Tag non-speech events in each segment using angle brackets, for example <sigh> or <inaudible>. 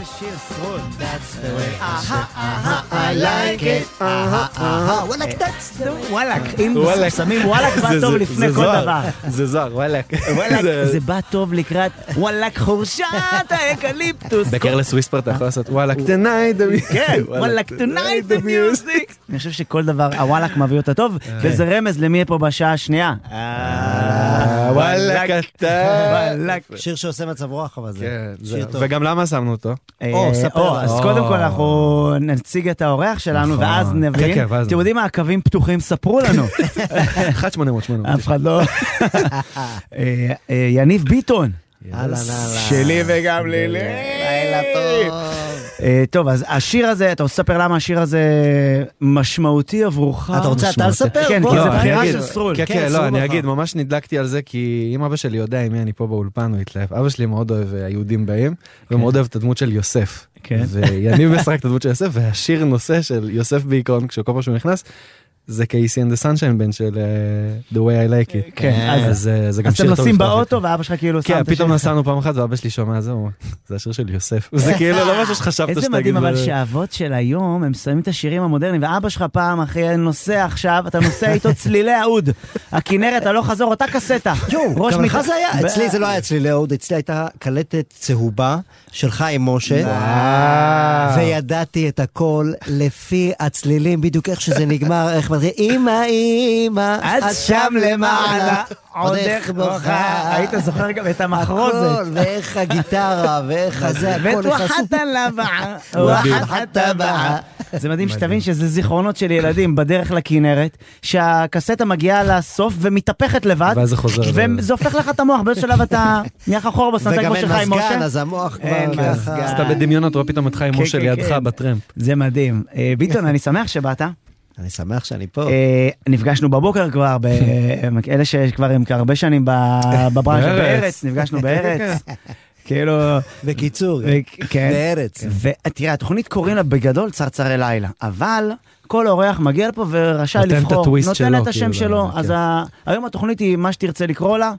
איזה שיר שרוד. That's the way. אהה, אהה, I like it. אהה, אהה. וואלכ, that's the. וואלכ, אם וואלכ. שמים וואלכ בא טוב לפני כל. דבר. זה זוהר, וואלק. וואלכ, זה- בא טוב לקראת וואלכ חורשת האקליפטוס. <laughs> ב Careless Whisper אתה יכול לעשות וואלק tonight the כן, <laughs> וואלכ, tonight the music. אני חושב שכל דבר, הוואלכ מביא אותה טוב, וזה רמז למי פה בשעה השנייה. וואלק אתה. וואלק. שיר שעושה מצב רוח, אבל זה כן, שיר זה- טוב. וגם למה שמנו אותו? או, אה, ספר או, לנו. אז. קודם כל אנחנו נציג את האורח שלנו, נכון. ואז כן, נבין. כן, אתם יודעים מה, הקווים פתוחים, ספרו לנו. 1 800 800 אף אחד לא... אה, אה, יניב ביטון. שלי וגם לילי. לילה טוב. אה, טוב, אז השיר הזה, אתה רוצה לספר למה השיר הזה משמעותי עבורך? אתה רוצה אתה. לספר? כן, כי לא, זה אני בחירה אגיד- של סרול. כן, כן, כן, לא, אני. אגיד, ממש נדלקתי על זה, כי אם אבא שלי יודע עם מי אני פה באולפן, הוא יתלהב. אבא שלי מאוד אוהב אה, היהודים באים, ומאוד אוהב את הדמות של יוסף. כן. ויניב משחק את הדמות של יוסף, והשיר נושא של יוסף בעיקרון, כשכל פעם שהוא נכנס, זה קייסי the sunshine band של אה, The way I like it. כן, אז- אז אה, זה גם אז אתם שיר טוב נוסעים לפתוח איתו. באוטו, ואבא שלך כאילו שם כן, את השיר. פתאום נסענו פעם אחת ואבא שלי שומע זה, הוא אומר, זה השיר של יוסף. <laughs> זה כאילו לא משהו שחשבת איזה שתגיד. מדהים, אבל שהאבות של היום, הם שמים את השירים המודרניים, ואבא שלך פעם, אחי, נוסע עכשיו, אתה נוסע איתו <laughs> צלילי האוד. הכנרת, הלוך חזור, אותה קסטה. יואו, ראש גם לך מת- זה היה? אצלי זה לא היה אצלי לאהוד, אצלי הייתה קלטת צהובה של חיים משה. וידעתי את הכל לפי הצלילים, בדיוק איך שזה נגמר, איך מתחיל, אמא, אמא, את שם למעלה, עוד איך בוכה. היית זוכר גם את המחרוזת. הכל, ואיך הגיטרה, ואיך <laughs> הזה, הכל. וואחת לבעה, וואחת הבעה. זה מדהים שתבין שזה זיכרונות של ילדים בדרך לכנרת, שהקסטה מגיעה לסוף ומתהפכת לבד, ואז זה חוזר וזה הופך לך את המוח, באיזשהו שלב אתה <laughs> נהיה לך חור בסנטר וגם כמו אין של חיים מזגן, משה. אז המוח אין כבר מזגן. ככה. אז אתה בדמיונות רואה פתאום את חיים כן, משה כן, לידך כן. בטרמפ. זה מדהים. אה, ביטון, אני שמח שבאת. אני שמח שאני פה. אה, נפגשנו בבוקר כבר, <laughs> אלה שכבר הם הרבה שנים ב- <laughs> בברנז'ה בארץ. נפגשנו <laughs> בארץ. כאילו, בקיצור, כן. בארץ. ותראה, התוכנית קוראים לה בגדול צרצרי לילה, אבל כל אורח מגיע לפה ורשאי נותן את לבחור, הטוויסט נותן שלו, את השם כאילו, שלו, כן. אז היום התוכנית היא מה שתרצה לקרוא לה.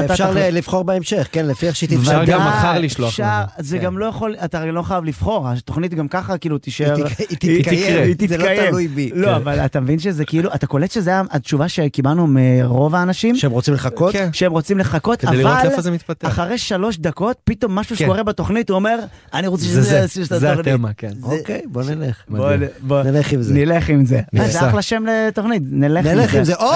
אתה אפשר לבחור בהמשך, כן, לפי איך שהיא אפשר תתפתח. גם ודאי, מחר לשלוח אפשר. זה כן. גם לא יכול, אתה לא חייב לבחור, התוכנית גם ככה כאילו תישאר, היא תק- היא תתקיים, היא זה לא תתקיים. תלוי בי. לא, כן. אבל אתה מבין שזה כאילו, אתה קולט שזה היה התשובה שקיבלנו מרוב האנשים, שהם רוצים לחכות? כן. שהם רוצים לחכות, כדי לראות אבל איפה זה מתפתח. אחרי שלוש דקות, פתאום משהו כן. שקורה בתוכנית, הוא אומר, אני רוצה זה שזה זה, יעשו את זה התוכנית." התמה, כן. אוקיי, בוא נלך. בוא, מדהים. בוא, נלך עם זה. נלך עם זה. נפסע. זה אחלה שם לתוכנית, נלך עם זה. נלך עם זה. או,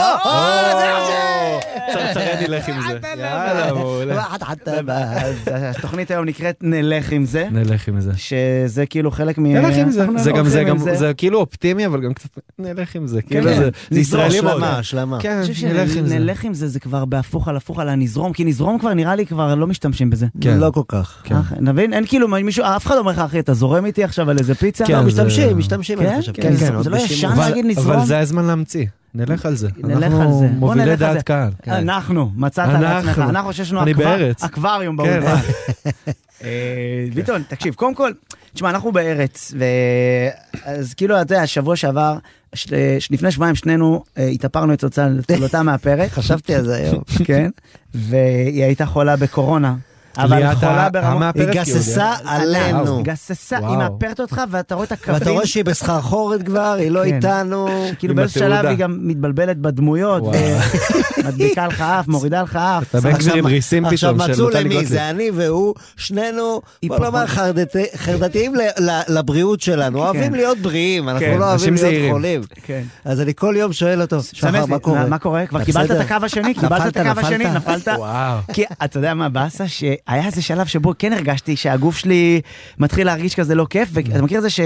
זה נלך עם זה. יאללה, מעולה. אז התוכנית היום נקראת נלך עם זה, נלך עם זה. שזה כאילו חלק מ... נלך עם זה. זה גם, זה גם, זה כאילו אופטימי, אבל גם קצת נלך עם זה. כאילו כן. זה- ישראלי מאוד. השלמה, השלמה. כן, נלך עם זה. שנלך עם זה, זה כבר בהפוך על הפוך על הנזרום, כי נזרום כבר נראה לי כבר לא משתמשים בזה. כן. לא כל כך. כן. נבין? אין כאילו מישהו, אף אחד לא אומר לך, אחי, אתה זורם איתי עכשיו על איזה פיצה? כן, לא, משתמשים, משתמשים, כן? כן, כן, זה- כן, לא. ישן להגיד נזרום? אבל זה הזמן להמציא. נלך על זה. נלך על אנחנו זה. בוא מובילי על. דעת קהל. כן. אנחנו, מצאת אנחנו. לעצמך, אנחנו שיש לנו אני אקוור- בארץ. אקווריום כן. באולפן. <laughs> אה, ביטון, תקשיב, קודם כל, תשמע, אנחנו בארץ, אז כאילו, אתה יודע, שבוע שעבר, לפני שבועיים שנינו אה, התאפרנו את תוצאתה מהפרק, <laughs> חשבתי על זה היום. כן, והיא הייתה חולה בקורונה. אבל חולה. המאפרת, היא כאילו, גססה עלינו. היא גססה, היא. מאפרת אותך ואתה רואה את הקווים. ואתה רואה שהיא בסחרחורת כבר, היא לא כן. איתנו. כאילו עם באיזשהו שלב. היא גם מתבלבלת בדמויות, וואו. מדביקה לך אף, <laughs> מורידה לך אף. אתה בן גביר עם ריסים עכשיו פתאום של מצאו נטלי למי. זה אני והוא, שנינו, בוא נאמר חרדתי- חרדתיים לבריאות שלנו, אוהבים להיות בריאים, אנחנו כן, לא אוהבים להיות. חולים. כן. אז אני כל יום שואל אותו, שחר, מה קורה? מה קורה? כבר קיבלת את? הקו השני? קיבלת את הקו השני? נפלת? נפלת? וואו. כי אתה יודע מה באסה? שהיה איזה שלב שבו כן הרגשתי שהגוף שלי מתחיל להרגיש כזה לא כיף, ואתה מכיר את זה ש-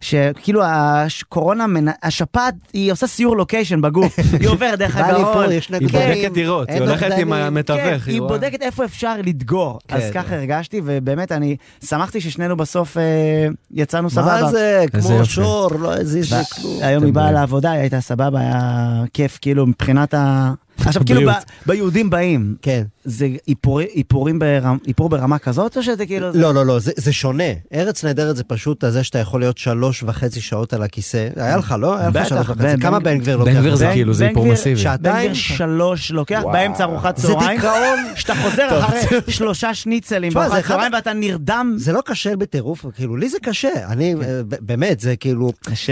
שכאילו הקורונה, מנ- השפעת, היא עושה סיור לוקיישן בגוף, <laughs> היא עוברת דרך הגרון. היא בודקת דירות, היא הולכת עם. המתווך. כן, היא. בודקת איפה אפשר לדגור, אז כן. ככה הרגשתי, ובאמת אני שמחתי ששנינו בסוף אה, יצאנו מה סבבה. זה, איזה כמו. שור, לא הזיז לי כלום. היום היא באה. לעבודה, היא הייתה סבבה, היה כיף, כאילו, מבחינת ה... עכשיו, כאילו, ב-. ביהודים באים, כן. זה איפורי- איפורים ברמ- איפור ברמה כזאת, או שזה כאילו... לא, לא, לא, זה, זה שונה. ארץ נהדרת זה פשוט הזה שאתה יכול להיות שלוש וחצי שעות על הכיסא. היה לך, לא? היה לך שלוש וחצי. כמה בן- גביר לוקח? בן גביר זה כאילו, זה איפור מסיבי. שעתיים? בן גביר שלוש לוקח באמצע ארוחת זה צהריים, דיכאון. שאתה חוזר אחרי שלושה שניצלים זה בארוחת צהריים ואתה נרדם. זה לא קשה בטירוף, כאילו, לי זה קשה. אני, אה, ב- באמת, זה כאילו.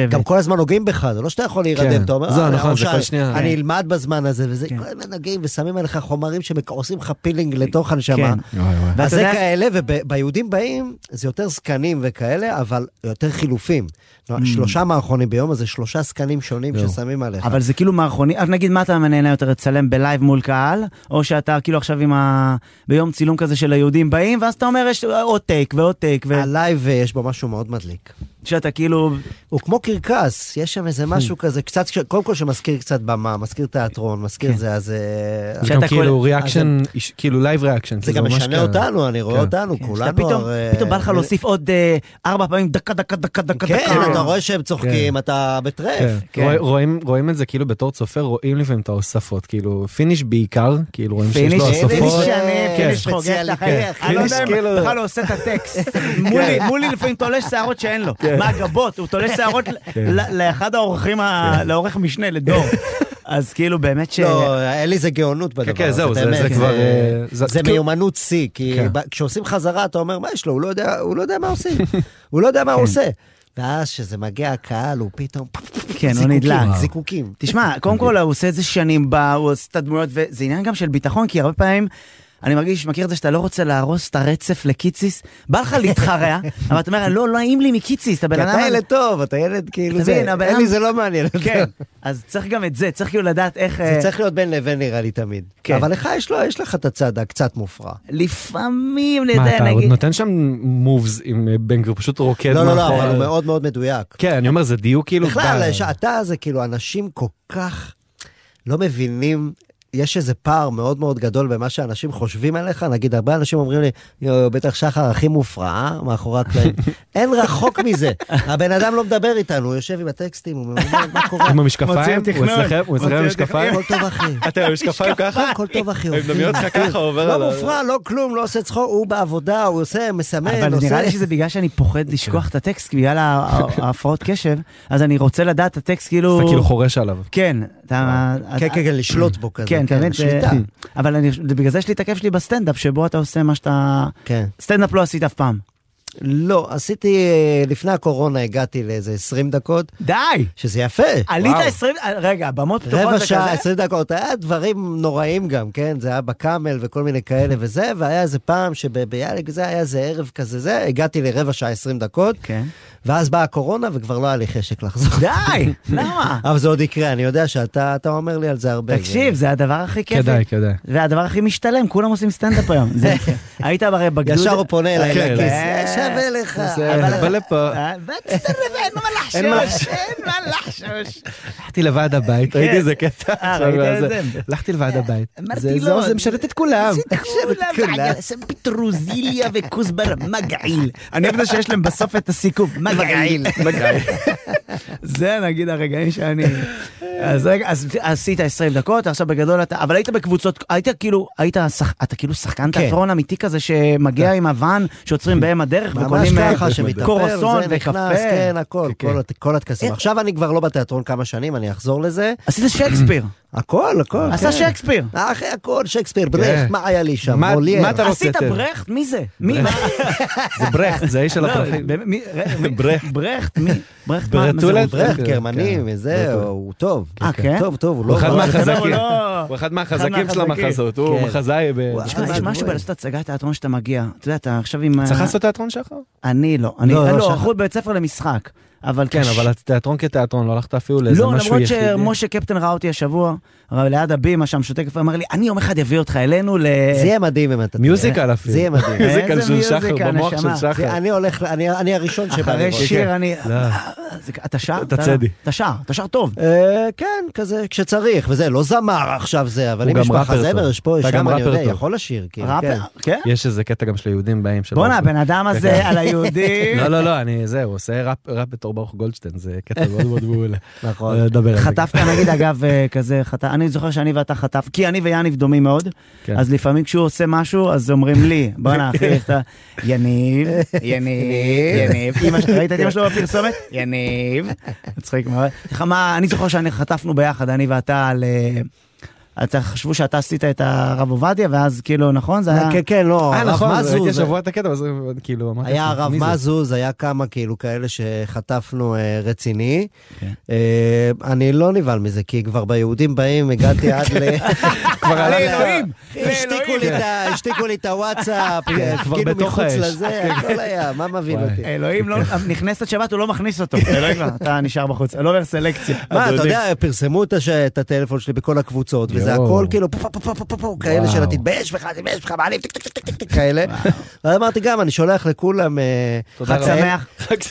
גם כל הזמן נוגעים בך, זה לא שאתה יכול להירדם, כן. אתה אומר, "אה, נכון, זה שנייה." אני כן. אלמד בזמן הזה, וזה, כן. כל הזמן נוגעים ושמים עליך חומרים שעושים לך פילינג לתוך הנשמה. כן. ואתה אז זה כאלה, וביהודים באים, זה יותר זקנים וכאלה, אבל יותר חילופים. Mm. שלושה מערכונים ביום, אז זה שלושה זקנים שונים. ששמים עליך. אבל זה כאילו מערכוני, אז נגיד מה אתה נהנה יותר לצלם ב live מול קהל, או שאתה כאילו עכשיו עם ה... ביום צילום כזה של היהודים באים, ואז אתה אומר יש עוד take ועוד take, ה live אה, יש בו משהו מאוד מדליק. ושאתה כאילו, הוא כמו קרקס, יש שם איזה משהו כזה, קצת, קודם כל שמזכיר קצת במה, מזכיר תיאטרון, מזכיר כן. זה, אז... אה, זה שאתה גם כאילו reaction, כאילו live reaction. זה גם משנה אותנו, אני רואה כן. אותנו, כן, כולנו... שאתה פתאום, הרי- פתאום בא לך להוסיף עוד אה, ארבע פעמים דקה, דקה, דקה, דקה, כן, דקה. אתה רואה שהם צוחקים, אתה בטרף. כן. כן. רואים- את זה כאילו בתור צופה, רואים לפעמים את ההוספות, כאילו finish בעיקר, כאילו רואים שיש לו finish, finish הוספות. שאני, כן. finish חוגג את. כן. אני לא יודע אם כאילו- בכלל הוא עושה את הטקסט. <laughs> מולי, מולי לפעמים תולש שערות שאין לו. מה הגבות? הוא תולש שערות לאחד האורחים, לעורך משנה, לדור. <laughs> אז כאילו באמת ש... לא, אין לי זה גאונות בדבר כן, הזה, זהו, זה- באמת, זה כבר, אה, זה- זה כאילו- מיומנות שיא, כי כן. כשעושים חזרה אתה אומר, מה יש לו? הוא לא יודע- הוא לא יודע מה עושים. <laughs> הוא לא יודע מה הוא עושה. ואז כשזה מגיע הקהל, הוא פתאום... כן, הוא נדלק. זיקוקים. תשמע, קודם כל הוא עושה את זה שנים, בה, הוא עושה את הדמויות, וזה עניין גם של ביטחון, כי הרבה פעמים... אני מרגיש, מכיר את זה שאתה לא רוצה להרוס את הרצף לקיציס, בא לך להתחרע, <laughs> אבל אתה אומר, לא, לא נעים לי מקיציס, אתה בן אדם... אתה ילד טוב, אתה ילד כאילו אתה זה, מבין, הבן אין אדם- לי זה לא מעניין. כן, אז צריך גם את זה, צריך כאילו לדעת איך... זה אה, צריך להיות בין לבין נראה לי תמיד. כן. אבל לך יש לו, יש לך את הצד הקצת מופרע. לפעמים, מה, נדע, אתה עוד נגיד... נותן שם מובס עם אה, בן גביר, פשוט רוקד לא, לא, לא. אבל הוא מאוד מאוד מדויק. כן, אני אומר, זה דיוק כאילו... בכלל, שאתה זה כאילו, אנשים כל כך לא מבינים. יש איזה פער מאוד מאוד גדול במה שאנשים חושבים עליך, נגיד הרבה אנשים אומרים לי, יואו, בטח שחר הכי מופרע, אה? מאחורי הקלעים. <laughs> אין רחוק מזה. הבן אדם לא מדבר איתנו, הוא יושב עם הטקסטים, הוא אומר, מה קורה? עם המשקפיים? הוא. אצלכם? הוא אצלכם עם המשקפיים? הכל טוב אחי. <laughs> אתה עם המשקפיים ככה? הכל טוב אחי. הם מדמיין אותך ככה, עובר לא על ה- מופרע, לא כלום, לא עושה צחוק, הוא בעבודה, הוא עושה, מסמן, אבל עושה... נראה לי שזה בגלל שאני פוחד לשכוח את הטקסט, בגלל ההפרעות קשב, אז אני רוצה לדעת את הטקסט כאילו... אתה כאילו חורש עליו. כן, אתה... כן, כן, כן, לשלוט בו כזה. כן, מבין? שליטה. זה- אבל אני- בגלל זה יש לי את הכיף שלי בסטנדאפ, שבו אתה עושה מה שאתה... כן. סטנדאפ לא עשית אף פעם. לא, עשיתי, אה, לפני הקורונה הגעתי לאיזה 20 דקות, די! שזה יפה. עלית וואו. 20... רגע, במות פתוחות רבע וכזה? שעה, 20 דקות, היה דברים נוראים גם, כן? זה היה בקאמל וכל מיני כאלה <laughs> וזה, והיה איזה פעם שביאליק זה היה איזה ערב כזה זה, הגעתי לרבע שעה 20 דקות, כן. ואז באה הקורונה וכבר לא היה לי חשק לחזור. די! <laughs> למה? אבל זה עוד יקרה, אני יודע שאתה אתה אומר לי על זה הרבה. תקשיב, זה הדבר הכי כיף. כדאי, כדאי. והדבר הכי משתלם, כולם עושים סטנדאפ היום. זה- <laughs> היית הרי בגדוד... ישר הוא פונה אליי כן. לכיס, אה, שווה לך. בא לפה. אה, אין מה לחשוש, אין מה לחשוש. הלכתי לוועד הבית, כן. ראיתי איזה קטע. אה? הלכתי לוועד הבית. אמרתי לו, זה משרת את כולם. כולם, שם פטרוזיליה וכוסבר מגעיל. אני אוהב את זה שיש להם בסוף את הסיכום, <laughs> מגעיל. זה נגיד הרגעים שאני... אז רגע, אז עשית 20 דקות, עכשיו בגדול אתה, אבל היית בקבוצות, היית כאילו, היית, שח- אתה כאילו שחקן כן. תיאטרון אמיתי כזה שמגיע עם הוואן, שעוצרים <laughs> בהם הדרך וקונים אה, קורסון וקפה. כן, הכל, כן, כל הטקסים. עכשיו אני כבר לא בתיאטרון כמה שנים, אני אחזור לזה. עשית שייקספיר, הכל, הכל. עשה כן. שייקספיר. אחי, הכל, שייקספיר, ברכט, מה היה לי שם? מה- מולייר. מה אתה רוצה עשית? ברכט? מי זה? מי? <laughs> זה ברכט, זה האיש של לא, הפרחים. ברכט. ברכט, מי? ברכט, מה-? ברכט, כן, גרמני, כן. וזה, הוא טוב. אה, כן? טוב, טוב, הוא הוא לא... אחד הוא לא- מהחזקים. הוא לא- אחד מהחזקים של. המחזות, הוא כן. מחזאי. ב- יש משהו. בלעשות הצגת תיאטרון שאתה מגיע. אתה יודע, אתה עכשיו עם... צריך ה- לעשות תיאטרון שחר? אני לא. אני לא, לא, לא, שחר. הלכו בבית ספר למשחק. אבל כן, אבל התיאטרון כתיאטרון, לא הלכת אפילו לאיזה לא, משהו למרות יחידי. שמשה קפטן ראה אותי השבוע, ליד הבימה שם שותה קפה, אמר לי, אני יום אחד אביא אותך אלינו ל... זה יהיה מדהים אם אתה... מיוזיקל אפילו. זה יהיה מדהים. <laughs> מיוזיקל של שחר, במוח של. שחר. אני הולך, אני- אני הראשון שבא אחרי. שיר אני... לא. זה- אתה שר? אתה צדי. אתה שר, אתה שר טוב. אה, כן, כזה, כשצריך, וזה, לא זמר עכשיו. זה, אבל אם גם יש מחזמר, טוב. יש פה, יש שם, אני יודע. יכול לשיר, כאילו, ראפר, כן. כן? יש איזה קטע גם של היהודים באים שלו. בואנה, הבן אדם הזה על היהודים. <laughs> לא, לא, לא, אני, זה, הוא עושה ראפ- בתור ברוך גולדשטיין, זה קטע מאוד מאוד מעולה. נכון. אה. חטפת נגיד אגב אה, כזה חטף, אני זוכר שאני ואתה חטף, כי אני ויאניב דומים מאוד, כן. אז לפעמים כשהוא עושה משהו אז אומרים לי, בואנה אחי, אתה יניב, יניב, יניב, אמא ש- ראית את אמא שלו בפרסומת? יניב, מצחיק מאוד. איך אני זוכר שאני חטפנו ביחד, אני ואתה על... אתה חשבו שאתה עשית את הרב עובדיה ואז כאילו נכון זה היה כן, כן, לא, אה, הרב נכון, מזוז, השבוע את הקטע, אז כאילו, אמרתי, היה הרב? מזוז, היה כמה כאילו כאלה שחטפנו אה, רציני. כן. אה, אני לא נבהל מזה, כי כבר ביהודים באים, הגעתי עד ל... <laughs> כבר עלה ל- לאלוהים, השתיקו לי את ה- השתיקו לי את הוואטסאפ, כן, כבר כאילו בתוך מחוץ האש. לזה, הכל היה, מה וואי. אותי? אלוהים לא, נכנסת שבת הוא לא מכניס אותו, <laughs> אלוהים אתה נשאר בחוץ, לא עובר סלקציה. מה, אתה יודע, פרסמו את הטלפון שלי בכל הקבוצות, וזה. הכל כאילו פה פה פה פה פה פה פה, כאלה של. תתבייש בך, תתבייש בך, מעליב, טק טק טק טק טק כאלה. <laughs> ואז אמרתי גם, אני שולח לכולם אה, חג שמח.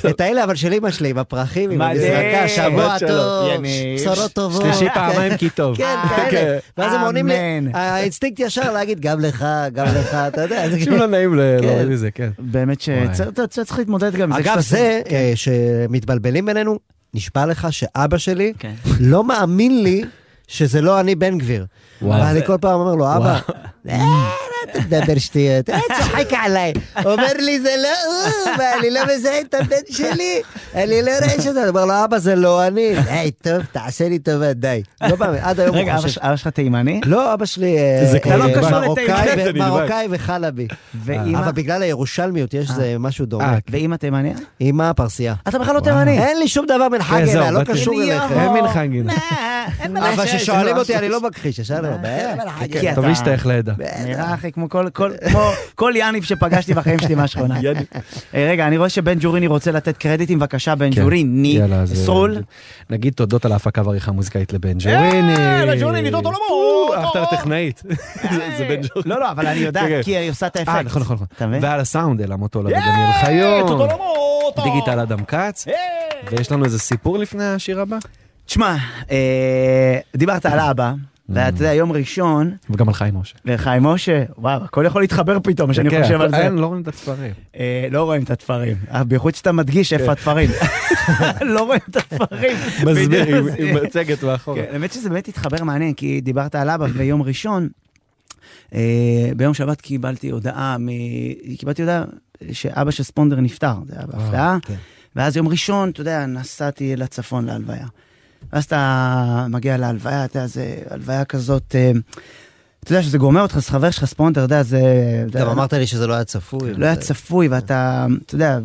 את האלה, אבל של אמא שלי, עם הפרחים, עם. המזרקה, שבוע. טוב. בשורות טובות. שלישי פעמיים כי טוב. <laughs> כן, <laughs> כאלה. ואז הם עונים לי. האינסטינקט ישר להגיד, גם לך, גם לך, אתה יודע. זה אנשים לא נעים ל- כן. להוריד מזה, כן. באמת שצריך להתמודד גם עם זה. אגב, זה אה, שמתבלבלים בינינו, נשבע לך שאבא שלי כן. לא מאמין לי שזה לא אני בן גביר. ואני כל פעם אומר לו, אבא, אה, אל תדבר שטויות, אה, צוחק עליי. אומר לי, זה לא הוא, ואני לא מזהה את הבן שלי, אני לא רואה שזה, אני אומר לו, אבא, זה לא אני. היי, טוב, תעשה לי טובה, די. לא מאמין, עד היום הוא רגע, חושב. ש- אבא שלך תימני? לא, אבא שלי אה, זה כבר אה, לא קשור מרוקאי אני וחלבי. ואימא? אבל בגלל הירושלמיות יש איזה משהו דומה. אה, ואימא תימניה? אמא פרסייה. אתה בכלל לא תימני. אין לי שום דבר מן כן, חגנה, לא קשור אליכם. אין מן חגין. אבל כששואלים אותי אני לא מכחיש, ישר לא, בטח, כי כן. אתה- תביא שתייך לעדה. נראה אחי כמו כל- כל- כמו כל יניב שפגשתי בחיים שלי מהשכונה. אה, רגע, אני רואה שבן ג'וריני רוצה לתת קרדיטים, בבקשה, בן כן. ג'וריני. סרול. נגיד תודות על ההפקה והעריכה המוזיקאית לבן ג'וריני. בן ג'וריני, תודה רבה. אה, <laughs> אחלה טכנאית. זה בן ג'וריני. לא, לא, אבל אני יודע, כן. כי היא עושה את האפקט. אה, נכון, נכון. מבין? ועל הסאונד, אלה מוטולה ודניאל חיון. דיגיטל אדם כץ. ויש לנו איזה סיפור לפני השיר הבא? תשמע, אה, דיברת על אבא, ואתה יודע, יום ראשון, וגם על חיים משה. וחיים משה, וואו, הכל יכול להתחבר פתאום, כשאני כן, חושב על זה. לא רואים את הספרים. אה, לא רואים את התפרים, אה, בייחוד שאתה מדגיש איפה התפרים. <laughs> לא רואים את התפרים. מסביר עם- מצגת מאחורה. כן, האמת שזה באמת התחבר מעניין, כי דיברת על אבא, ויום ראשון, אה, ביום שבת קיבלתי הודעה, קיבלתי הודעה שאבא של ספונדר נפטר, זה היה בהפתעה, כן. ואז יום ראשון, אתה יודע, נסעתי לצפון להלוויה. ואז אתה מגיע להלוויה, אתה יודע, זה הלוויה כזאת, אה, אתה יודע שזה גומר אותך, זה חבר שלך ספונדר, אתה יודע, זה... גם אמרת לי שזה לא היה צפוי. לא היה צפוי, ואתה, אתה יודע,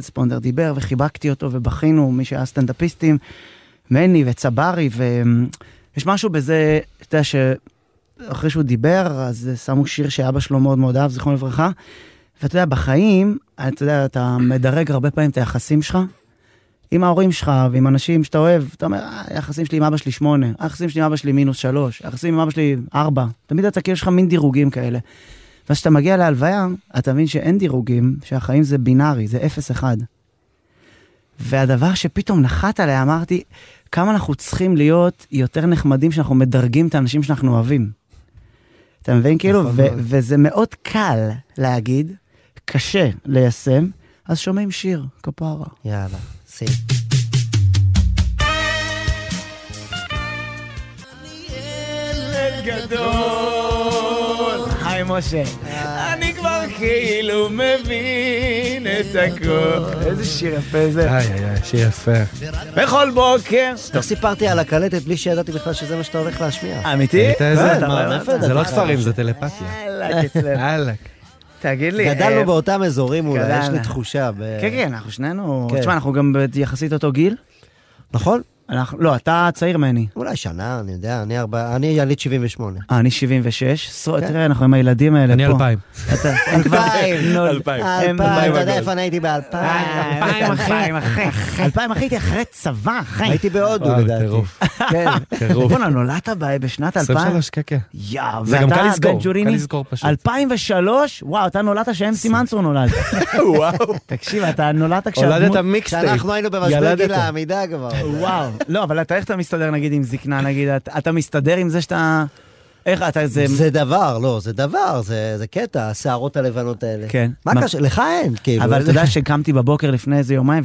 ספונדר דיבר וחיבקתי אותו ובכינו, מי שהיה סטנדאפיסטים, מני וצברי, ויש משהו בזה, אתה יודע, שאחרי שהוא דיבר, אז שמו שיר שאבא שלו מאוד מאוד אהב, זיכרונו לברכה, ואתה יודע, בחיים, אתה יודע, אתה מדרג הרבה פעמים את היחסים שלך. עם ההורים שלך ועם אנשים שאתה אוהב, אתה אומר, "אה, היחסים שלי עם אבא שלי שמונה, היחסים שלי עם אבא שלי מינוס שלוש, היחסים עם אבא שלי ארבע. תמיד אתה כאילו יש לך מין דירוגים כאלה. ואז כשאתה מגיע להלוויה, אתה מבין שאין דירוגים, שהחיים זה בינארי, זה אפס אחד. והדבר שפתאום נחת עליה, אמרתי, כמה אנחנו צריכים להיות יותר נחמדים שאנחנו מדרגים את האנשים שאנחנו אוהבים. אתה מבין? כאילו, נכון ו-. וזה מאוד קל להגיד, קשה ליישם, אז שומעים שיר, כפרה. יאללה, גדול. היי משה. אני כבר כאילו מבין את הכל. איזה שיר יפה זה. איי איי איי, שיר יפה. בכל בוקר. איך סיפרתי על הקלטת בלי שידעתי בכלל שזה מה שאתה הולך להשמיע? אמיתי? לא? מאיפה זה לא? ספרים, זה טלפתיה. יאללה. תגיד לי. גדלנו אה, באותם אזורים אולי, יש לי. תחושה. כן, כן, אנחנו שנינו... כן. תשמע, אנחנו גם יחסית אותו גיל. נכון? אנחנו- לא, אתה צעיר ממני. אולי שנה, אני יודע, אני ארבע- אני יליד 78. אה, אני 76. סו- כן. תראה, אנחנו עם הילדים האלה פה. אני אלפיים. אתה- הם כבר- אלפיים. נול- אלפיים. הם- אלפיים, אתה יודע. איפה אני הייתי באלפיים? אלפיים, אלפיים, אחי. אלפיים, אחי, הייתי אחרי צבא, אחי. הייתי בהודו לדעתי. טירוף. כן. טירוף. בואנה, נולדת בשנת 2000? 23, כן, כן. קל ואתה בן ג'וריני? קל לזכור פשוט. 2003? וואו, אתה נולדת שאמסי מנצור נולד. <laughs> וואו. תקשיב, אתה נולדת. כשאנחנו היינו במשבר. גיל העמידה כבר. וואו. לא, אבל אתה איך אתה מסתדר נגיד עם זקנה, נגיד, אתה- אתה מסתדר עם זה שאתה... איך אתה, זה... זה דבר, לא, זה דבר, זה זה קטע, השערות הלבנות האלה. כן. מה מה- קשה? לך אין, כאילו. אבל אתה יודע שקמתי בבוקר לפני איזה יומיים,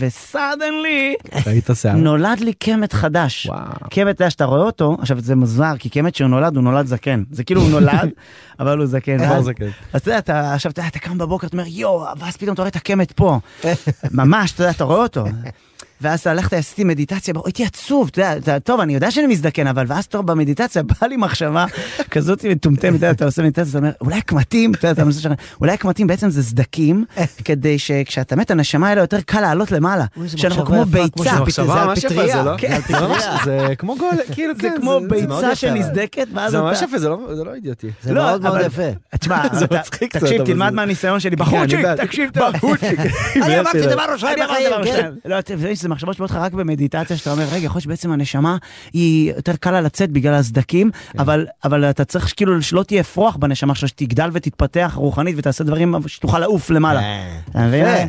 ראית שיער? נולד לי קמט חדש. וואו. קמט, אתה יודע, שאתה רואה אותו, עכשיו זה מוזר, כי קמט שהוא נולד, הוא נולד זקן. זה כאילו הוא נולד, <laughs> אבל הוא זקן. כבר זקן. אז אתה יודע, אתה, עכשיו אתה יודע, אתה קם בבוקר, אתה אומר יואו, ואז פתאום אתה רואה את הקמט פה. <laughs> ממש, אתה יודע, אתה רואה אותו. ואז אתה הלכת, עשיתי מדיטציה, הייתי עצוב, אתה יודע, אתה- טוב, אני יודע שאני מזדקן, אבל ואז טוב, במדיטציה באה לי מחשבה <laughs> כזאת מטומטמת, אתה אתה עושה מדיטציה, אתה אומר, אולי הקמטים, אתה אתה אולי הקמטים בעצם זה סדקים, <laughs> כדי שכשאתה מת, הנשמה האלה יותר קל לעלות למעלה. שאנחנו כמו ביצה. זה פטריה. זה לא? כן. זה כמו גול, <laughs> כאילו, זה כן, כמו ביצה יפה. שנזדקת, ואז זה ממש אתה... יפה, זה לא- לא אידיוטי. זה לא, מאוד מאוד יפה. תשמע, זה אתה- מצחיק קצת, תקשיב, תלמד זה- מהניסיון שלי, בחורצ'יק, בעד. תקשיב טוב. אני אמרתי דבר ראשון אני אמרתי דבר בחיים, שזה מחשבות שבאות לך רק במדיטציה, שאתה אומר, רגע, יכול להיות שבעצם הנשמה היא יותר קל לה לצאת בגלל הסדקים, כן. אבל- אבל אתה צריך כאילו שלא תהיה אפרוח בנשמה שלך, שתגדל ותתפתח רוחנית ותעשה דברים שתוכל לעוף למעלה. אה, אתה מבין? יפה.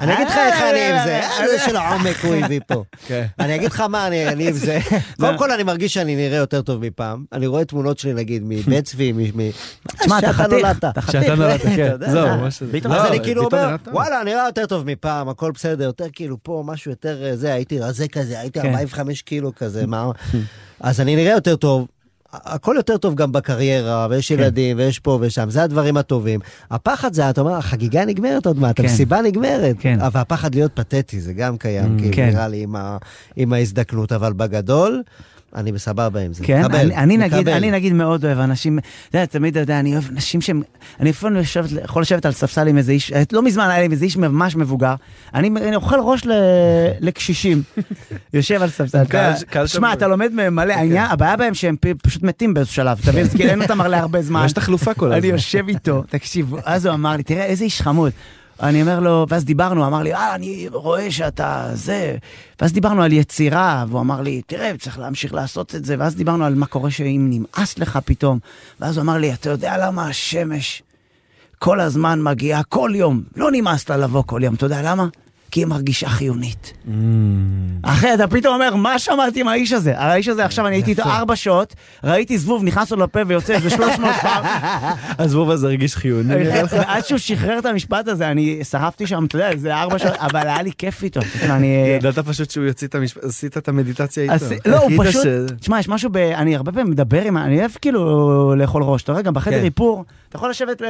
אני אגיד לך איך אני עם זה, אה, זה של העומק הוא הביא פה. כן. אני אגיד לך מה אני עם <laughs> זה. קודם כל אני מרגיש שאני נראה יותר טוב מפעם. אני רואה תמונות שלי נגיד מבית צבי, מ... תשמע, אתה חתיך. אתה חתיך. כשאתה נולדת, כן. <laughs> זהו, ממש... ביטון, לא, אז אני כאילו אומר. וואלה, נראה יותר טוב מפעם, הכל בסדר, יותר כאילו פה משהו יותר אה, זה, הייתי רזה כזה, הייתי כן. 45 קילו כזה, מה... אז אני נראה יותר טוב. הכל יותר טוב גם בקריירה, ויש כן. ילדים, ויש פה ושם, זה הדברים הטובים. הפחד זה, אתה אומר, החגיגה נגמרת עוד מעט, כן. המסיבה נגמרת. כן. אבל הפחד להיות פתטי, זה גם קיים, כאילו, כן. נראה לי, עם ה- עם ההזדקנות, אבל בגדול, אני בסבבה עם זה. כן, מקבל, אני, אני, נגיד, מקבל. אני נגיד מאוד אוהב אנשים, אתה יודע, תמיד, אתה יודע, אני אוהב אנשים שהם, אני לפעמים לשבת, יכול לשבת על ספסל עם איזה איש, לא מזמן היה לי איזה איש ממש מבוגר, אני, אני אוכל ראש ל, לקשישים, <laughs> יושב על ספסל, שמע, אתה לומד מהם מלא, העניין, הבעיה בהם שהם פשוט מתים באיזשהו שלב, אתה מבין, <laughs> אז כאילו אין אותם הרבה זמן, יש תחלופה כל אני הזמן. יושב איתו, תקשיב, אז הוא אמר לי, תראה איזה איש חמוד. אני אומר לו, ואז דיברנו, אמר לי, אה, אני רואה שאתה זה. ואז דיברנו על יצירה, והוא אמר לי, תראה, צריך להמשיך לעשות את זה. ואז דיברנו על מה קורה שאם נמאס לך פתאום. ואז הוא אמר לי, אתה יודע למה השמש כל הזמן מגיעה, כל יום, לא נמאס לה לבוא כל יום, אתה יודע למה? כי היא מרגישה חיונית. Mm. אחי, אתה פתאום אומר, מה שמעתי עם האיש הזה? האיש הזה, עכשיו אני הייתי איתו ארבע שעות, ראיתי זבוב נכנס לו לפה ויוצא איזה 300 <laughs> פעם. הזבוב הזה הרגיש חיוני. לך. <laughs> עד שהוא שחרר את המשפט הזה, אני שרפתי שם, אתה יודע, זה ארבע שעות, אבל היה לי כיף איתו. <laughs> ידעת פשוט שהוא יוציא את המשפט, עשית את המדיטציה איתו. לא, הוא פשוט, תשמע, יש משהו ב... אני הרבה פעמים מדבר עם... אני אוהב כאילו לאכול ראש, אתה רואה, גם בחדר כן. איפור, אתה יכול לשבת ל...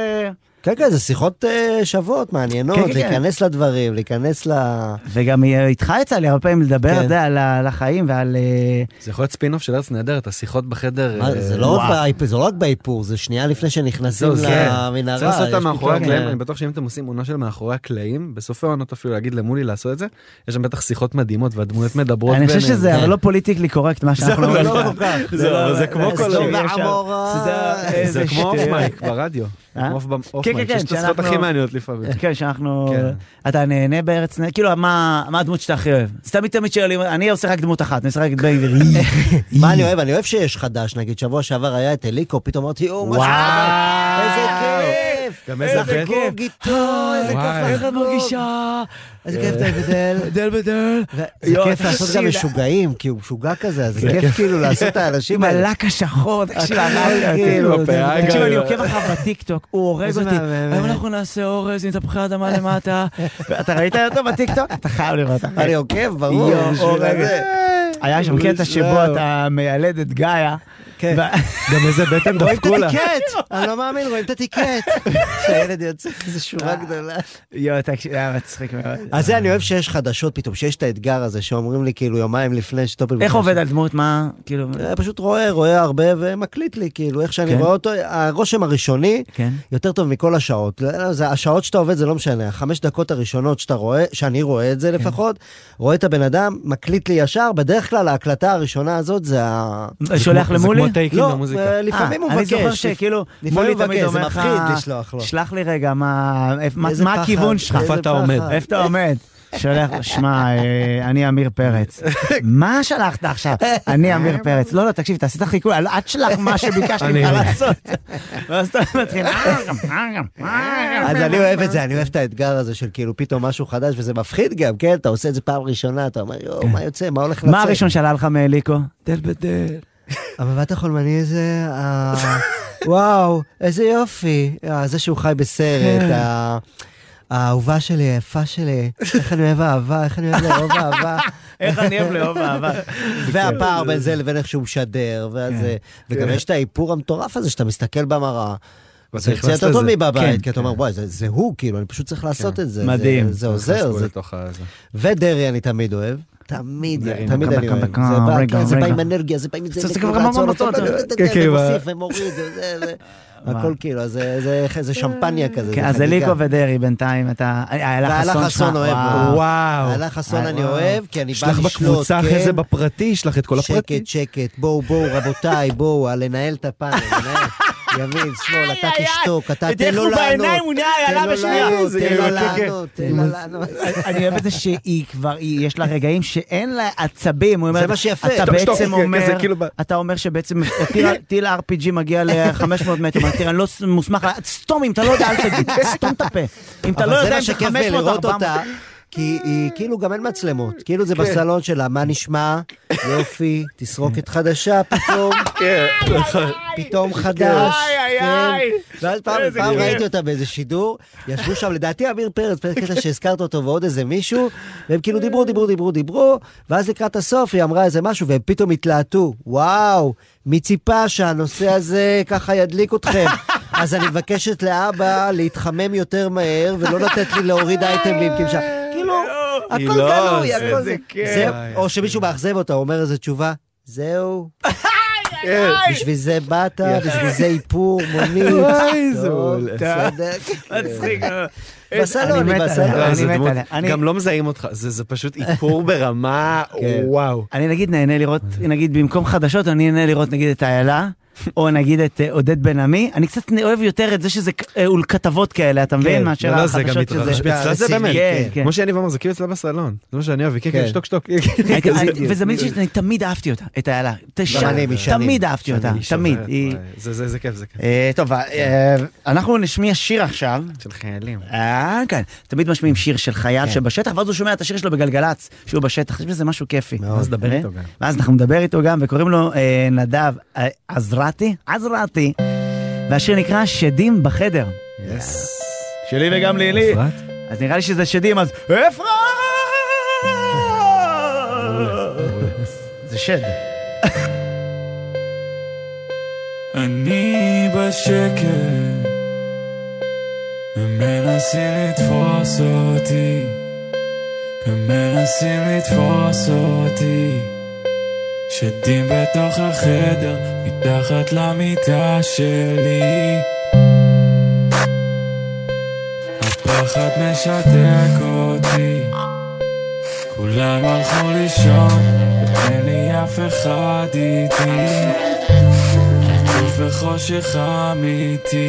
כן, כן, זה שיחות אה, שוות, מעניינות, כן, כן, כן. להיכנס לדברים, להיכנס ל... וגם אה, איתך יצא לי הרבה פעמים לדבר, כן. אתה יודע, על החיים ועל... אה, זה יכול להיות ספינוף של ארץ נהדרת, השיחות בחדר. מה, אה, זה לא רק באיפור, זה לא רק באיפור, זה שנייה לפני שנכנסים למנהרה. צריך לעשות אותם יש מאחורי פתאום, הקלעים, אה, אני בטוח שאם אתם עושים עונה של מאחורי הקלעים, בסופי העונות אפילו להגיד למולי לעשות את זה, יש שם בטח שיחות מדהימות והדמויות מדברות אני חושב. שזה כן. אבל לא politically correct מה שאנחנו אומרים. לא זה כמו כל... זה כמו off. mic ברדיו. mic, כן, שיש את שאנחנו- הכי מעניינות לפעמים. כן, שאנחנו... כן. אתה נהנה בארץ נהדרת? כאילו, מה מה הדמות שאתה הכי אוהב? אז תמיד תמיד שואלים, אני עושה רק דמות אחת, אני עושה רק את בן גביר. <laughs> מה <laughs> אני אוהב? אני אוהב שיש חדש, נגיד שבוע שעבר היה את אליקו, פתאום אמרתי. שעבר, איזה כיף. גם איזה לחגוג כיף. איתו, איזה וואי. כיף איך את לחגוג. מרגישה? איזה כיף אתה בדל. דל בדל. זה יואו, כיף לעשות גם משוגעים, כי הוא משוגע כזה, אז זה כיף כאילו לעשות את <laughs> האנשים עם האלה. הלק השחור, תקשיב. כאילו, תקשיב. אני עוקב אחריו בטיקטוק, הוא הורג איזה אותי. היום אנחנו נעשה אורז עם תפוחי אדמה למטה. אתה ראית אותו בטיקטוק? אתה חייב לראות. אני עוקב, ברור. היה שם קטע שבו זהו. אתה מיילד את גאיה. כן. גם איזה בטן רואים את דפקו לה. הטיקט, אני לא מאמין, רואים את הטיקט. <laughs> שהילד יוצא, איזה שורה גדולה. יואו, תקשיב, היה מצחיק מאוד. אז זה אני אוהב שיש חדשות פתאום, שיש את האתגר הזה, שאומרים לי כאילו יומיים לפני שטופל. איך עובד על דמות? מה? כאילו... אה, פשוט רואה, רואה הרבה ומקליט לי, כאילו, איך שאני כן. רואה אותו, הרושם הראשוני כן. יותר טוב מכל השעות. לא, זה, השעות שאתה עובד זה לא משנה, החמש דקות הראשונות שאתה רואה, שאני רואה כן. את זה לפחות, רואה את הבן אדם, מקליט לי ישר, בדרך כלל ההקלטה הראשונה הזאת זה ה... שולח למולי? טייקים לא, במוזיקה. אה, לפעמים הוא אני מבקש. זוכר שכאילו, לפעמים מולי הוא תמיד מבקש, זה אומר לך, מפחיד לשלוח לו. שלח לי רגע, מה הכיוון שלך? איפה אתה עומד? איפה אתה עומד? שולח, שמע, אה, אני אמיר פרץ. <laughs> מה שלחת עכשיו? אני אמיר פרץ. לא, לא, תקשיב, תעשי את החיקוי, אל תשלח מה שביקשתי אני- ממך לעשות. ואז אתה מתחיל, "אה, אה, אה, גם." אז אני אוהב את זה, אני אוהב את האתגר הזה של כאילו פתאום משהו חדש, וזה מפחיד גם, כן? אתה עושה את זה פעם ראשונה, אתה אומר, יואו, מה יוצא, מה הולך לצאת? מה הראשון שעלה לך מאליקו? דל בדל. המבט החולמני הזה, אה, וואו, איזה יופי. אה, זה שהוא חי בסרט, כן. האהובה שלי, היפה שלי, איך אני אוהב אהבה, איך אני אוהב לאהוב אהבה. איך אני אוהב לאהוב אהבה. <laughs> והפער בין זה לבין איך שהוא משדר, כן. וגם יש את האיפור המטורף הזה שאתה מסתכל במראה. ואתה זה יותר טוב. מבבית, כן, כי אתה אומר, וואי, זה- זה הוא, כאילו, אני פשוט צריך לעשות את זה. מדהים. זה- זה עוזר. זה- זה. ודרעי אני תמיד אוהב. תמיד, תמיד אני אוהב. זה בא- כן, זה. עם אנרגיה, זה בא עם זה, זה כאילו כבר לעצור ממש אותו, אותו, כן, כן, ומוסיף ומוריד, וזה- זה- הכל כאילו, זה- זה זה שמפניה כזה. כן, זה אז. אליקו ודרעי בינתיים, אתה... איילה ואיילה חסון שלך, אוהב וואו. איילה חסון אני. אוהב, כי אני בא שלח לשלוט, בקבוצה אחרי כן? זה בפרטי, שלח את כל הפרטי. שקט, שקט, בואו, בואו, רבותיי, בואו, לנהל את הפאנל. ימין, שמאל, אתה תשתוק, אתה תן לו לענות. הוא נהיה תן איילה לו בשנייה. לענות, תן לו כן, כן. לענות, תן לו לענות. אני אוהב את זה שהיא כבר, יש לה רגעים שאין לה עצבים. הוא זה מה שיפה. אתה בעצם כן, אומר, כאילו אתה אומר שבעצם טיל- RPG מגיע ל-500 מטר, אני לא מוסמך, סתום, אם אתה לא יודע, אל תגיד, סתום את הפה. אם אתה לא יודע אם זה שכיף 500 בלראות 400. כי היא כאילו גם אין מצלמות, כאילו זה כן. בסלון שלה, מה נשמע? יופי, תסרוקת חדשה פתאום, <laughs> כן, פתאום חדש. כן. איי. ואז פעם. ראיתי אותה באיזה שידור, ישבו שם, לדעתי עמיר פרץ, פרץ קטע שהזכרת אותו ועוד איזה מישהו, והם כאילו דיברו, דיברו, דיברו, דיברו, ואז לקראת הסוף היא אמרה איזה משהו, והם פתאום התלהטו, וואו, מי ציפה שהנושא הזה ככה ידליק אתכם? אז אני מבקשת לאבא להתחמם יותר מהר, ולא לתת לי להוריד אייטמים, כאילו, שה- כאילו, היא הכל לא, גלוי, זה- הכל זה זה. או שמישהו מאכזב אותה, אומר איזה תשובה, זהו, בשביל זה באת, בשביל זה איפור, מונית. וואי, זה מעולה. מצחיק. בסלון, אני בסלון. לא, גם לא מזהים אותך, זה זה פשוט איפור ברמה, כן. וואו. אני נגיד נהנה לראות, נגיד במקום חדשות, אני נהנה לראות נגיד את איילה, או נגיד את אה, עודד בן עמי. אני קצת אוהב יותר את זה שזה אה, כתבות כאלה, אתה מבין? כן. מאשר לא, לא, זה גם החדשות שזה... מתרחש אצלה זה באמת, כן, כן. כמו שיניב אמר, זה כאילו אצלה בסלון. זה מה שאני אוהב, כן. שתוק, שתוק. <laughs> וזה מעניין שאני תמיד אהבתי אותה, את איילה. תמיד אהבתי אותה, תמיד. זה- כיף, זה כיף. אה, טוב, אה, אנחנו נשמיע שיר עכשיו. של חיילים. אה, כן. תמיד משמיעים שיר של חייל. שבשטח, ואז הוא שומע את השיר שלו בגלגלצ, שהוא בשטח, יש בזה משהו כיפי. מאוד. אז דבר אה? איתו גם. ואז אנחנו נדבר איתו גם, וקוראים לו אה, נדב אה, עזרתי, עזרתי, והשיר נקרא שדים בחדר. יס. שלי וגם לילי. אפרת? אז נראה לי שזה שדים, אז אפרת! זה שד. אני בשקט, הם מנסים לתפוס אותי, הם מנסים לתפוס אותי. שדים בתוך החדר, מתחת למיטה שלי. הפחד משתק אותי, כולם הלכו לישון, ואין לי אף אחד איתי. עטוף בחושך אמיתי.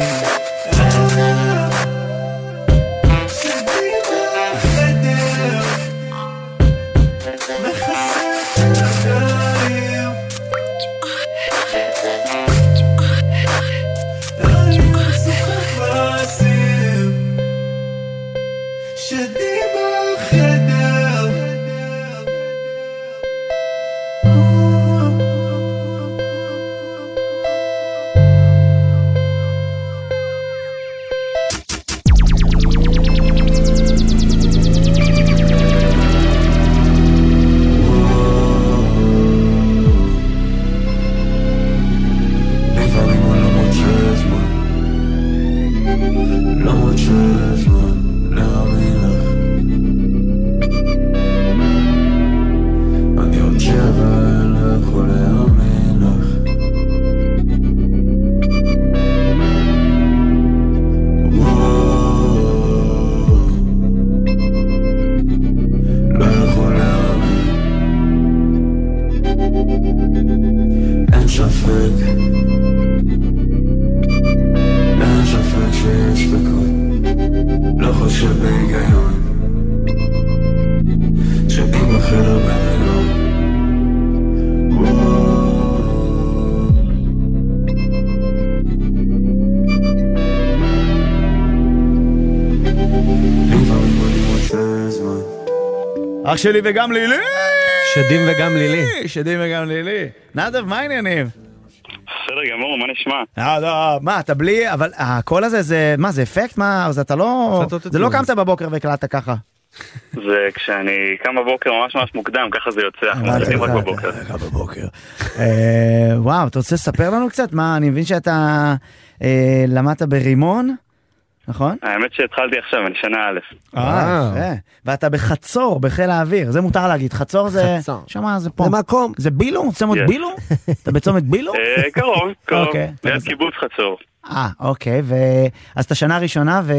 שלי וגם לילי! שדים וגם לילי. שדים וגם לילי. נדב, מה העניינים? בסדר גמור, מה נשמע? אה, לא, מה, אתה בלי, אבל הקול הזה זה, מה, זה אפקט? מה, אז אתה לא, זה לא. קמת בבוקר והקלטת ככה. זה כשאני קם בבוקר ממש ממש מוקדם, ככה זה יוצא, אנחנו מקליטים רק בבוקר. בבוקר. אה, וואו, אתה רוצה לספר לנו קצת? מה, אני מבין שאתה אה, למדת ברימון, נכון? האמת שהתחלתי עכשיו, אני שנה א'. אה. יפה. ואתה בחצור, בחיל האוויר, זה מותר להגיד, חצור זה, חצור. שמע, זה פה. זה מקום. זה בילו? צומת. בילו? אתה בצומת בילו? אה, קרוב, <laughs> קרוב, אוקיי. ליד קיבוץ חצור. אה, אוקיי, ו... אז אתה שנה ראשונה, ו...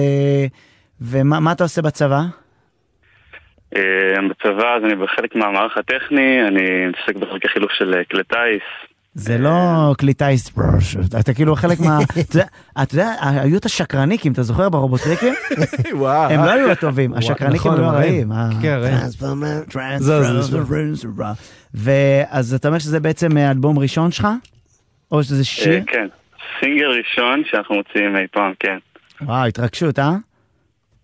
ומה מה אתה עושה בצבא? אה, בצבא אז אני בחלק מהמערך הטכני, אני מתעסק בחלקי חילוף של אה, כלי טיס. זה לא כלי טיס, אתה כאילו חלק מה... אתה יודע- היו את השקרניקים, אתה זוכר ברובוטריקים? <laughs> הם לא היו הטובים, השקרניקים נכון, היו הם הרעים. רעים. אה. כן, ואז אתה אומר שזה בעצם אה, אלבום ראשון שלך? או שזה אה, שיר? כן, סינגל ראשון שאנחנו מוציאים אי פעם, כן. וואו, התרגשות, אה?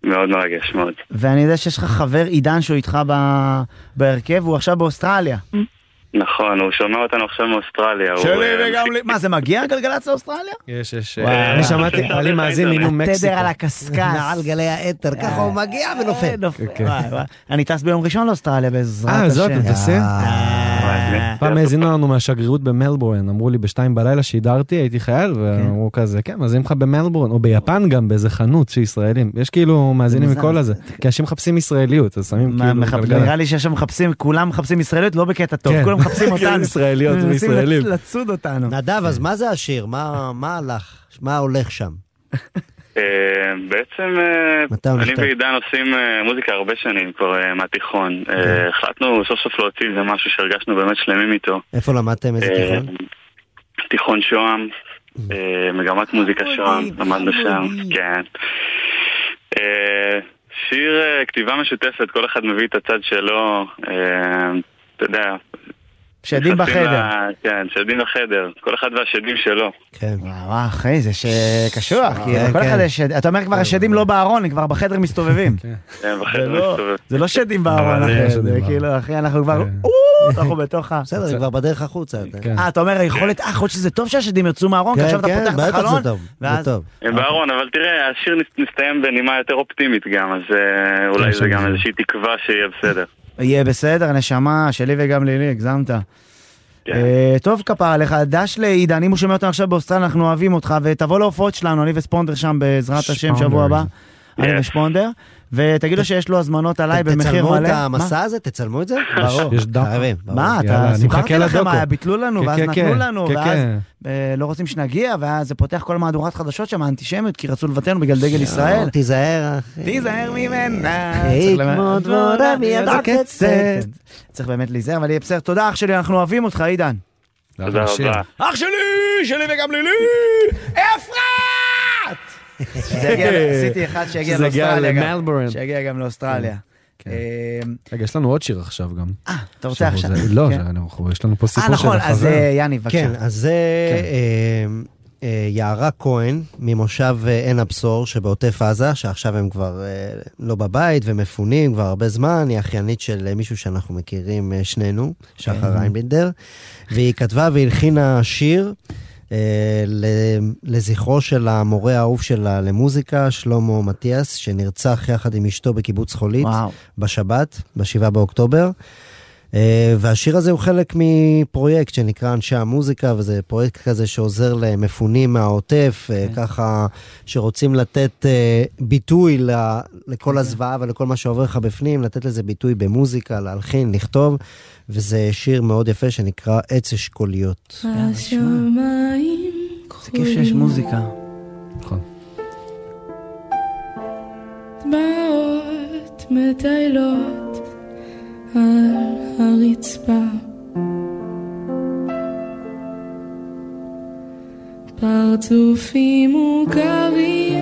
מאוד מרגש מאוד. ואני יודע שיש לך חבר עידן שהוא איתך ב- בהרכב, הוא עכשיו באוסטרליה. נכון, הוא שומע אותנו עכשיו מאוסטרליה. הוא, אה, מפיק- מה, זה מגיע גלגלצ לאוסטרליה? יש, יש. וואו. אה, אני שמעתי, היה לי מאזין מניו מקסיקו. תדר על הקשקש. מעל גלי האתר, ככה הוא מגיע ונופל. אה, נופל. וואי, וואי. אני טס ביום ראשון לאוסטרליה בעזרת השם. אה, זאת, אתה? אה, פעם האזינו לנו מהשגרירות במלבורן, אמרו לי בשתיים בלילה שידרתי, הייתי חייל, ואמרו כזה, כן, מאזינים לך במלבורן, או ביפן גם, באיזה חנות של ישראלים. יש כאילו מאזינים. מכל הזה. כי אנשים מחפשים ישראליות, אז שמים מה, כאילו... נראה לי שעכשיו מחפשים, כולם מחפשים ישראליות, לא בקטע טוב, כן. כולם מחפשים <laughs> כאילו אותנו. ישראליות וישראלים. לצ- לצוד אותנו. נדב, אז מה זה השיר? מה מה הלך? מה הולך שם? <laughs> אה, בעצם אה, אני? ועידן עושים אה, מוזיקה הרבה שנים כבר מהתיכון. אה, החלטנו סוף סוף להוציא איזה משהו שהרגשנו באמת שלמים איתו. איפה למדתם איזה תיכון? תיכון שוהם, אה, מגמת מוזיקה שוהם, למדנו שם, כן. שיר כתיבה משותפת, כל אחד מביא את הצד שלו, אתה יודע. שדים בחדר. כן, שדים בחדר, כל אחד והשדים שלו. כן. וואו, אחי, זה ש- קשוח, כאילו, כן, כל כן. אחד יש, אתה אומר כבר השדים לא בארון, הם כבר בחדר מסתובבים. זה בחדר לא- מסתובב. זה לא שדים בארון, אחי, זה שדים כאילו, אחי, אנחנו כבר, כן. אנחנו בתוך ה... בסדר, זה כבר בדרך החוצה. כן. אה, אתה אומר, היכולת, אה, להיות שזה טוב שהשדים יצאו מהארון, כי כן, עכשיו אתה כן, פותח את החלון, זה טוב. זה ואז- טוב. הם בארון, אבל תראה, השיר מסתיים בנימה יותר אופטימית גם, אז אה, אולי זה גם זה. איזושהי תקווה שיהיה בסדר. יהיה בסדר, נשמה, שלי וגם לילי, הגזמת. כן. אה, טוב כפרה עליך, דש לעידן, אם הוא שומע אותנו עכשיו באוסטרליה, אנחנו אוהבים אותך, ותבוא להופעות שלנו, אני וספונדר שם בעזרת השם. שבוע הבא. אני Yes. ושפונדר, ותגיד לו שיש לו הזמנות עליי במחיר תצלמו מלא. את מה? המסע הזה? תצלמו את זה? ברור. יש דף. מה, אתה סיפרתי לכם. היה, ביטלו לנו, כן, ואז כן, נתנו כן, לנו, ואז. אה, לא רוצים שנגיע, ואז זה פותח כל מהדורת חדשות שם, האנטישמיות, כי רצו לבטלנו בגלל דגל ישראל. תיזהר, אחי. תיזהר ממנה. כמו דבורה מיד הקצת. צריך באמת להיזהר, אבל יהיה בסדר. תודה אח שלי, אנחנו אוהבים אותך, עידן. תודה. רבה. אח שלי, שלי וגם לילי, אפרת! <laughs> עשיתי אחד שיגיע לאוסטרליה גם. שיגיע גם לאוסטרליה. כן. אה, רגע, יש לנו עוד שיר עכשיו גם. אה, אתה רוצה עכשיו? זה- לא, כן. יש לנו פה אה, סיפור של נכון, אז החבר. אה, יאני, בבקשה. כן, אז זה אה, אה, יערה כהן ממושב אה, עין הבשור שבעוטף עזה, שעכשיו הם כבר לא בבית ומפונים כבר הרבה זמן, היא אחיינית של מישהו שאנחנו מכירים שנינו, שחר איינבינדר, והיא כתבה והלחינה שיר. אה, לזכרו של המורה האהוב שלה למוזיקה, שלמה מתיאס, שנרצח יחד עם אשתו בקיבוץ חולית וואו. בשבת, ב-7 באוקטובר. אה, והשיר הזה הוא חלק מפרויקט שנקרא אנשי המוזיקה, וזה פרויקט כזה שעוזר למפונים מהעוטף, אה, ככה שרוצים לתת ביטוי לכל הזוועה ולכל מה שעובר לך בפנים, לתת לזה ביטוי במוזיקה, להלחין, לכתוב, וזה שיר מאוד יפה שנקרא עץ אשכוליות. השמיים זה כיף שיש מוזיקה. נכון. דמעות מטיילות על הרצפה. פרצופים מוכרים,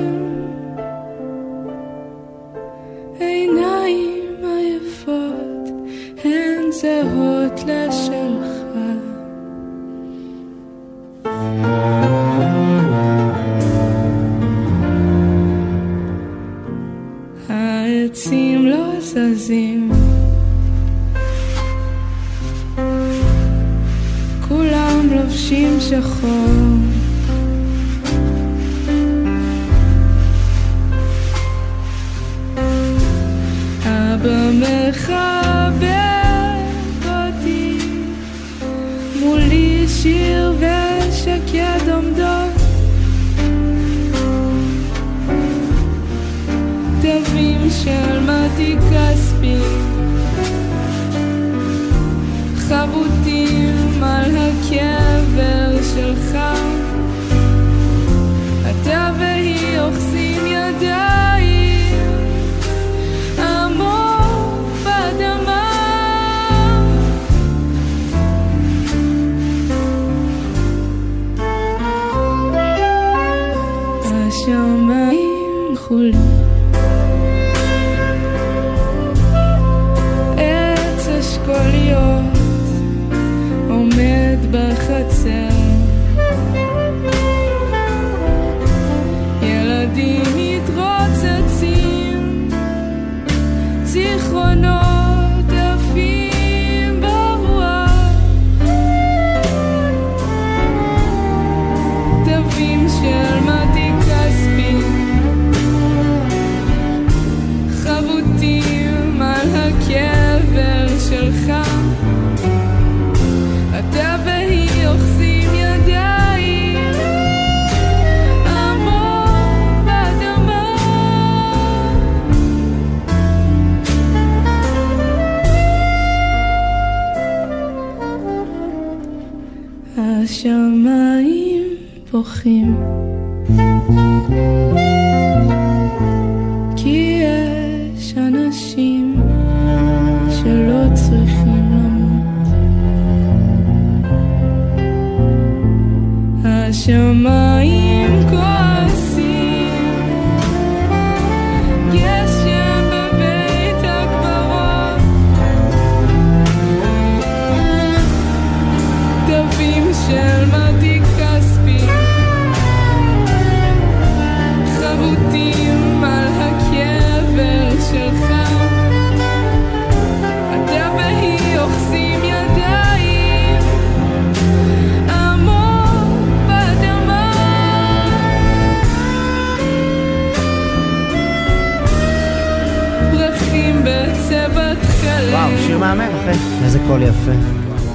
אחי. איזה קול יפה.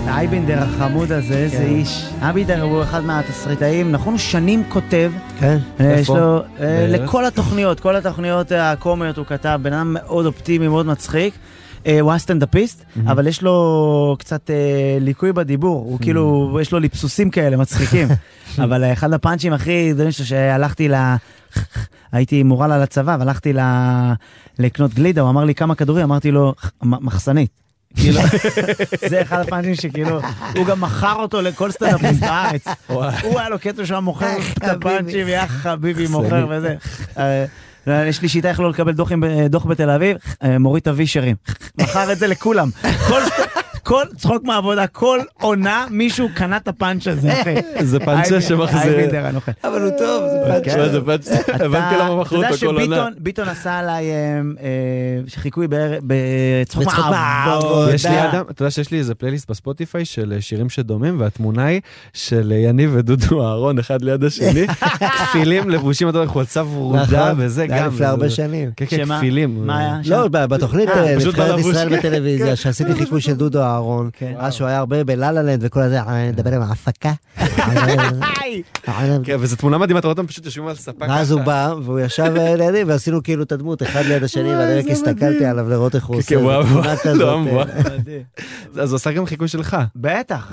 אייבינדר החמוד הזה, איזה כן. איש. אייבינדר הוא אחד מהתסריטאים, נכון, שנים כותב. כן? אה, יש איפה? לו, אה? לכל התוכניות, כל התוכניות הקומיות הוא כתב, בן אדם מאוד אופטימי, מאוד מצחיק. אה, הוא היה סטנדאפיסט, אבל יש לו קצת אה, ליקוי בדיבור, הוא כאילו, יש לו ליפסוסים כאלה מצחיקים. <laughs> אבל אה, אחד הפאנצ'ים הכי גדולים שלו, שהלכתי ל... <laughs> הייתי מורל על הצבא, והלכתי לקנות גלידה, הוא אמר לי כמה כדורים, אמרתי לו, "מ- מחסנית. כאילו, <laughs> זה אחד הפאנצ'ים שכאילו, הוא גם מכר אותו לכל סטנדאפיסט בארץ. הוא היה לו קטע שהוא היה מוכר את הפאנצ'ים, יא חביבי מוכר וזה. אה, יש לי שיטה איך לא לקבל דוח בתל אביב, אה, מוריד את הווישרים. מכר את זה לכולם. כל צחוק מהעבודה, כל עונה מישהו קנה את הפאנץ' הזה, אחי. <laughs> זה פאנצ'ה שמחזיר. אייבינדר הנוכל. אבל הוא טוב, זה פאנץ'. כן. תשמע, זה פאנצ' הבנתי למה מכרו אותו כל אתה עונה. יודע שביטון ביטון עשה עליי אה, אה, חיקוי בצחוק מהעבודה. מהעבודה. יש לי אדם, אתה יודע שיש לי איזה פלייליסט בספוטיפיי של אה, שירים שדומים, והתמונה היא של יניב ודודו אהרון אחד ליד השני, <laughs> כפילים לבושים, אתה יודע, חולצה ורודה נכון, וזה זה היה גם. לפני הרבה שנים. כן, כן? כפילים. מה היה? לא, בתוכנית נבחרת ישראל. בטלוויזיה, שעשיתי חיקוי של דודו אהרון, כן. אז שהוא היה הרבה בלה-לה לנד וכל הזה, נדבר עם ההפקה. <laughs> כן, וזו תמונה מדהימה, אתה רואה אותם פשוט יושבים על ספה ואז הוא בא, והוא ישב אה, לידי, ועשינו כאילו את הדמות, אחד ליד השני, ואני רק הסתכלתי עליו לראות איך הוא עושה, כן, תמונה כזאת. לא, אה. אז הוא עשה גם חיקוי שלך. בטח,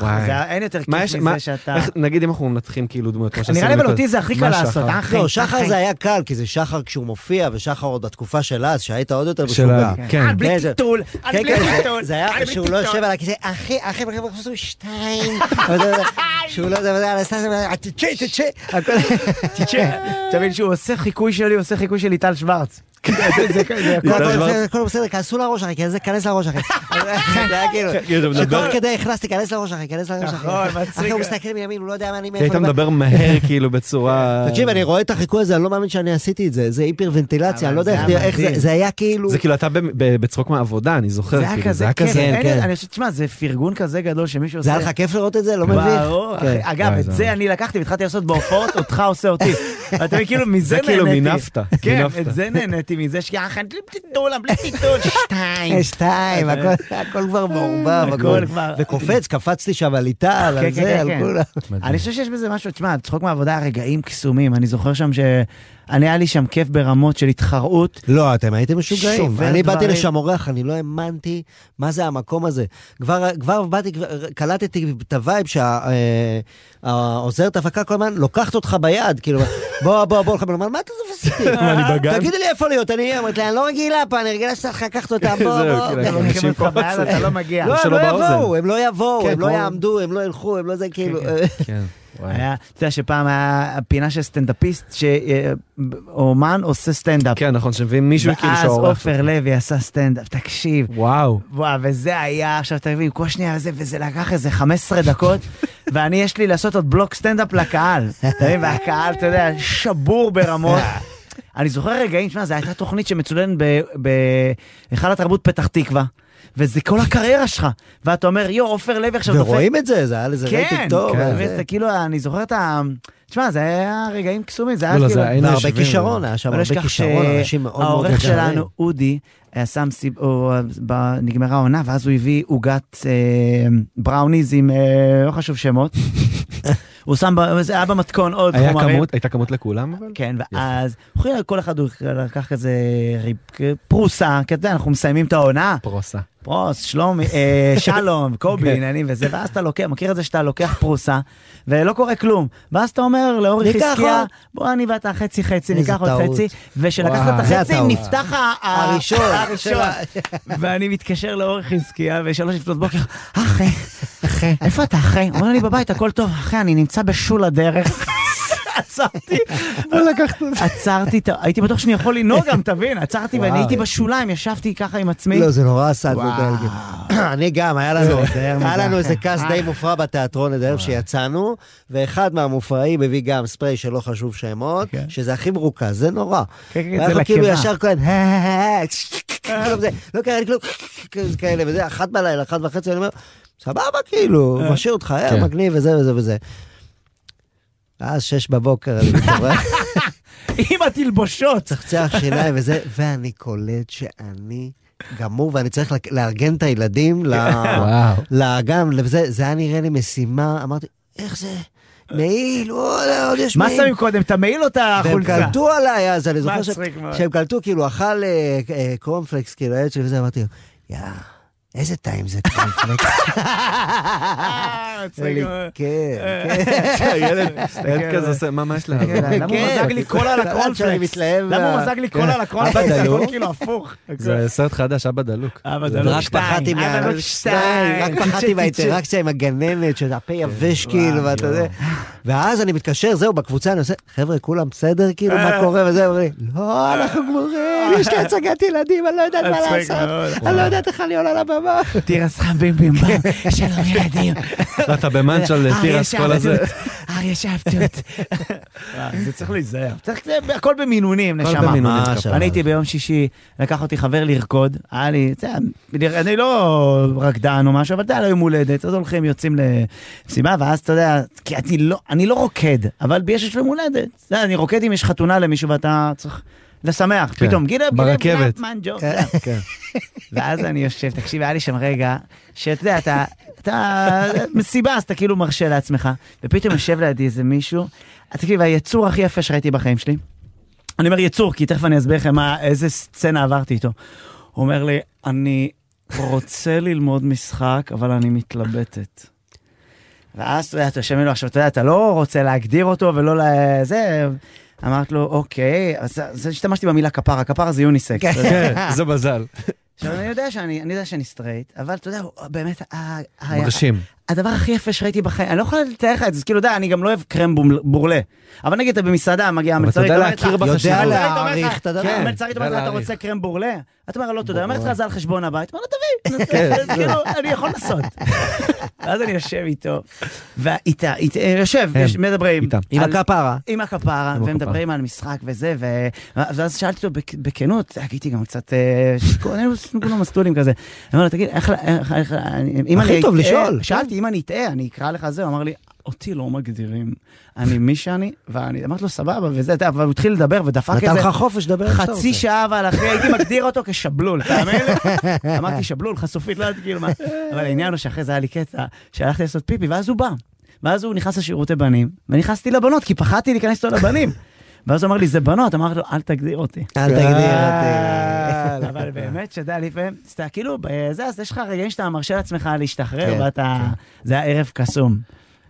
אין יותר כיף מזה שאתה... נגיד אם אנחנו מנתחים כאילו דמויות, כמו נראה לי אבל. אותי זה הכי קל? לעשות, אחי. לא, שחר. זה היה קל, כי זה שחר כשהוא מופיע, ושחר עוד בתקופה של אז, שהיית עוד יותר משוגע. כן. אה, בלי כן, זה- טיטול, כן, בלי כן, זה- טיטול. זה היה אני בלי שהוא לא. יושב על הכיסא, אחי, אחי, אחי, אחי, שתיים, שהוא לא יודע, תצ'ה, תצ'ה, אתה מבין שהוא עושה חיקוי שלי, עושה חיקוי של ליטל שוורץ. הכל בסדר, כנסו לראש אחי, כנס- כנס לראש אחי. <laughs> זה היה כאילו, <laughs> כאילו, שתוך כדי הכנסתי, כנס לראש אחי, כנס לראש אחי. נכון, מצחיק. אחי הוא מסתכל מימין, הוא לא יודע מה אני כי היית מאיפה. מדבר מהר <laughs> כאילו בצורה... תקשיב, אני רואה את החיקוי הזה, אני לא מאמין שאני עשיתי את זה, זה היפרוונטילציה, אני לא יודע איך זה זה- היה זה. זה כאילו... זה כאילו אתה בצחוק מהעבודה, אני זוכר. זה היה כאילו, כזה כיף, כן, כן. אני חושב, תשמע, זה פרגון כזה גדול שמישהו זה עושה. היה לך כיף לראות את זה? לא אחי. כן. אגב, את זה- זה אני לקחתי והתחלתי לעשות בהופעות, אותך עושה אותי. אתה מבין, כאילו, מזה זה נהניתי. כאילו מינפת, כן. את זה נהניתי מזה, שככה, בלי טיטול, בלי טיטול, <laughs> שתיים. שתיים, הכל- הכל כבר מעורבב, הכל כבר- וקופץ, קפצתי שם על ליטל, כן, על כן, זה, כן, על. כולם. אני חושב שיש בזה משהו, תשמע, צחוק מהעבודה, רגעים קסומים. אני זוכר שם ש... אני, היה לי שם כיף ברמות של התחרות. לא, אתם הייתם משוגעים. אני באתי. לשם אורח, אני לא האמנתי מה זה המקום הזה. כבר כבר באתי, קלטתי את ה vibe שהעוזרת הפקה כל הזמן לוקחת אותך ביד, כאילו, <laughs> בוא, בוא, בוא, בוא, מה אתה תופס אותי? <laughs> מה, אני בגן? תגידי לי איפה להיות, אני אמרתי לה, אני לא רגילה פה, אני רגילה שצריך לקחת אותם, בוא, <laughs> זהו, בוא. כאילו, אתה אנשים פה לא מגיע. לא, הם לא. יבואו, הם לא יבואו, כן, הם לא יעמדו, הם לא ילכו, הם לא זה, כאילו... וואי. היה, אתה יודע שפעם היה פינה של סטנדאפיסט, שאומן עושה סטנדאפ. כן, נכון, שמביאים מישהו כאילו ואז שהאורח. עופר לוי עשה סטנדאפ, תקשיב. וואו. וואו, וזה היה, עכשיו תבין, כל שנייה זה, וזה לקח איזה 15 דקות, <laughs> ואני, יש לי לעשות עוד בלוק סטנדאפ לקהל. אתה מבין? והקהל, אתה יודע, שבור ברמות. <laughs> אני זוכר רגעים, שמע, זו הייתה תוכנית שמצולמת בהיכל התרבות פתח תקווה, וזה כל הקריירה שלך. ואתה אומר, יו, עופר לוי עכשיו דופק. ורואים את זה, זה היה לזה כן, רייטינג טוב. כן, וזה. זה כאילו, אני זוכר את ה... תשמע, זה היה רגעים קסומים, זה היה לא, לא, כאילו... זה והרבה יושבים, כישרון, היה שם הרבה כישרון, אנשים מאוד מאוד יקרים. שלנו, אודי, היה שם סיב... או, ב- נגמרה העונה, ואז הוא הביא עוגת אה, בראוניז עם, אה, לא חשוב שמות. <laughs> הוא שם, זה היה במתכון עוד היה חומרים. כמות, הייתה כמות לכולם אבל? כן, ואז כל אחד הוא לקח כזה ריב- פרוסה, כי אתה יודע, אנחנו מסיימים את העונה, פרוסה. פרוס, שלומי, אה, <laughs> שלום, קובי, כן. עניינים וזה, ואז אתה לוקח, מכיר את זה שאתה לוקח פרוסה, ולא קורה כלום. ואז אתה אומר לאורי חזקיה. בוא אני ואתה חצי חצי, ניקח עוד. חצי, ושלקחת. את החצי. נפתח הראשון. <laughs> ואני מתקשר לאורי חזקיה, ושלוש לפנות בוקר, אחי, אחי, איפה אתה אחי? אומר לי בבית, הכל טוב, אחי, אני נמצא בשול הדרך. <laughs> עצרתי, עצרתי, את הייתי בטוח שאני יכול לנהוג גם, תבין, עצרתי ואני. הייתי בשוליים, ישבתי ככה עם עצמי. לא, זה נורא עשה את. בלגיה. <clears throat> אני גם, היה לנו, איזה. כעס די מופרע בתיאטרון איזה ערב שיצאנו, ואחד מהמופרעים הביא גם ספרי שלא חשוב שמות, כן. שזה הכי מרוכז, זה נורא. כן, כן, זה ואנחנו כאילו. ישר כהן, לא קרה לי כלום, כאלה וזה, אחת בלילה, אחת וחצי, אני אומר, סבבה, כאילו, משאיר אותך, כן. מגניב וזה וזה וזה. ואז שש בבוקר אני מתעורר, עם התלבושות. צחצח שיניים וזה, ואני קולט שאני גמור, ואני צריך לארגן את הילדים. לאגם, זה היה נראה לי משימה, אמרתי, איך זה? מעיל, עוד עוד יש מה מעיל. שמים קודם, את המעיל או את והם החולצה? קלטו עליי אז, אני זוכר. שהם קלטו, כאילו, אכל אה, אה, קורנפלקס, כאילו, הילד שלי וזה, אמרתי לו, יא, איזה טעים זה קורנפלקס. אה. כן, כן. ילד ילד כזה עושה, מה מה יש לה? כן, למה הוא כן. מזג לי קולה על <laughs> הקורנפלקס? למה הוא מזג לי קולה על הקורנפלקס? דלוק? כאילו הפוך. זה סרט חדש, אבא דלוק. אבא זה דלוק רק שתיים, פחדתי אבא מה... דלוק שתיים. רק פחדתי מהאינטראקציה עם הגננת, שהפה יבש כאילו, ואתה יודע. ואז אני מתקשר, זהו, בקבוצה אני עושה, חבר'ה, כולם בסדר, כאילו, מה קורה וזה, אומרים לא, אנחנו גמורים, יש לי הצגת ילדים, אני לא יודעת מה לעשות. אני לא יודעת איך אני עולה לבמה. תירס חם בים בים בים, שלום ילדים. לא, אתה במאנץ' אריה תירס כל הזה. אריה שבתות. זה צריך להיזהר. צריך, זה הכל במינונים, נשמה. אני הייתי ביום שישי, לקח אותי חבר לרקוד, היה לי, אני לא רקדן או משהו, אבל אתה יודע, ליום הולדת, אז הולכים, יוצאים למסיבה, ואז אתה יודע, כי אני לא, אני לא רוקד, אבל יש יום הולדת. אני רוקד אם יש חתונה למישהו ואתה צריך לשמח, כן, פתאום, גילה, ברכבת. מנג'ו. כן. <laughs> ואז אני יושב, תקשיב, היה לי שם רגע, שאתה יודע, אתה, אתה, מסיבה, אז אתה כאילו מרשה לעצמך, ופתאום יושב לידי איזה מישהו, תקשיב, היצור הכי יפה שראיתי בחיים שלי, אני אומר יצור, כי תכף אני אסביר לכם מה, איזה סצנה עברתי איתו. הוא אומר לי, אני רוצה ללמוד משחק, אבל אני מתלבטת. ואז אתה יודע, אתה יושב ממנו, עכשיו אתה יודע, אתה לא רוצה להגדיר אותו ולא לזה, אמרת לו, אוקיי, אז אז השתמשתי במילה כפרה, כפרה זה יוניסקס. כן, <laughs> זה מזל. עכשיו, אני יודע שאני, אני יודע שאני סטרייט, אבל אתה יודע, באמת, מרשים. הדבר הכי יפה שראיתי בחיים, אני לא יכול לתאר לך את זה, כאילו, אתה יודע, אני גם לא אוהב קרם ברולה. אבל נגיד אתה במסעדה, מגיע אבל אתה המלצרית, יודע להכיר בחשיבות. יודע המלצרית להעריך לך- את הדבר. כן, המלצרית אומרת לך, יודע אתה להעריך. רוצה קרם ברולה? אתה אומר לא תודה, אומרת לך. זה על חשבון הבית, אומר תביא, <laughs> אז כאילו, אני יכול לעשות. <laughs> ואז אני יושב איתו, ואיתה, איתה, יושב, יש- מדברים. עם הכפרה. עם הכפרה, ומדברים על משחק וזה. ואז שאלתי אותו בכ- בכנות, הייתי גם קצת, אה, שיכור, היינו כולנו מסטולים כזה. אני אומר לו, תגיד, איך, איך, איך, אני- אם הכי טוב אטעה- לשאול, שאלתי, אם אני אטעה, אני אקרא לך זה, הוא אמר לי, אותי לא מגדירים, אני מי שאני, ואני אמרתי לו, סבבה, וזה, אתה יודע, אבל הוא התחיל לדבר ודפק נתן איזה לך חופש לדבר איך שאתה חצי. שעה, אבל אחי, הייתי מגדיר אותו כשבלול, תאמין לי? אמרתי, שבלול, חשופית, לא יודעת כאילו מה. אבל העניין הוא שאחרי זה היה לי קטע, שהלכתי לעשות פיפי, ואז הוא בא. ואז הוא נכנס לשירותי בנים, ונכנסתי לבנות, כי פחדתי להיכנס איתו לבנים. ואז הוא אמר לי, זה בנות, אמרתי לו, אל תגדיר אותי. אל תגדיר אותי. אה, אבל באמת, שאתה יודע, לפעמים, אתה כאילו, זה, אז יש לך רגעים שאתה מרשה לעצמך להשתחרר, כן, ואתה, זה היה ערב קסום.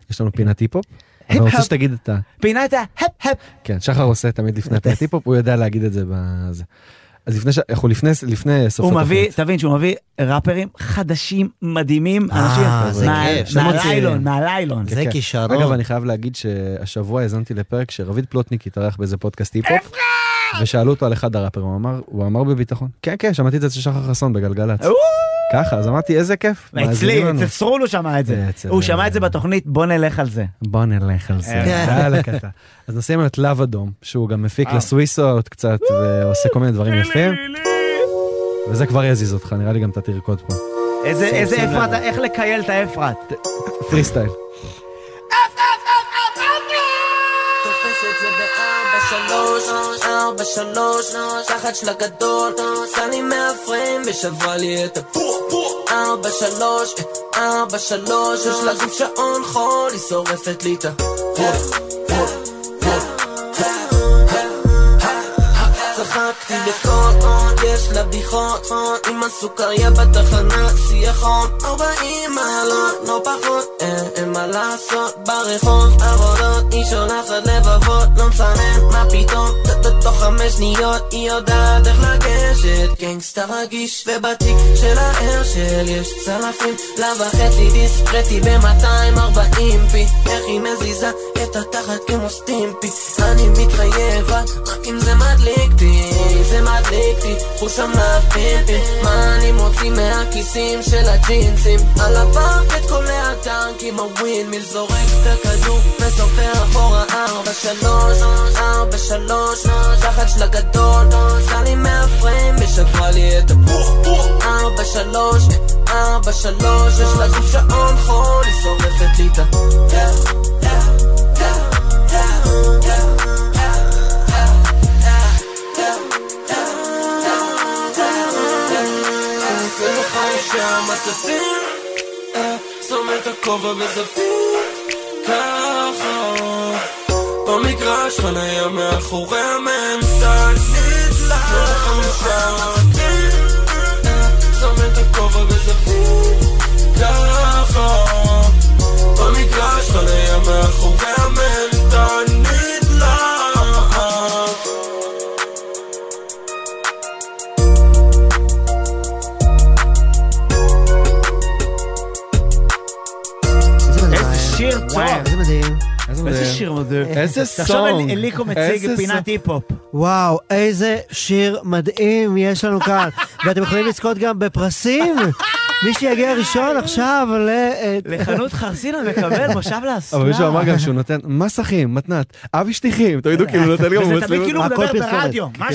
יש לנו פינת היפ-הופ. אני רוצה. שתגיד את ה... פינה את ההיפ-הופ. כן, שחר עושה תמיד לפני הפינת היפ-הופ, הוא יודע להגיד את זה בזה. אז לפני ש... אנחנו לפני, לפני סוף הוא. מביא, תבין שהוא מביא ראפרים חדשים, מדהימים, אנשים, אה, שמות מהליילון. מהליילון. זה. כישרון. אגב, אני חייב להגיד שהשבוע האזנתי לפרק שרביד פלוטניק התארח באיזה פודקאסט היפ-הופ, ושאלו אותו על אחד הראפרים, הוא אמר, הוא אמר בביטחון, כן, כן, שמעתי את זה אצל שחר חסון בגלגלצ. ככה, אז אמרתי, איזה כיף. לנו. אצל סרול הוא שמע את זה. הוא שמע את זה בתוכנית, בוא נלך על זה. בוא נלך על זה. אה. לקטע. אז נשים את לאב אדום, שהוא גם מפיק אה. לסוויסות קצת, ועושה כל מיני דברים יפים, וזה כבר יזיז אותך, נראה לי גם אתה תרקוד פה. איזה אפרת. איך לקייל את האפרת. פרי סטייל. תופס את זה בארבע שלוש, ארבע שלוש, תחת של הגדול, עשה לי מהפריים ושברה לי את הפור, ארבע שלוש, ארבע שלוש, יש לה גוף שעון חול, היא שורפת לי את ה... יש לה בדיחות, עם הסוכריה בתחנה, שיחון, ארבעים מעלות, לא פחות, אין, אין מה לעשות, ברחוב, עבודות, היא שולחת לבבות, לא מסנן, מה פתאום, תוך חמש שניות, היא יודעת איך לגשת, גנגסטה רגיש, ובתיק של ההרשל יש צלפים, לה וחצי דיסקרטי ב-240 פי, איך היא מזיזה את התחת כמו סטימפי, אני מתחייב, רק אם זה מדליק אותי, זה מדליק אותי, חוש המאפיפי מה אני מוציא מהכיסים של הג'ינסים? על הפרקט קולע טנקים הווין מיל זורק את הכדור וסופר אחורה. ארבע שלוש ארבע שלוש תחת של הגדול. עשה לי מהפריים ושברה לי את הפור ארבע שלוש ארבע שלוש יש לה גוף שעון חול היא שורפת לי את ה... חמישה מצבים שם את הכובע בזווית ככה. במגרש חניה מאחורי המנטל נדלק חמישה מצבים שם את הכובע בזווית ככה. במגרש חניה מאחורי המנטל וואו, איזה מדהים. איזה. שיר מדהים. איזה סונג. אל- אליקו מציג פינת. היפ-הופ. וואו, איזה שיר מדהים יש לנו כאן. <laughs> ואתם יכולים לזכות גם בפרסים. מי שיגיע ראשון עכשיו ל... אה, לחנות חרסינה מקבל מושב לאסלה. אבל מישהו אמר גם שהוא נותן מסכים, מתנת, אבי שטיחים, תמיד הוא כאילו נותן גם וזה תמיד מצלמות. כאילו הוא הכל מדבר. ברדיו. מה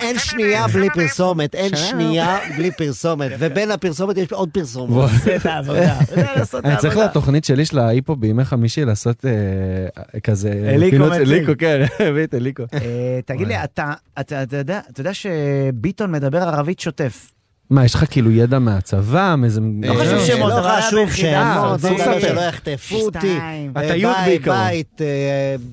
אין, שנייה בלי פרסומת, אין שנייה. שנייה בלי פרסומת, ובין הפרסומת יש עוד פרסומת. <laughs> אני צריך. לתוכנית שלי של ההיפו בימי חמישי לעשות אה, כזה אליקו פינות- מציג. אליקו, כן, <laughs> הביא את אליקו. אה, תגיד לי, אתה יודע שביטון מדבר ערבית שוטף. מה, יש לך כאילו ידע מהצבא, מאיזה... לא חשוב אה, שמות, לא אבל חשוב שמות. שלא יחטפו אותי. שתיים. אה, בעיקרון. בית, אה,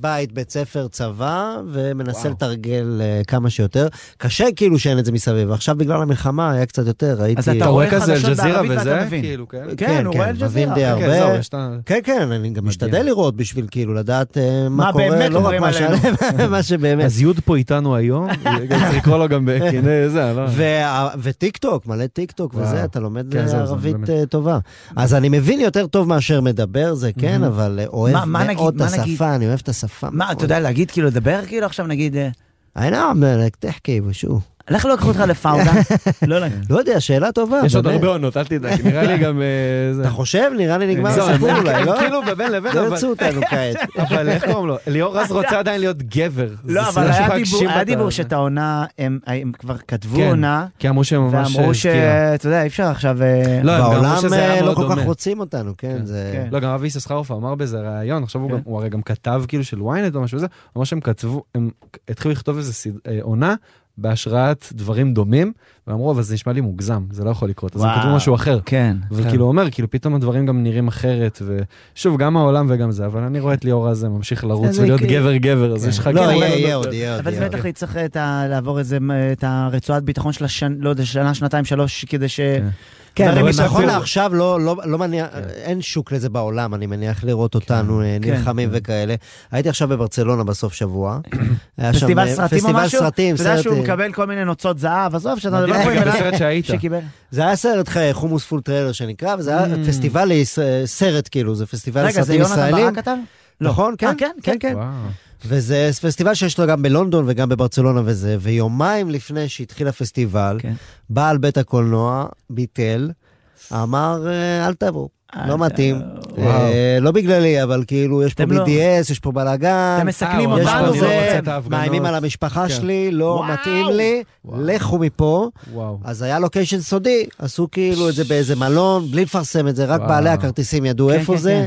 בית, בית ספר, צבא, ומנסה. לתרגל כמה שיותר. קשה כאילו שאין את זה מסביב, עכשיו בגלל המלחמה היה קצת יותר, ראיתי... אז אתה רואה כזה אל-ג'זירה וזה? כאילו, כן. כן, הוא רואה אל-ג'זירה. מבין די כן, הרבה. כן. כן, כן, אני גם משתדל לראות בשביל כאילו לדעת מה קורה, לא רק מה ש- עלינו. <laughs> מה שבאמת. אז יוד פה איתנו היום, <laughs> צריך לקרוא לו גם בכינוי זה, לא? וה- וטיק טוק, מלא טיק טוק. וזה, אתה לומד כן, אה, זה ערבית. אה, טובה. אז אני מבין יותר טוב מאשר מדבר, זה כן, אבל אה, אוהב מה- מה מאוד נגיד- את נגיד? השפה, אני אוהב את השפה. מה. אתה יודע להגיד, כאילו, לדבר, כאילו, עכשיו נגיד, אני נעם, תחכי ושו. לך לא לקחו אותך לפאודה. <laughs> לא, לא. לא יודע, שאלה טובה. יש עוד. הרבה עונות, אל תדאג, נראה לי גם... אה. אתה חושב? נראה לי נגמר זהו, הסיפור אולי, לא? כאילו בבין לבין, לא אבל... ירצו אותנו כעת. <laughs> אבל איך קוראים לו? ליאור רז רוצה עדיין להיות גבר. לא, אבל היה דיבור- שאת העונה, הם כבר כתבו כן, עונה, כי אמרו שהם ממש... ואמרו הזכירה. שאתה יודע, אי אפשר עכשיו... אה, לא, בעולם אה, לא כל כך. רוצים אותנו, כן, כן. כן. לא, גם אבי יששכרוף אמר באיזה ראיון, עכשיו הוא. גם- הוא הרי גם כתב כאילו של ynet או משהו כזה, אמר שהם כתבו, הם התחילו לכתוב איזה אה, עונה בהשראת דברים דומים, ואמרו, אבל זה נשמע לי מוגזם, זה לא יכול לקרות, אז הם וואו. כתבו משהו אחר. כן. אבל כאילו הוא אומר, כאילו פתאום הדברים גם נראים אחרת, ושוב, גם העולם וגם זה, אבל אני רואה את ליאור הזה ממשיך לרוץ זה ולהיות כאילו- גבר גבר, אז יש לך... לא, כן, יהיה, אבל- יהיה עוד, יהיה עוד. אבל זה יהיה בטח. יצטרך לעבור איזה, את הרצועת ביטחון של השנה, לא יודע, שנה, שנתיים, שלוש, כדי ש... כן. כן, אבל. נכון לעכשיו לא, לא, לא מניח, אין שוק לזה בעולם, אני מניח לראות אותנו אה, כן. נלחמים וכאלה. הייתי עכשיו בברצלונה בסוף שבוע. <coughs> פסטיבל אה, סרטים או פסטיבל משהו? סרטים, אתה יודע שהוא מקבל כל מיני נוצות זהב, עזוב, שאתה מדבר פה עם גם בן בסרט אדם שהיית. זה היה סרט חומוס פול טריילר שנקרא, וזה היה Mm. פסטיבל, סרט כאילו, זה פסטיבל רגע, זה סרטים יונתן ישראלים. ברק כתב? לא. נכון, כן, אה, כן, כן, כן. וזה פסטיבל שיש לו גם בלונדון וגם בברצלונה וזה, ויומיים לפני שהתחיל הפסטיבל, כן. בעל בית הקולנוע ביטל, אמר, אה, אל תבואו. לא מתאים, תבואו. אה, לא בגללי, אבל כאילו, יש פה לא- BDS, יש פה בלאגן, אתם מסכנים אה, יש אותנו. לא זה. מאיימים על המשפחה כן. שלי, לא. מתאים לי. לכו מפה. אז היה לוקיישן סודי, עשו כאילו את זה באיזה מלון, בלי לפרסם את זה, רק. בעלי הכרטיסים ידעו כן, איפה כן, זה.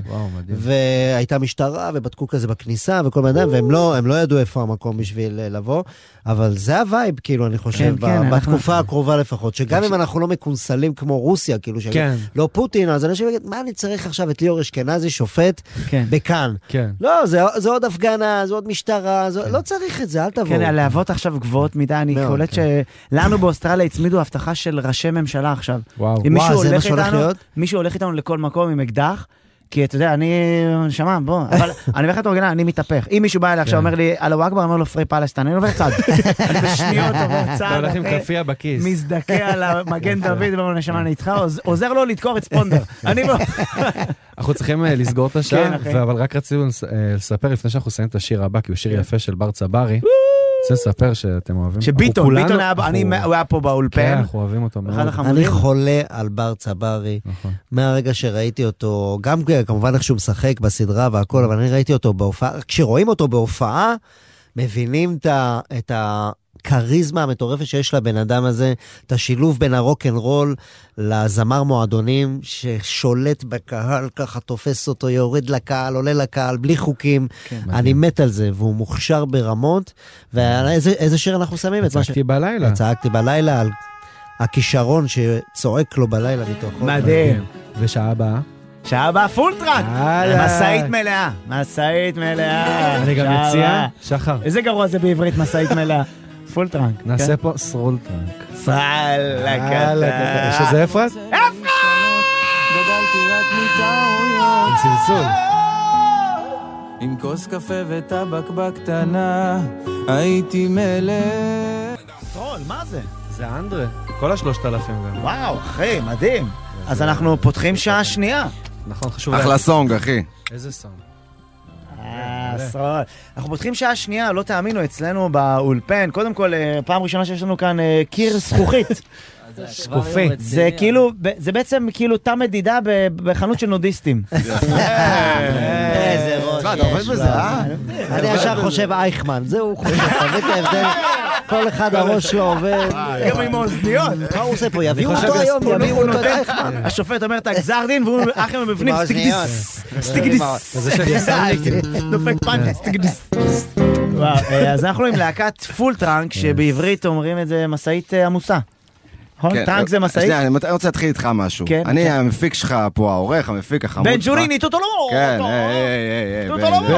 והייתה משטרה, ובדקו כזה בכניסה וכל מיני דברים, והם לא, הם לא ידעו איפה המקום בשביל אה, לבוא, אבל זה הווייב, כאילו, אני חושב, כן, כן, אנחנו- בתקופה הקרובה לפחות, שגם אם אנחנו לא מקונסלים כמו רוסיה, כאילו, שיגיד, כן, לא פוטין, אז אנשים יגידו, מה אני צריך עכשיו את ליאור אשכנזי, שופט, כן. בכאן? כן. לא, זה, זה עוד הפגנה, זה עוד משטרה, זה, לא צריך את זה, אל תבואו. כן, הלהבות עכשיו גבוהות מדי, אני קולט שלנו באוסטרליה הצמידו הבטחה של ראשי ממשלה עכשיו. וואו. וואו, זה מה הולך שהולך להיות? מישהו הולך איתנו לכל מקום עם אקדח, כי אתה יודע, אני, נשמה, בוא, <laughs> אבל אני אומר לך את האורגינל, אני מתהפך. אם מישהו בא אליי עכשיו, כן. אומר לי, אללהו אכבר, אומר לו פרי פלסטין, אני עובר צד. <laughs> אני בשניות עובר אתה צד, הולך עם כאפיה בכיס. מזדכה על המגן דוד, ואומר לו, נשמה, אני איתך, עוז- <laughs> עוזר לו לדקור את ספונדר. אני לא... אנחנו צריכים אה, לסגור את השעה, כן, אבל רק רצינו אה, לספר לפני שאנחנו נסיים את השיר הבא, כי הוא שיר יפה של בר צברי. רוצה לספר שאתם אוהבים. שביטון, כולנו- ביטון היה, אני- הוא היה פה כן, באולפן. אנחנו אוהבים אותו מאוד. אני חולה על בר צברי. נכון. מהרגע שראיתי אותו, גם כמובן איך שהוא משחק בסדרה והכל, אבל אני ראיתי אותו בהופעה, כשרואים אותו בהופעה, מבינים את ה- את הכריזמה המטורפת שיש לבן אדם הזה, את השילוב בין הרוקנרול לזמר מועדונים, ששולט בקהל, ככה תופס אותו, יורד לקהל, עולה לקהל, בלי חוקים. כן. אני מת על זה, והוא מוכשר ברמות. ואיזה שיר אנחנו שמים? מה ש... צעקתי בלילה. צעקתי בלילה על הכישרון שצועק לו בלילה מתוכו. מדהים. ושעה הבאה. שעה הבאה פול טראק. משאית מלאה. משאית מלאה. אני גם מציע. שחר, איזה גרוע זה בעברית משאית מלאה. פול טראנק. נעשה פה סרול טראנק. יש איזה אפרת? מטעויות עם צלצול. עם כוס קפה וטבק בקטנה הייתי מלך סרול, מה זה? זה אנדרה. כל השלושת אלפים גם. וואו, אחי, מדהים. אז אנחנו פותחים שעה שנייה. נכון, חשוב. אחלה סונג, אחי. איזה סאונד. אה, סרול. אנחנו פותחים שעה שנייה, לא תאמינו, אצלנו באולפן. קודם כל, אה, פעם ראשונה שיש לנו כאן אה, קיר <laughs> זכוכית. שקופי. זה כאילו, ב- זה בעצם כאילו תא מדידה בחנות של נודיסטים. <laughs> <laughs> איזה ראש תשמע, אתה עובד יש בזה. אה? אני ישר חושב אייכמן, זה הוא חושב, ההבדל? כל אחד הראש שלו עובד. גם עם האוזניות. מה הוא עושה פה? יביאו אותו היום, הוא יביאו אותו אייכמן. השופט אומר את הגזר דין, והוא אחי מבפנים. סטיגדיס, סטיגדיס. דופק פאנץ', סטיגדיס. וואו, אה, אז אנחנו עם להקת פול טראנק, <laughs> שבעברית אומרים את זה משאית אה, עמוסה. נכון? כן, trunk זה משאית? שנייה, אני רוצה להתחיל איתך משהו. כן, אני כן. המפיק שלך פה, העורך, המפיק, החמוד בן שלך. ג'וליני, טוטולו! כן, היי, היי, היי, היי, טוטולו! בן,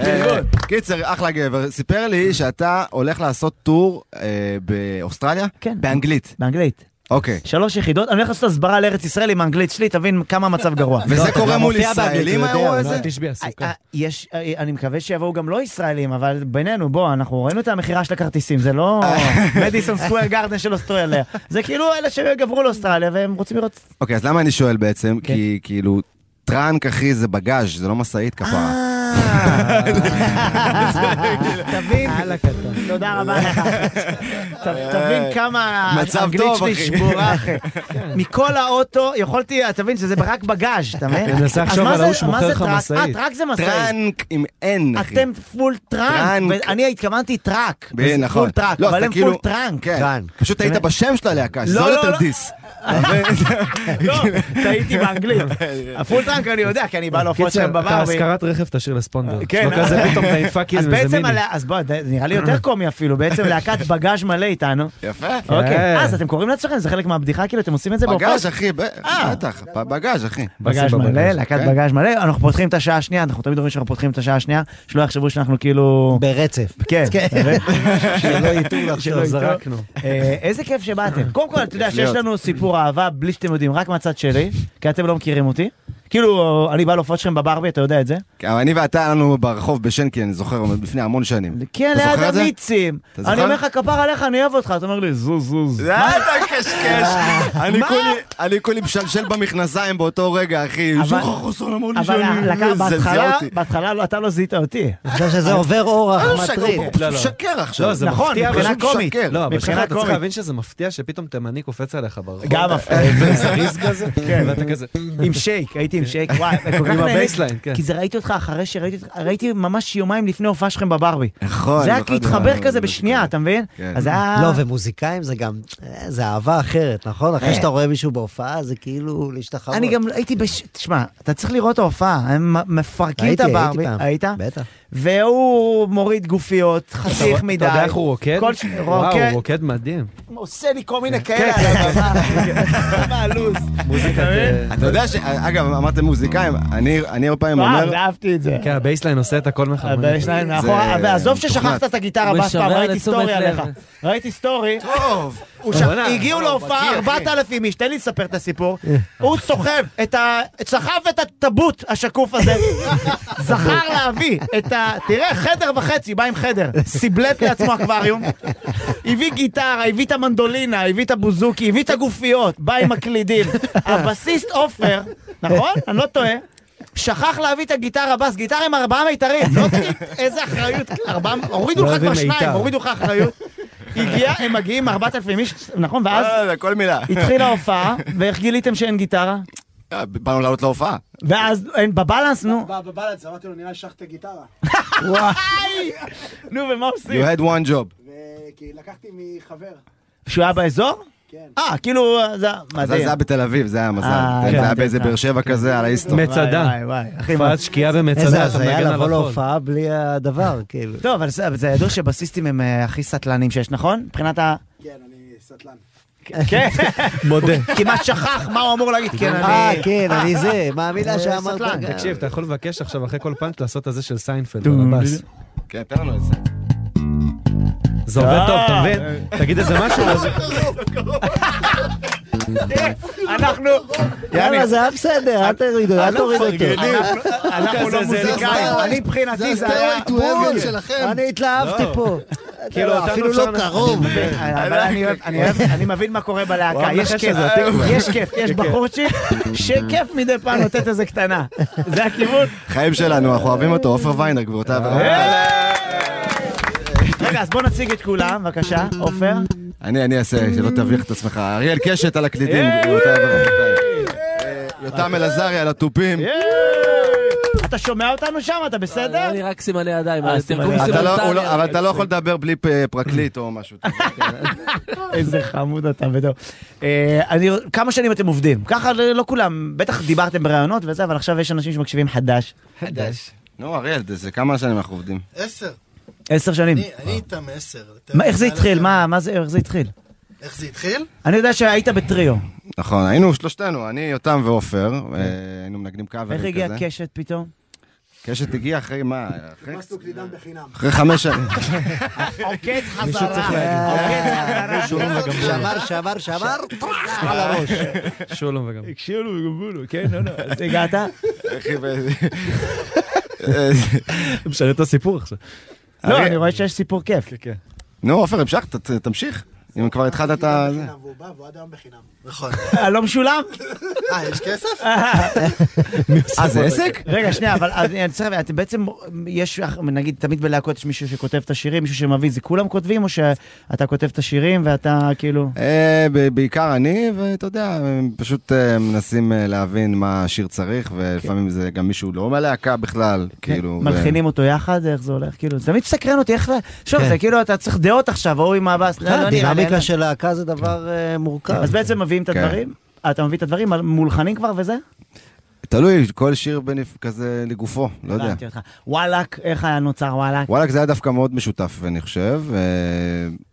אה, קיצר, אחלה גבר. סיפר לי שאתה הולך לעשות tour אה, באוסטרליה? כן. באנגלית. באנגלית. אוקיי. שלוש יחידות, אני הולך לעשות הסברה לארץ ישראל עם האנגלית שלי, תבין כמה המצב גרוע. וזה קורה גם מול ישראלים האירוע הזה? תשבי אה, עסוקה. אה, יש, אה, אני מקווה שיבואו גם לא ישראלים, אבל בינינו, בוא, אנחנו ראינו את המכירה של הכרטיסים, זה לא <laughs> מדיסון סקוויר גרדן של אוסטרליה. זה כאילו אלה שעברו לאוסטרליה והם רוצים לראות... אוקיי, אז למה אני שואל בעצם? כן. כי כאילו, trunk, אחי, זה בגאז', זה לא משאית כפרה. אה, תבין, תודה רבה לך. ת- תבין כמה האנגלית שלי. שבורה, אחי. מכל האוטו, יכולתי, אתה מבין שזה רק בגאז', אתה מבין? אני מנסה אז לחשוב מה על זה- ההוא מה שמוכר זה לך? משאית. אה, truck זה משאית. trunk עם N, אחי. אתם פול טראנק. ואני התכוונתי טראק, נכון. פול טראק, לא, אבל הם כאילו- פול טראנק. כן, טראנק. פשוט היית בשם של הלהקה, שזה לא, עוד לא, יותר לא. דיס. לא, טעיתי באנגלית. <laughs> הפול טראנק אני יודע, כי אני בא להופעות קיצר, שלהם את בברבי. ההשכרת רכב תשאיר לספונדר. כן. לא כזה פתאום אתה עם פאקינג בעצם, מיני. אז בוא, זה נראה לי יותר קומי אפילו, בעצם להקת <laughs> בגאז' מלא איתנו. יפה. אוקיי, אז אתם קוראים לעצמכם, זה חלק מהבדיחה, כאילו, אתם עושים את זה בהופעות? בגאז', אחי, אה. בטח, בגאז', אחי. בגאז' מלא, להקת כן. בגאז' מלא, אנחנו פותחים את השעה השנייה, אנחנו תמיד אומרים שאנחנו פותחים את השעה השנייה, שלא יחשבו שאנחנו כאילו... ברצף. כן, <laughs> שלא יטעו שלא. זרקנו. אה, איזה כיף שבאתם. קודם כל, אתה יודע שיש. לנו סיפור אהבה בלי שאתם יודעים, רק מהצד שלי, כי אתם לא מכירים אותי. כאילו, אני בא להופעות שלכם בברבי, אתה יודע את זה? כן, אני ואתה, היה לנו ברחוב בשנקי, אני זוכר, לפני המון שנים. <laughs> כן, ליד? המיצים. אני אומר לך, כפר עליך, אני אוהב אותך. אתה אומר לי, זוז, זוז. מה אתה קשקש? <laughs> אני מה? כולי- אני כולי משלשל במכנסיים באותו רגע, אחי. שחר חסון אמר לי שאני... בהתחלה, אותי. בהתחלה לא- אתה לא זיהית אותי. אני חושב שזה עובר אורח לא מטריד. הוא לא, לא. משקר עכשיו. לא, נכון, מבחינה קומית. לא, מבחינה שנייה, אתה צריך קומית. להבין שזה מפתיע שפתאום תימני קופץ עליך ברחוב. גם מפתיע. <laughs> עם שייק, הייתי עם שייק, וואי, נהניתי. ה bassline, כן. כי זה ראיתי אותך אחרי שראיתי אותך, ראיתי ממש יומיים לפני הופעה שלכם בברבי. נכון. זה היה נכון, להתחבר נכון, כזה בשנייה. אתה מבין? כן. אז זה היה... לא, ומוזיקאים זה גם, אה, זה אהבה אחרת, נכון? אחרי שאתה רואה מישהו בהופעה, זה כאילו להשתחרר. אני גם הייתי בש... תשמע, אתה צריך לראות את ההופעה, הם מפרקים את הייתי, הייתי הברבי. פעם. היית? בטח. והוא מוריד גופיות, חתיך מדי. אתה יודע איך הוא רוקד? כל ש- וואו. הוא רוקד מדהים. עושה לי כל מיני כאלה על הבמה. <laughs> <laughs> מה הלו"ז? מוזיקת... אה, אתה יודע ש... אגב, אמרתם מוזיקאים, אני הרבה פעמים וואו, אומר... אהבתי את זה. כן, ה bassline עושה את הכל מחר. שלהם מאחורה, ועזוב ששכחת. את הגיטרה פעם, משורר ראיתי סטורי. עליך. ראיתי סטורי, טוב. הגיעו להופעה 4,000 איש, תן לי לספר את הסיפור. הוא סוחב את ה... סחב את הטבוט השקוף הזה, <laughs> זכר להביא את ה... תראה, חדר וחצי, בא עם חדר, סיבלט לעצמו אקווריום, הביא גיטרה, הביא את המנדולינה, הביא את הבוזוקי, הביא את הגופיות, בא עם הקלידים. הבסיסט עופר, נכון? אני לא טועה. שכח להביא את הגיטרה בס, גיטרה עם ארבעה מיתרים, לא תגיד איזה אחריות, ארבעה, הורידו לא לך כבר שניים. הורידו לך אחריות. הגיע, הם מגיעים 4,000 איש, נכון, ואז אה, כל מילה. התחילה ההופעה, ואיך גיליתם שאין גיטרה? אה, באנו לעלות להופעה. ואז אין בבלנס, נו. בבלנס, אמרתי לו, נראה לי שכחת גיטרה. <laughs> וואי! נו, ומה עושים? You had one job. כי לקחתי מחבר. שהוא היה באזור? כן. אה, כאילו, זה זה מדהים. זה היה בתל אביב, זה היה מזל. אה, זה כן, היה באיזה כן. באר שבע כזה, על ההיסטור. מצדה. וואי, וואי, אחי, הופעת שקיעה איזה במצדה, אתה הזיה לבוא. להופעה בלי הדבר, כאילו. טוב, אבל זה זה ידוע שבסיסטים הם אה, הכי סטלנים שיש, נכון? מבחינת ה... כן, אני סטלן. כן, מודה. כמעט שכח מה הוא אמור להגיד, כן, אה, אני... כן, אני זה, מה המילה אה, שאמרת? גם? תקשיב, אתה יכול לבקש עכשיו אחרי כל פאנץ' לעשות את זה של סיינפלד על הבאס. כן, תן לנו את זה. זה עובד טוב, אתה מבין? אה. תגיד איזה משהו, <laughs> אנחנו... יאללה, זה היה בסדר, אל תורידו, אל תוריד אותו. אנחנו לא מוזיקאים, אני מבחינתי זה היה... טו שלכם. אני התלהבתי פה. כאילו, לא, אפילו לא קרוב. <laughs> אבל אני מבין מה קורה בלהקה, וואו, יש כיף. יש כיף, יש בחורצ'יק שכיף מדי פעם לתת איזה קטנה, זה הכיוון. חיים שלנו, אנחנו אוהבים אותו, עופר ויינר, גבירותיי ורבותיי. אה! רגע, אז בוא נציג את כולם, בבקשה, עופר. אני, אני אעשה, שלא תביך את עצמך. אריאל קשת על הקלידים, גבירותיי ורבותיי. אה, יותם אלעזרי על התופים. אתה שומע אותנו שם? אתה בסדר? היה לי רק סימני ידיים, אה, אבל. אתה לא-. לא- אבל אתה לא יכול לדבר בלי פ- פרקליט או משהו. <laughs> איזה חמוד אתה. אה, אני- כמה שנים אתם עובדים? ככה לא לא כולם, בטח דיברתם בראיונות וזה, אבל עכשיו יש אנשים שמקשיבים חדש. חדש. נו, אריאל, זה כמה שנים אנחנו עובדים? עשר. עשר שנים. אני איתם עשר. איך זה התחיל? מה, מה זה, איך זה התחיל? איך זה התחיל? אני יודע שהיית בטריו. נכון, היינו שלושתנו, אני, יותם ועופר, אה, היינו מנגנים קאברים איך כזה. הגיע קשת פתאום? קשת הגיע אחרי מה? אחרי- חיפשנו קלידן בחינם. אחרי חמש שנים. <laughs> עוקץ מישהו צריך חזרה. להגיד. שולם וגמבולו. שבר, שבר, שבר, טראח, על הראש. שולם וגמבולו. הקשיבו לו וגמבולו, כן, לא, לא. <laughs> אז הגעת? אחי, ו- משרת את הסיפור עכשיו. לא, אני רואה שיש סיפור כיף. כן, כן. נו, עופר, המשך, ת- תמשיך. אם כבר התחלת את ה... בחינם, והוא בא, והוא עד היום בחינם. נכון. אה, לא משולם? אה, יש כסף? אה, זה עסק? רגע, שנייה, אבל אני צריך, אתם בעצם, יש, נגיד, תמיד בלהקות יש מישהו שכותב את השירים, מישהו שמביא, זה כולם כותבים, או שאתה כותב את השירים ואתה כאילו... אה, בעיקר אני, ואתה יודע, פשוט אה, מנסים אה, להבין מה השיר צריך, ולפעמים זה גם מישהו לא מהלהקה בכלל, כאילו... ו- מלחינים אותו יחד, איך זה הולך? כאילו, זה תמיד מסקרן אותי, איך... שוב, כן. זה כאילו, אתה צריך דעות עכשיו, ההוא עם הבאס, נראה לי, הדינמיקה אין- של להקה זה דבר אה, מורכב. אז בעצם מביאים את כן. הדברים? אתה מביא את הדברים, מולחנים כבר וזה? תלוי, כל שיר בנפ- כזה לגופו, לא יודע. הבנתי אותך. וואלאק, איך היה נוצר וואלאק? וואלכ זה היה דווקא מאוד משותף, אני חושב.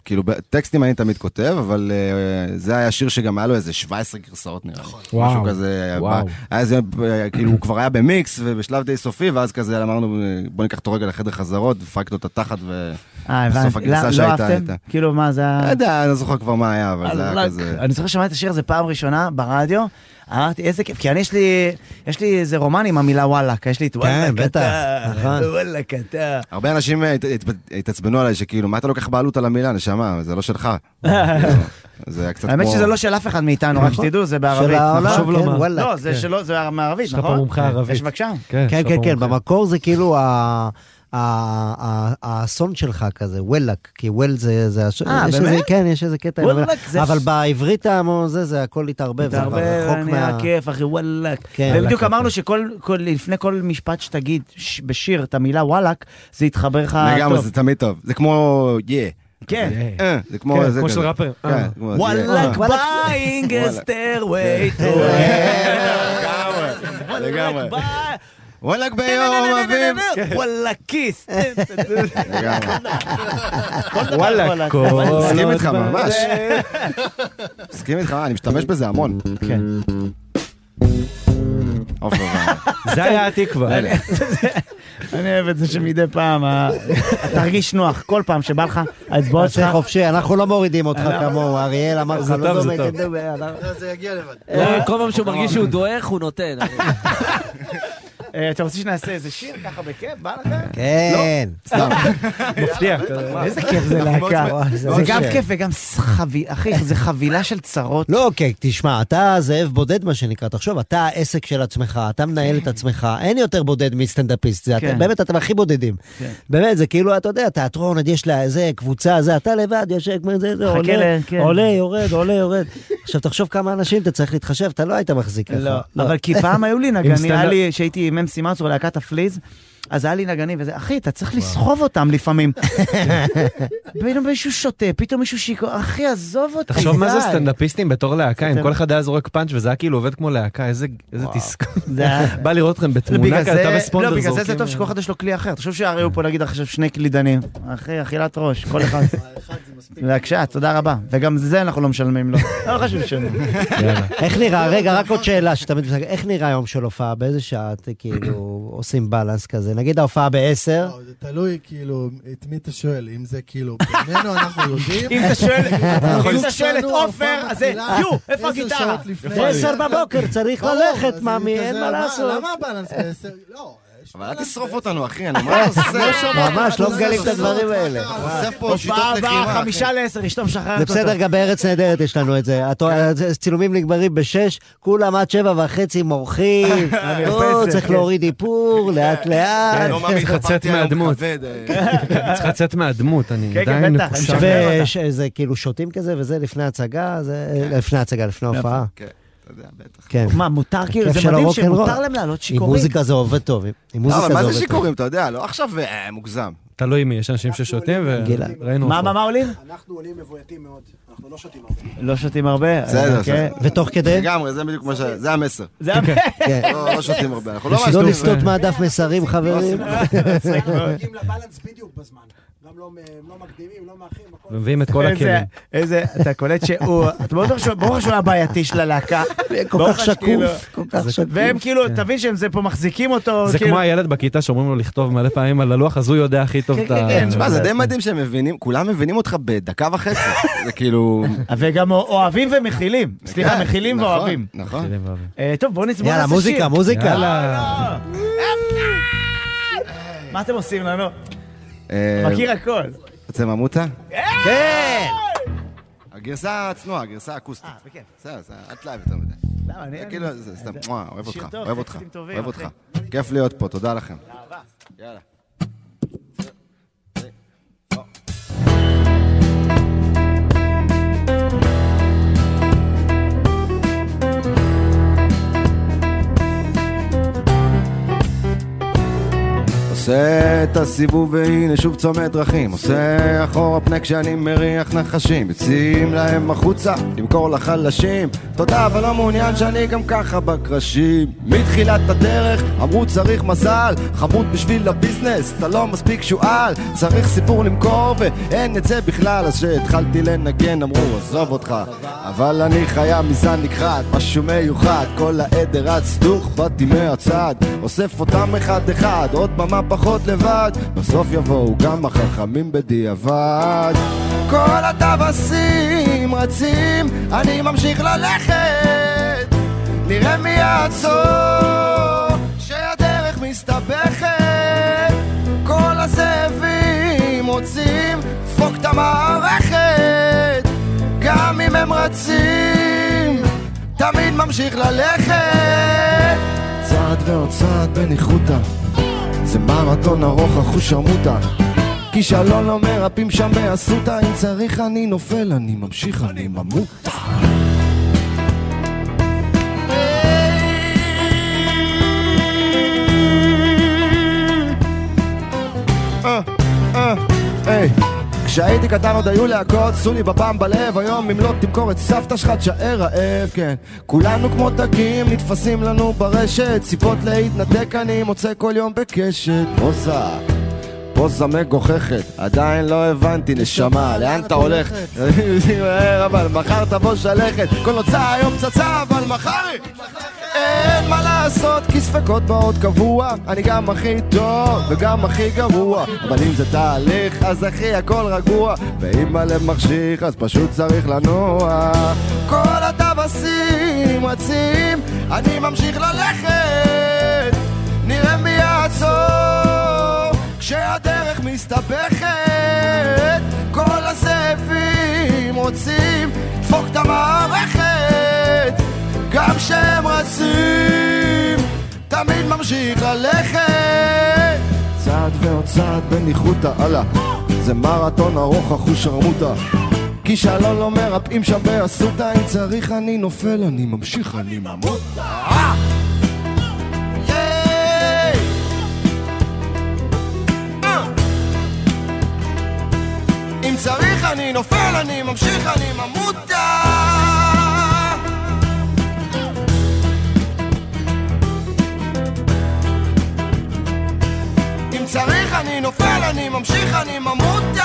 כאילו, ב- טקסטים אני תמיד כותב, אבל אה, זה היה שיר שגם היה לו איזה 17 גרסאות נראה לי. וואו, משהו כזה, וואו. היה איזה, אה, כאילו, הוא כבר היה במיקס ובשלב די סופי, ואז כזה אמרנו, אה, בוא ניקח אותו רגע לחדר חזרות, דפקנו את התחת, ו... אה, בסוף הבנתי. הגרסה לא- לא שהייתה? הייתה. כאילו, מה זה לא ה... יודע, אני לא זוכר כבר מה היה, אבל זה היה וואלאק. כזה... אני זוכר ששמעתי את השיר הזה פעם ראשונה ברדיו, אמרתי איזה כיף, כי אני יש לי, יש לי איזה רומן עם המילה וואלאק, יש לי את וואלאק בטח, אתה, נכון. וואלאק אתה. הרבה אנשים הת- הת- התעצבנו עליי שכאילו, מה אתה לוקח בעלות על המילה, נשמה, זה לא שלך. <laughs> זה היה קצת כמו... האמת שזה לא של אף אחד מאיתנו, רק שתדעו, זה בערבית. של העולם, נכון? כן. וואלה. לא, זה שלו, זה מערבית, יש לך נכון? פה מומחה ערבית. יש בבקשה. כן, כן, כן, מומחה. במקור זה כאילו האסון שלך כזה, וואלאק, כי וול זה, אה, יש באמת? כן, יש איזה קטע, אבל בעברית זה, זה הכל התערבב, זה כבר רחוק נהיה מה... כיף, אחי, וואלאק. כן. ובדיוק אמרנו כן. שכל, כל- לפני כל משפט שתגיד בשיר את המילה וואלאק, זה יתחבר לך לגמרי, טוב. זה תמיד טוב. זה כמו יא. כן. אה, זה כמו... כן, זה כמו כזה. של ראפר. כן, אה. אה. ביינג stairway to לגמרי, לגמרי. וואלאק וואלאק ביום אביב. ביי. וואלאק כיס. לגמרי. וואלה, כל מסכים איתך ממש. אה, מסכים איתך, אני משתמש בזה המון. כן. עופר, זה היה התקווה. אני אוהב את זה שמדי פעם, ה- אתה תרגיש נוח, כל פעם שבא לך, האצבעות שלך, חופשי, אנחנו לא מורידים אותך כמוהו, אריאל אמר לך, לא דומה, לא, זה יגיע לבד. לא, כל פעם שהוא מרגיש שהוא דועך, הוא נותן. <laughs> אה, אתה רוצה שנעשה איזה שיר ככה בכיף? בא לכם? כן. סתם. מפתיע. איזה כיף זה <laughs> להקה. זה גם. כיף וגם חבילה, אחי, זה חבילה של צרות. לא, אוקיי, תשמע, אתה זאב בודד, מה שנקרא. תחשוב, אתה העסק של עצמך, אתה מנהל את עצמך, אין יותר בודד מסטנדאפיסט. כן. באמת, אתם הכי בודדים. כן. באמת, זה כאילו, אתה יודע, תיאטרון, עוד יש לה איזה קבוצה, זה, אתה לבד, חכה עולה, כן. יורד, עולה, יורד. עכשיו, תחשוב כמה אנשים אתה צריך להתחשב, אתה לא היית מחזיק ככה. לא, אבל כי פעם היו לי. היה לי, שהייתי עם אמסי מצור, להקת הפליז, אז היה לי נגנים וזה, אחי, אתה צריך לסחוב אותם לפעמים. <laughs> פתאום מישהו שותה, פתאום מישהו שיכור, אחי, עזוב אותי, תחשוב מה זה די. סטנדאפיסטים בתור להקה, אם כל אחד היה זורק פאנץ' וזה היה כאילו עובד כמו להקה, איזה היה- <laughs> בא לראות אתכם בתמונה אתה זה- בספונדר לא, בגלל זה זה זורקים, טוב שכל אחד יש לו כלי אחר. תחשוב שהרי הוא פה נגיד עכשיו שני קלידנים. אחי, אכילת ראש, כל אחד. <laughs> בבקשה, תודה רבה. וגם זה אנחנו לא משלמים לו. לא חשוב. יאללה. איך נראה, רגע, רק עוד שאלה שתמיד, איך נראה יום של הופעה? באיזה שעה כאילו עושים בלנס כזה? נגיד ההופעה ב-10? לא, זה תלוי כאילו את מי אתה שואל, אם זה כאילו בינינו אנחנו יודעים. אם אתה שואל, את עופר, אז זה, יו, איפה עשר הגיטרה? ב-10 בבוקר צריך ללכת, כזה, אין מה לעשות. למה הבלנס בעשר? לא. אבל אל בלנס תשרוף. אותנו, אחי, אני מה אתה עושה? ממש לא מגלים את הדברים האלה. אוסף פה שיטות הופעה לחימה. הבאה, אחי. חמישה לעשר, אשתו משחררת זה אותו. בסדר, גם בארץ נהדרת יש לנו את זה. התו- צילומים נגמרים בשש, כולם עד שבע וחצי מורחים. <laughs> או, צריך להוריד איפור, לאט לאט. לא מאמין, צריך לצאת חפרתי היום מהדמות. אה. אני <laughs> צריך לצאת מהדמות, אני כן, כן, עדיין מקושר. וזה כאילו שותים כזה וזה לפני הצגה, זה לפני הצגה, לפני הופעה. כן, אתה יודע, בטח. כן. מה, מותר כאילו, זה מדהים. שמותר להם לעלות עם שיכורים. מוזיקה זה עובד טוב, עם מוזיקה לא, זה אבל עובד מה טוב. זה שיכורים, אתה יודע, לא עכשיו אה, מוגזם. תלוי מי, יש אנשים ששותים גילה. וראינו מה, מה, מה עולים? אנחנו עולים מבויתים מאוד, אנחנו לא שותים הרבה. לא שותים הרבה. בסדר, אוקיי. בסדר. ותוך כדי, לגמרי, זה בדיוק מה ש... זה המסר. זה הרבה. כן. לא לא שותים הרבה, אנחנו לא לא מעשנים. לסטות מהדף מסרים, חברים. מגיעים לבלנס בדיוק בזמן. גם לא, הם לא מקדימים, לא מאחרים, הכל... ומביאים את כל הכלים. איזה, אתה קולט שהוא, <laughs> אתה בטוח שהוא ברור שהוא היה בעייתי של הלהקה. כל כך שקוף, כל כך שקוף. והם כאילו, תבין שהם זה פה מחזיקים אותו, זה כאילו- כמו הילד בכיתה שאומרים לו לכתוב מלא פעמים על הלוח, אז הוא יודע הכי טוב כן, את ה... כן, כן, תשמע, זה די מדהים שהם מבינים, כולם מבינים אותך בדקה וחצי. זה כאילו... וגם אוהבים ומכילים. סליחה, כן, מכילים נכון, ואוהבים. נכון. אה, טוב, בואו נצבור יאללה, מוזיקה, מוזיקה. יאללה. מה אתם עושים לנו? אה, מכיר הכל. רוצה ממוטה? כן! הגרסה הצנועה, הגרסה האקוסטית. אה, בכיף. בסדר, אל תלהב יותר מדי. למה, אני... זה כאילו, זה סתם, אוהב אותך, אוהב אותך, אוהב. אותך. כיף להיות פה, תודה לכם. יאללה. עושה את הסיבוב והנה שוב צומת דרכים. עושה אחורה פנה כשאני מריח נחשים. יוצאים להם החוצה למכור לחלשים. תודה אבל לא מעוניין שאני גם ככה בקרשים. מתחילת הדרך אמרו צריך מזל חמוד בשביל הביזנס אתה לא מספיק שועל. צריך סיפור למכור ואין את זה בכלל. אז שהתחלתי לנגן אמרו עזוב אותך אבל אני חיה מזן נכחד משהו מיוחד. כל העדר רץ דוך באתי מהצד אוסף אותם אחד אחד עוד במה פחות לבד. בסוף יבואו גם החכמים בדיעבד. כל הטווסים רצים אני ממשיך ללכת. נראה מי יעצור שהדרך מסתבכת. כל הזאבים רוצים דפוק את המערכת. גם אם הם רצים תמיד ממשיך ללכת. צעד ועוד צעד בניחותא זה מרתון ארוך אחוש שרמוטה כישלון לא מרפאים שם באסותא אם צריך אני נופל אני ממשיך אני ממות אה, אה, היי. כשהייתי קטן עוד היו להקות, לי בפעם בלב, היום אם לא תמכור את סבתא שלך תשאר רעב, כן. כולנו כמו דגים, נתפסים לנו ברשת, סיבות להתנתק אני מוצא כל יום בקשת. פוזה, פוזה מגוחכת, עדיין לא הבנתי נשמה, לאן אתה הולך? <laughs> אבל מחר תבוא שלכת, כל נוצה היום פצצה, אבל מחר... אין מה לעשות, כי ספקות באות קבוע. אני גם הכי טוב וגם הכי גרוע. אבל אם זה תהליך, אז אחי הכל רגוע. ואם הלב מחשיך, אז פשוט צריך לנוע. כל הטווסים רצים, אני ממשיך ללכת. נראה מי יעצור כשהדרך מסתבכת. כל הזאבים רוצים דפוק את המערכת גם כשהם רצים, תמיד ממשיך ללכת. צעד ועוד צעד בניחותא, הלאה. זה מרתון ארוך אחוש שרמוטה. כישלון לא מרפאים שם באסותא, אם צריך אני נופל, אני ממשיך, אני ממות. אם צריך אני נופל, אני ממשיך, אני ממותה צריך אני נופל, אני ממשיך, אני ממותה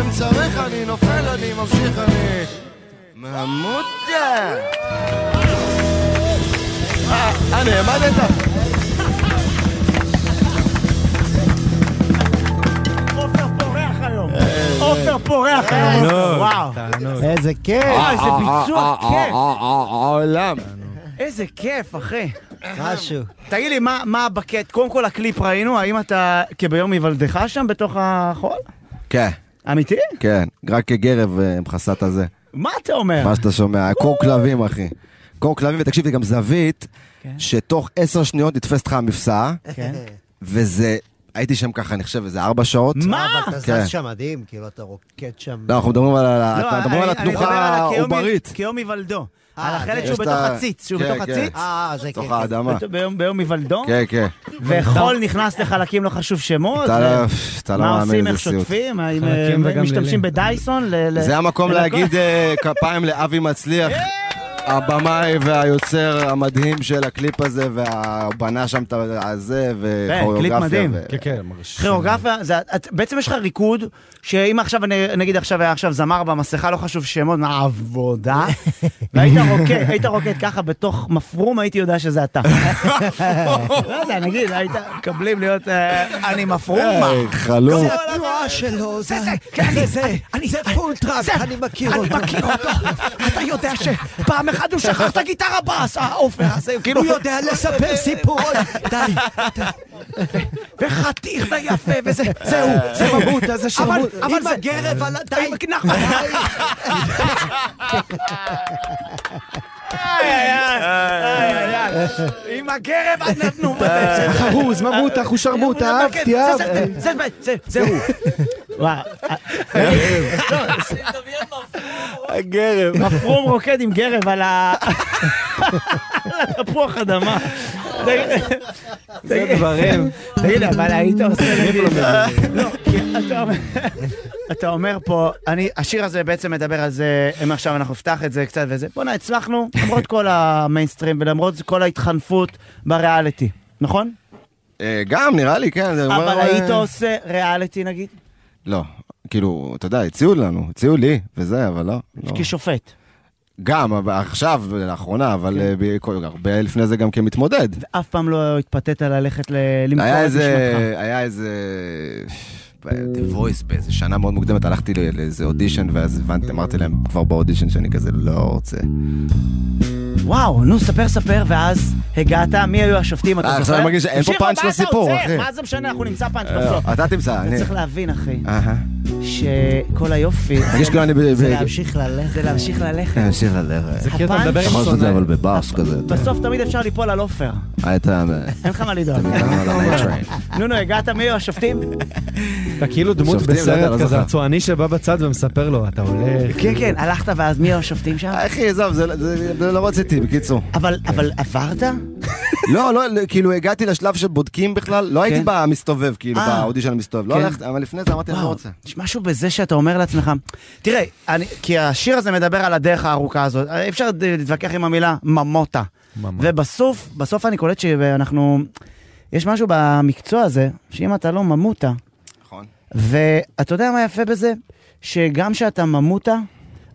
אם צריך אני נופל, אני ממשיך, אני ממותה אה? עופר פורח היום. וואו. איזה כיף. אה, איזה ביצוע כיף. העולם. איזה כיף, אחי. משהו. תגיד לי, מה- בקט? קודם כל הקליפ ראינו, האם אתה כביום היוולדך שם בתוך החול? כן, אמיתי? כן, רק כגרב אה, מכסה את הזה. מה אתה אומר? מה שאתה שומע, קור כלבים אחי. קור כלבים, ותקשיב, זה גם זווית כן. שתוך עשר שניות נתפסת לך המפסעה, כן. וזה, הייתי שם ככה, אני חושב, איזה ארבע שעות. מה? אבל אתה כן. זז שם מדהים, כאילו אתה רוקד שם. לא, אנחנו מדברים על לא, התנוחה העוברית. כיום היוולדו. אה, על החלק שהוא בתוך הציץ, שהוא כן, בתוך כן. הציץ. אה, זה כן. תוך כן. האדמה. ביום- ביום היוולדו. כן, כן. וחול נכנס לחלקים לא חשוב שמות. אתה לא- לא מה מאמין עושים, איזה איך. שוטפים? האם אה, משתמשים. בדייסון? ל- ל- זה המקום? להגיד אה, כפיים לאבי מצליח. <laughs> הבמאי והיוצר המדהים של הקליפ הזה, והבנה שם את הזה, קליפ וכוריאוגרפיה. מדהים. ו- כן, כן, מרשים. את, בעצם יש לך ריקוד, שאם עכשיו, נגיד עכשיו היה עכשיו זמר במסכה, לא חשוב שמות, מהעבודה, <laughs> והיית רוקד, היית רוקד ככה בתוך מפרום, הייתי יודע שזה אתה. לא יודע, נגיד, היית מקבלים להיות, אה, אני מפרום, מה? היי, חלום. זה התנועה שלו, זה זה, כן, זה, זה פול טראק, אני מכיר אותו. אני מכיר אותו. אתה יודע שפעם אחת הוא שכח את הגיטרה בס, העופר הזה, כאילו... הוא יודע לספר סיפורות. <laughs> די. וחתיך ויפה, וזה, זהו, זה ממות, זה שרמוט. אבל עם זה... הגרב על ה... די. נכון. עם הגרב נתנו, חרוז, ממות, אחושרמוט, אהבתי, אהבתי. זה- זה- זהו. וואו, הגרב. מפרום רוקד עם גרב על ה... <laughs> על תפוח אדמה. זה דברים. תגיד, אבל היית עושה נגיד... לא, כי אתה אומר- אתה אומר פה, אני, השיר הזה בעצם מדבר על זה, אם עכשיו אנחנו נפתח את זה קצת וזה, בוא'נה, הצלחנו, למרות כל המיינסטרים ולמרות כל ההתחנפות בריאליטי, נכון? אה, גם, נראה לי, כן. אבל אה, היית עושה ריאליטי נגיד? לא. כאילו, אתה יודע, הציעו לנו, הציעו לי, וזה, אבל לא. לא. כשופט. גם, עכשיו, לאחרונה, אבל כן. אה, הרבה לפני זה גם כמתמודד. אף פעם לא התפתית ללכת ל- למכור את נשמתך. היה איזה... The Voice באיזה שנה מאוד מוקדמת, הלכתי לא- לאיזה אודישן, ואז הבנתי, אמרתי להם כבר באודישן שאני כזה לא רוצה. וואו, נו, ספר, ספר, ואז הגעת, מי היו השופטים, אתה אה, זוכר? עכשיו אני מרגיש שאין פה פאנץ' לסיפור? אחי. מה זה משנה, אנחנו נמצא פאנץ' אה, בסוף. אתה תמצא, אתה אני... צריך להבין, אחי. שכל היופי מרגיש כאילו אני... ב- זה להמשיך ללכת. זה להמשיך ללכת. להמשיך ללכת. זה כי אתה מדבר עם זה אבל. בבאס כזה. בסוף תמיד אפשר ליפול על עופר, היית... אין לך מה לדאוג. נו, נו, הגעת, מי היו השופטים? אתה כאילו דמות לא בסרט לא כזה. הצועני שבא בצד ומספר לו, אתה הולך. כן, כן, הלכת ואז מי היו השופטים שם? אחי, עזוב, זה- זה זה לא רציתי, בקיצור. אבל, אבל עברת? לא, לא, לא, כאילו הגעתי לשלב שבודקים בכלל, לא הייתי כן. במסתובב, כאילו, אה. באודישן המסתובב. לא כן. הלכתי, אבל לפני זה אמרתי, אני לא רוצה. יש משהו בזה שאתה אומר לעצמך, תראה, כי השיר הזה מדבר על הדרך הארוכה הזאת, אי אפשר להתווכח עם המילה ממוטה. ובסוף, בסוף אני קולט שאנחנו, יש משהו במקצוע הזה, שאם אתה לא ממוטה, נכון. ואתה יודע מה יפה בזה? שגם כשאתה ממוטה,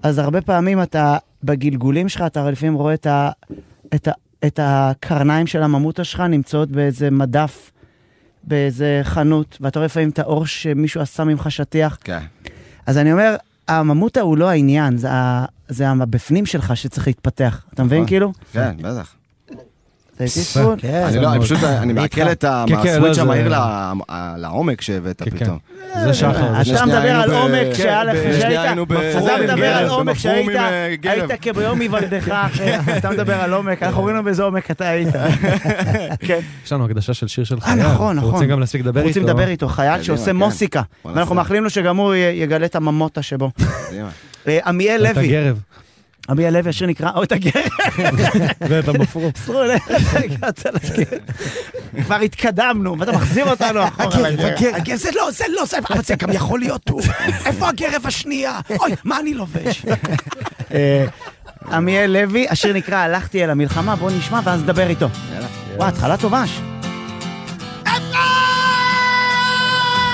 אז הרבה פעמים אתה, בגלגולים שלך, אתה לפעמים רואה את, ה, את, ה, את הקרניים של הממוטה שלך נמצאות באיזה מדף, באיזה חנות, ואתה רואה לפעמים את האור שמישהו עשה ממך שטיח. כן. אז אני אומר, הממוטה הוא לא העניין, זה, ה, זה הבפנים שלך שצריך להתפתח. אתה מבין נכון. כאילו? כן, בטח. זה איתי צפון? כן. אני לא, אני פשוט, אני מעכל את כן, כן, לא, הסוויץ' זה- המהיר לעומק שהבאת כן, כן. פתאום. זה שחר. אתה מדבר על עומק כן, שהיה לך, שהיית, אתה מדבר על עומק שהיית, אה. היית כביום היוולדך, אחי, אתה מדבר על עומק, אנחנו ראינו באיזה עומק אתה היית. <laughs> כן. יש לנו הקדשה של שיר של אה, חייל. נכון, נכון. רוצים גם להספיק לדבר איתו. רוצים לדבר איתו, חייל שעושה כן. מוסיקה, ואנחנו. מאחלים לו שגם הוא יגלה את הממוטה שבו. אה, עמיאל את לוי, הגרב. עמיאל לוי, השיר נקרא, או את הגר, <laughs> ואת המפרום. לב, הגעת להזכיר. כבר התקדמנו, ואתה מחזיר אותנו <laughs> אחורה. הגר, זה לא, זה לא, זה, אבל זה גם יכול להיות הוא. <laughs> איפה הגרב השנייה? אוי, מה אני לובש? אה, עמיאל לוי, השיר נקרא הלכתי אל המלחמה, בואו נשמע ואז נדבר איתו. יאללה. וואי, התחלה טובה. ש-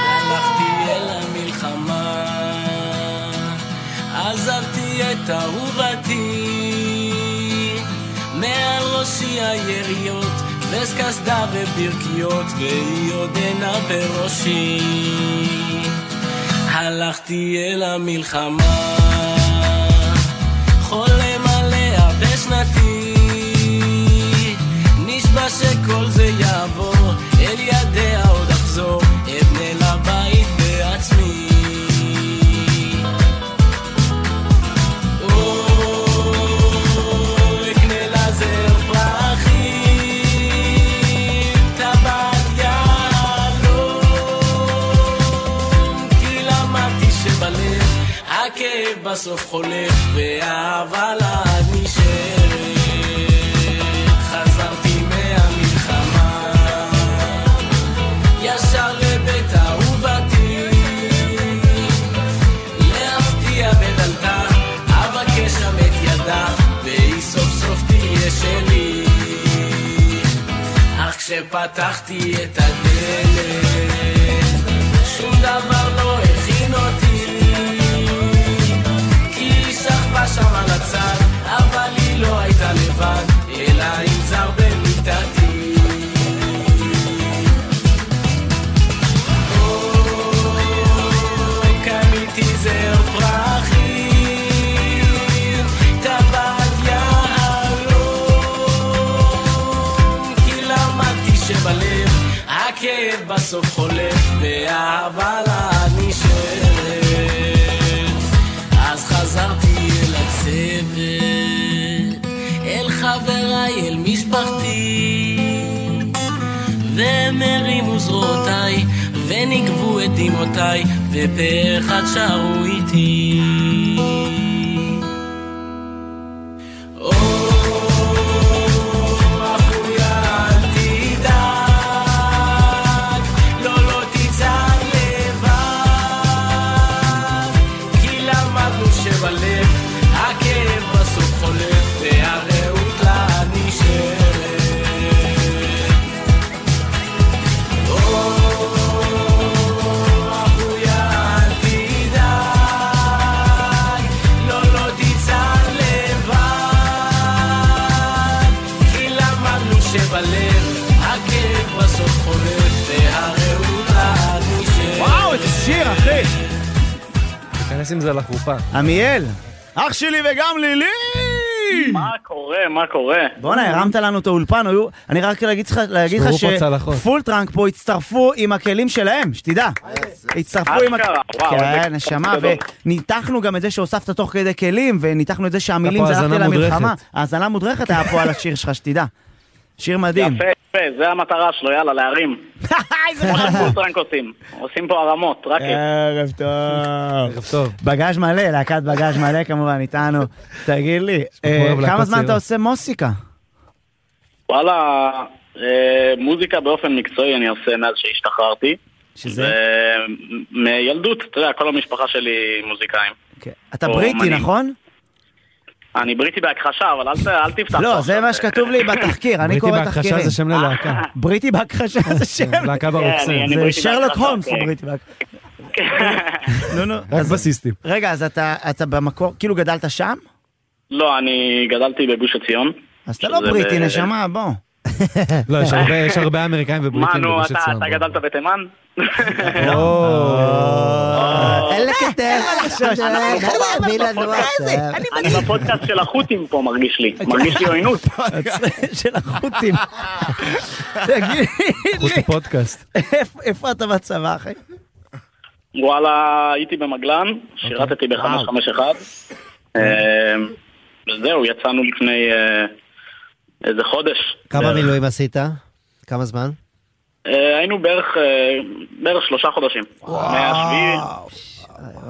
הלכתי אל המלחמה, עזבתי את אהובתי, היריות, וסט קסדה וברכיות, והיא עודנה בראשי. הלכתי אל המלחמה, חולם עליה בשנתי, נשבע שכל זה יעבור, אל ידיה עוד אחזור, אבנה לבית בעצמי. בסוף חולף, והאהבה לעד נשארת. חזרתי מהמלחמה, ישר לבית אהובתי, להפתיע בדלתה, אבקש שם את ידה, והיא סוף סוף תהיה שלי. אך כשפתחתי את הדלת לבד, אלא עם זר במיטתי. בסוף חולף, והאהבה והם הרימו זרועותיי, ונגבו את דמעותיי, ופה אחד שרו איתי. לחופה. עמיאל, אח שלי וגם לילי! מה קורה? מה קורה? בואנה, הרמת לנו את האולפן, היו... אני רק להגיד לך- להגיד לך שברו פה צלחות. שפול טראנק פה הצטרפו עם הכלים שלהם, שתדע. הצטרפו עם... אשכרה, וואו, כן, נשמה. וניתחנו גם את זה שהוספת תוך כדי כלים, וניתחנו את זה שהמילים זה הלכתי האזנה למלחמה. מודרכת. האזנה מודרכת היה פה על השיר שלך, שתדע. שיר מדהים. יפה, יפה, זה המטרה שלו, יאללה, להרים. <laughs> כמו שפולטרנק עושים. עושים פה הרמות, רק... ערב טוב. ערב טוב. בגאז' מלא, להקת בגאז' מלא כמובן איתנו. תגיד לי, אה, כמה זמן אתה. עושה מוסיקה? וואלה, אה, מוזיקה באופן מקצועי אני עושה מאז שהשתחררתי. שזה? מילדות, אתה יודע, כל המשפחה שלי מוזיקאים. כן. אתה בריטי. נכון? אני בריטי בהכחשה, אבל אל ת- אל תפתח. לא, זה. מה שכתוב לי בתחקיר, אני בריטי קורא בהכחשה תחקירים. זה שם ללהקה. בריטי בהכחשה זה שם. להקה אני- ברוקסן. אני זה בריטי שרלוק בהכחשה, הולמס כן. בריטי בהכחשה. <laughs> נו, נו. רק אז- בסיסטים. רגע, אז אתה אתה במקור, כאילו גדלת שם? לא, אני גדלתי בגוש עציון. אז אתה לא בריטי, נשמה, בוא. לא, יש הרבה- אמריקאים מה, ובריטים נו, בגוש אתה עציון. אתה גדלת בתימן? אין לקטר, מי לנו עכשיו? אני בפודקאסט של החות'ים פה, מרגיש <laughs> לי. מרגיש לי עוינות. של החות'ים. תגיד לי, מפודקאסט. איפה- איפה אתה בצבא, אחי? וואלה, הייתי במגלן, שירתתי ב-551. אה, וזהו, יצאנו לפני אה, איזה חודש. כמה. מילואים עשית? כמה זמן? אה, היינו בערך אה, בערך שלושה חודשים. מהשביעי.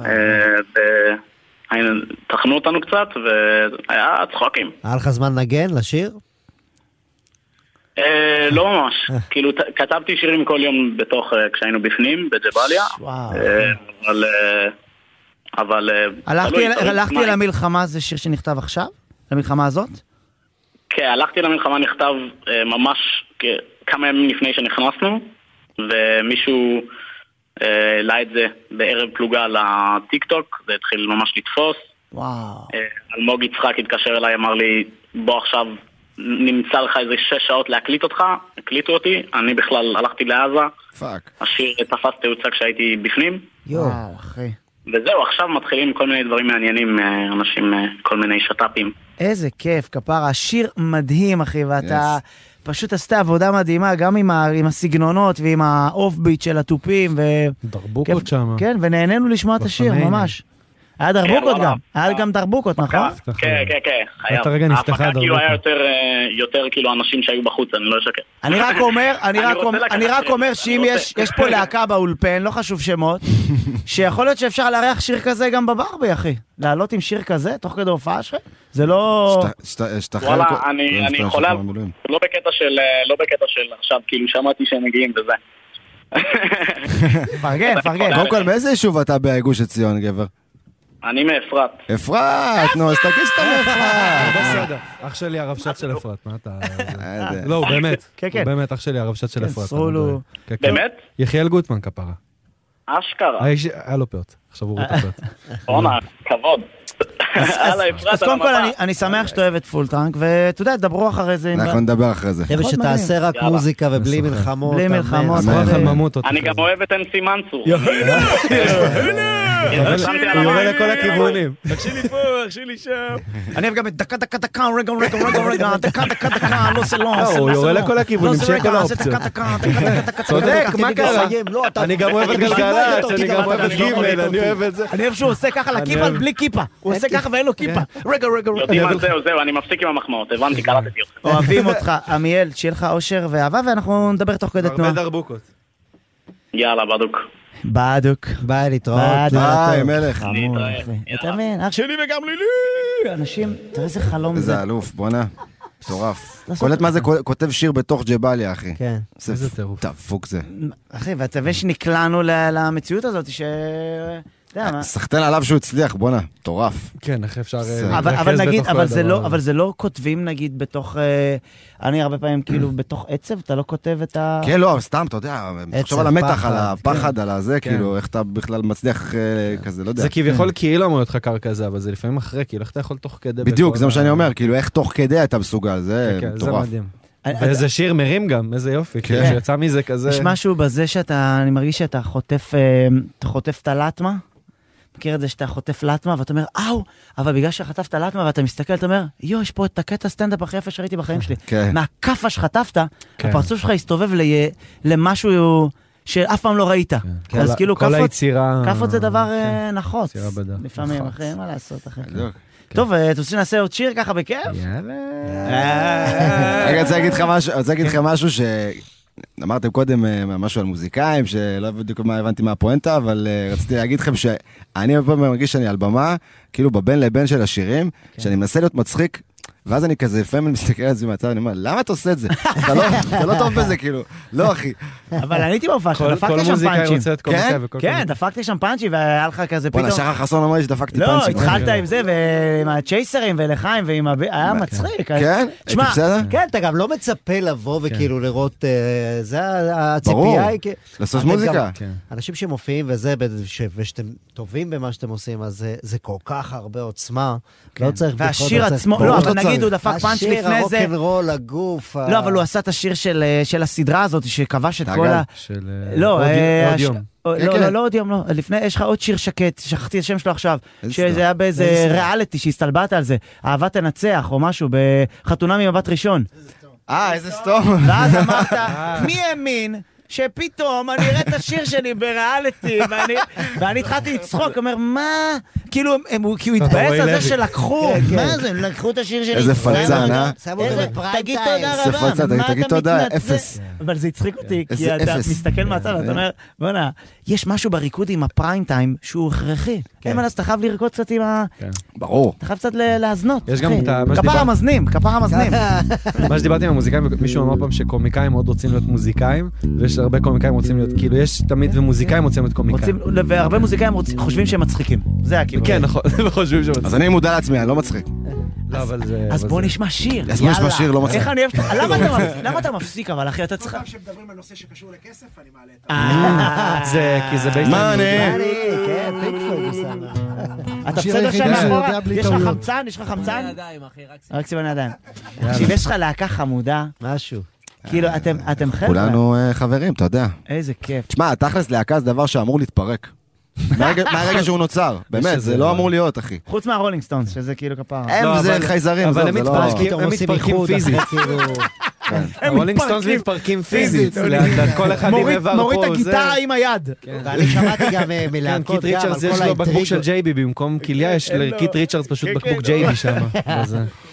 אה, טחנו אותנו קצת, והיה צחוקים. היה לך זמן נגן לשיר? לא ממש. <laughs> כאילו, כתבתי שירים כל יום בתוך, כשהיינו בפנים, בג'באליה. אבל... אבל... הלכתי אל- תלוי הלכתי מה. למלחמה, זה שיר שנכתב עכשיו? למלחמה הזאת? כן, הלכתי למלחמה נכתב ממש כמה ימים לפני שנכנסנו, ומישהו אה, העלה את זה בערב פלוגה לטיק טוק, זה התחיל ממש לתפוס. וואו. אה, אלמוג יצחק התקשר אליי, אמר לי, בוא עכשיו נמצא לך איזה שש שעות להקליט אותך, הקליטו אותי, אני בכלל הלכתי לעזה, fuck. השיר תפס תאוצה כשהייתי בפנים, יואו. אחי. וזהו, עכשיו מתחילים כל מיני דברים מעניינים, אה, אנשים, אה, כל מיני שת"פים. איזה כיף, כפרה. השיר מדהים, אחי, ואתה פשוט עשית עבודה מדהימה, גם עם, ה, עם הסגנונות ועם ה off beat של התופים, ו... דרבוקות שם. כן, ונהנינו לשמוע את השיר. ממש. היה דרבוקות וואלה. גם, היה גם דרבוקות, נכון? נפתח כן. כן, כן, חייב. באותו רגע נפתחה ההפקה כאילו. היה יותר, אה, יותר כאילו אנשים שהיו בחוץ, אני לא אשקר. אני רק אומר, אני רק אומר, שאם. יש, יש פה להקה באולפן, לא חשוב שמות, <laughs> שיכול להיות שאפשר לארח שיר כזה גם בברבי, אחי. לעלות עם שיר כזה, תוך כדי הופעה שלך, זה לא... וואלה, אני כן, חולה. לא בקטע של, אה, לא בקטע של עכשיו, כאילו שמעתי שהם מגיעים וזה. <laughs> פרגן, <laughs> פרגן. קודם כל, מאיזה יישוב אתה בגוש עציון, גבר? אני מאפרת. אפרת, נו, אז תגיד שאתה מאפרת. <laughs> בסדר. אח שלי הרבש"ץ של אפרת, מה אתה... יודע. לא, הוא באמת. כן, כן. הוא באמת אח שלי הרבש"ץ של כן, אפרת. סרולו. אני כן, כן. באמת? יחיאל גוטמן כפרה. אשכרה. האיש- היה לו פאות, עכשיו הוא רואה את הפאות. בואנה, כבוד. אז קודם כל. אני- אני שמח שאתה אוהב את פולטראנק, ואתה יודע, דברו אחרי זה. אנחנו נדבר אחרי זה. חבר'ה, שתעשה. רק. מוזיקה ובלי. מלחמות. בלי. מלחמות. אני גם אוהב את אנסי מנצור. הוא יורה. לכל הכיוונים. תקשיב לי פה, תקשיב לי שם. אני אוהב גם את דקה, דקה, דקה, רגע, רגע, רגע, רגע, דקה, דקה, דקה, לא זה לא. לא, הוא יורה לא. לכל הכיוונים, לא, שיהיה כל האופציות. צודק, מה קרה? לא, אני גם אוהב את גלגלצ, אני גם אוהב את לא גימל, אני. אוהב את זה. אני אוהב שהוא עושה ככה לכיפה בלי כיפה. הוא עושה ככה ואין לו כיפה. רגע, רגע, רגע. יודעים על זהו, זהו, אני מפסיק עם המחמאות, הבנתי, קלטתי אותך. אוהבים אותך, עמיאל, שיהיה לך אושר ואהבה, ואנחנו נדבר תוך כדי תנועה. הרבה דרבוקות. יאללה, בדוק. בדוק. ביי, להתראות. ביי. מלך. נתראה. אתה מבין? אח שלי וגם לילי. אנשים, תראה איזה חלום זה. איזה אלוף, בואנה. מטורף. לעשות קולט מה זה כותב שיר בתוך ג'באליה, אחי. כן. זה איזה טירוף. דפוק זה. אחי, ואתה מבין שנקלענו ל- למציאות הזאת, ש... סחטיין עליו שהוא הצליח, בואנה, מטורף. כן, איך אפשר אה, זה- אבל, נגיד, אבל זה, לא. אבל זה לא כותבים נגיד בתוך, אה, אני הרבה פעמים כאילו <clears throat> בתוך עצב, אתה לא כותב את ה... כן, לא, סתם, אתה יודע, תחשוב על המתח, פחד, על הפחד, על הזה, כן. כאילו, איך אתה בכלל מצליח אה, כזה, לא יודע. זה כביכול כאילו אמור להיות לך קר כזה, אבל זה לפעמים אחרי, כאילו איך אתה יכול תוך כדי... בדיוק, זה מה שאני אומר, כאילו, איך תוך כדי אתה מסוגל, זה כן, כן, זה מטורף. ואיזה שיר מרים גם, איזה יופי, כאילו כן. שיצא מזה כזה... יש משהו בזה שאתה, אני מרגיש שאתה חוטף, אתה חוטף את הלטמה. מכיר את זה שאתה חוטף לטמה ואתה אומר, אאו, אבל בגלל שחטפת לטמה ואתה מסתכל, אתה אומר, יו, יש פה את הקטע סטנדאפ הכי יפה שראיתי בחיים שלי. כן. מהכאפה שחטפת, כן. הפרצוף שלך הסתובב לי- למשהו שאף פעם לא ראית. כל אז כאילו, כל כאפות- היצירה... כאפות זה דבר כן. אה, נחוץ. לפעמים. אחי, מה לעשות, אחי. בדיוק. טוב, אה, אתם רוצים שנעשה עוד שיר ככה בכיף? יאללה. אה, רגע, אני רוצה להגיד לך משהו, אני רוצה להגיד לכם משהו ש... אמרתם קודם אה, משהו על מוזיקאים, שלא בדיוק מה הבנתי מהפואנטה, אבל אה, רציתי להגיד לכם שאני הרבה פעמים מרגיש שאני על במה, כאילו בבין לבין של השירים, שאני מנסה להיות מצחיק, ואז אני כזה לפעמים מסתכל על זה מהצד, אני אומר, למה אתה עושה את זה? אתה לא- לא טוב בזה, כאילו. לא, אחי. אבל אני הייתי בהופעה שלך, כל שם מוזיקאי פאנצ'ים. כן? כן. דפקתי שם פאנצ'ים והיה לך כזה פתאום... בואנה, שחר חסון אמר לי שדפקתי לא, פאנצ'ים. התחלת עם זה ועם הצ'ייסרים ולחיים ועם הב... היה מצחיק. כן? תשמע, הייתי בסדר? כן, אתה גם לא מצפה לבוא וכאילו לראות, אה, זה ה- ברור. הציפייה היא... כי- לעשות מוזיקה. כן. אנשים שמופיעים וזה, ושאתם טובים במה שאתם עושים, אז זה- כל כך הרבה עוצמה. לא צריך... והשיר בכל זאת- עצמו, ברור לא, אבל נגיד צריך. הוא דפק פאנץ' השיר, לפני זה. הרוקנרול, הגוף. לא, אבל הוא עשה את השיר של אה, של הסדרה הזאת שכבש את כל ה... של... לא, לא. לא, לא עוד יום, לא. לפני, יש לך עוד שיר שקט, שכחתי את השם שלו עכשיו. שזה? היה באיזה? ריאליטי שהסתלבטת על זה. אהבה תנצח או משהו, בחתונה ממבט ראשון. אה, איזה סתום. ואז אמרת, <laughs> מי האמין שפתאום אני אראה את השיר שלי בריאליטי, <laughs> ואני- ואני התחלתי לצחוק, אומר, מה? כאילו, הם- כי הוא אתה התבאס על זה. שלקחו, כן, כן. מה זה, לקחו את השיר שלי. איזה אותו- אה? שמו אותו איזה- בפריים תגיד. תודה איזה רבה, פלצן, מה תגיד אתה תודה, מתנצל? אפס. אבל זה הצחיק אותי, כי איזה אתה. מסתכל מהצד ואתה אומר, בואנה, יש משהו בריקוד עם הפריים טיים שהוא הכרחי. אין מה לעשות, אתה חייב לרקוד קצת עם ה... ברור. אתה חייב קצת להזנות. יש גם. את ה- כפר המזנים, כפר המזנים. <laughs> מה שדיברתי עם המוזיקאים, מישהו אמר פעם שקומיקאים מאוד רוצים להיות מוזיקאים, ויש הרבה קומיקאים רוצים להיות, כאילו יש תמיד ומוזיקאים רוצים להיות קומיקאים. רוצים, והרבה מוזיקאים רוצים- חושבים שהם מצחיקים. זה הכיוון. כן, נכון, <laughs> וחושבים שהם אז אני מודע לעצמי, אני לא מצחיק. <laughs> לא, אבל זה... אז בוא נשמע שיר. אז בוא נשמע שיר, לא מצחיק. איך אני אוהב... <laughs> למה אתה מפסיק אבל אחי? אתה צריך... כשמדברים על נושא שקשור לכסף, אני מעלה את אה, זה, כי זה בייסט... מאנה. אני, כן, פיקפורד. <laughs> אתה בסדר שם מאחורה? יש לך. חמצן? יש לך חמצן? ידיים, אחי, רק סימן ידיים. <laughs> תקשיב, יש לך להקה חמודה, משהו. כאילו, אתם- אתם חבר'ה. כולנו אה, חברים, אתה יודע. איזה כיף. תשמע, תכלס להקה זה דבר שאמור להתפרק. <laughs> מהרגע שהוא נוצר, <laughs> באמת, זה לא אמור להיות, אחי. חוץ מהרולינג סטונס, שזה כאילו כפרה. הם לא, זה אבל- חייזרים, אבל הם זה לא... מתפרקים, פתאום הם מתפרקים פיזית. <laughs> הרולינג סטונס מתפרקים פיזית. כל אחד עם איבר מוריד את פה, הגיטרה עם היד. ואני שמעתי גם אה, כן, מלהקות קיט גם על ריצ'רדס יש לו בקבוק של. J&B, במקום כליה יש לקיט ריצ'רדס פשוט כן, בקבוק כן, J&B שם.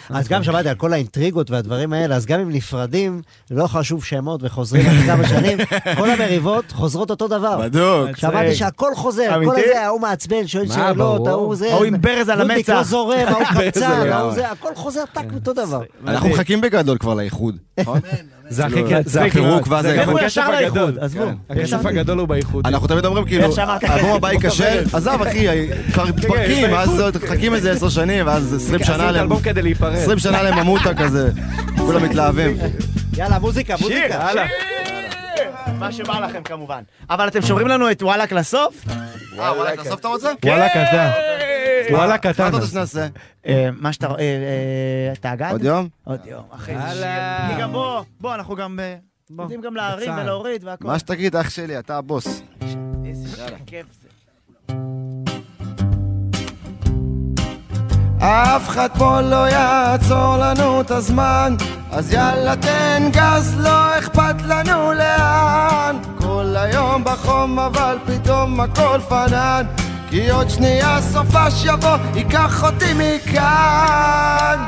אז גם שמעתי על כל האינטריגות והדברים האלה, אז גם אם נפרדים, לא חשוב שמות וחוזרים אחרי כמה שנים, <laughs> כל המריבות חוזרות אותו דבר. בדוק. שמעתי שהכל חוזר, כל? הזה, ההוא מעצבן, שואל שאלות. ההוא זה... ההוא עם ברז על נודניק לא המצח. זורם, ההוא <laughs> קמצן, לגמרי. ההוא זה, הכל חוזר טק אותו דבר. אנחנו מחכים בגדול כבר לאיחוד, נכון? זה כאילו, הכי כיף, זה הפירוק ואז האיחוד. הכסף כן. כן. הגדול הוא באיחוד. אנחנו תמיד אומרים כאילו, עבור הבית קשה, עזב אחי, כן, כבר מתפרקים, ואז מחכים איזה עשר שנים, ואז עשרים שנה להם, עשרים כדי להיפרד. עשרים שנה להם ממוטה כזה, כולם מתלהבים. יאללה, מוזיקה, מוזיקה. מה שבא לכם כמובן. אבל אתם שומרים לנו את וואלכ לסוף? וואלכ לסוף אתה רוצה? וואלאק אתה. וואלה קטן. מה. אתה רוצה שנעשה? אה, מה שאתה... אה, אה, אתה אגד? עוד יום? עוד יום, אחי. יאללה. כי גם בוא, בוא, אנחנו גם אה, יודעים גם להרים. ולהוריד והכל. מה שתגיד, אח שלי, אתה הבוס. איזה כיף זה. אף אחד פה לא יעצור לנו את הזמן אז יאללה תן גז, לא אכפת לנו לאן כל היום בחום אבל פתאום הכל פנן כי עוד שנייה סופה שיבוא, ייקח אותי מכאן.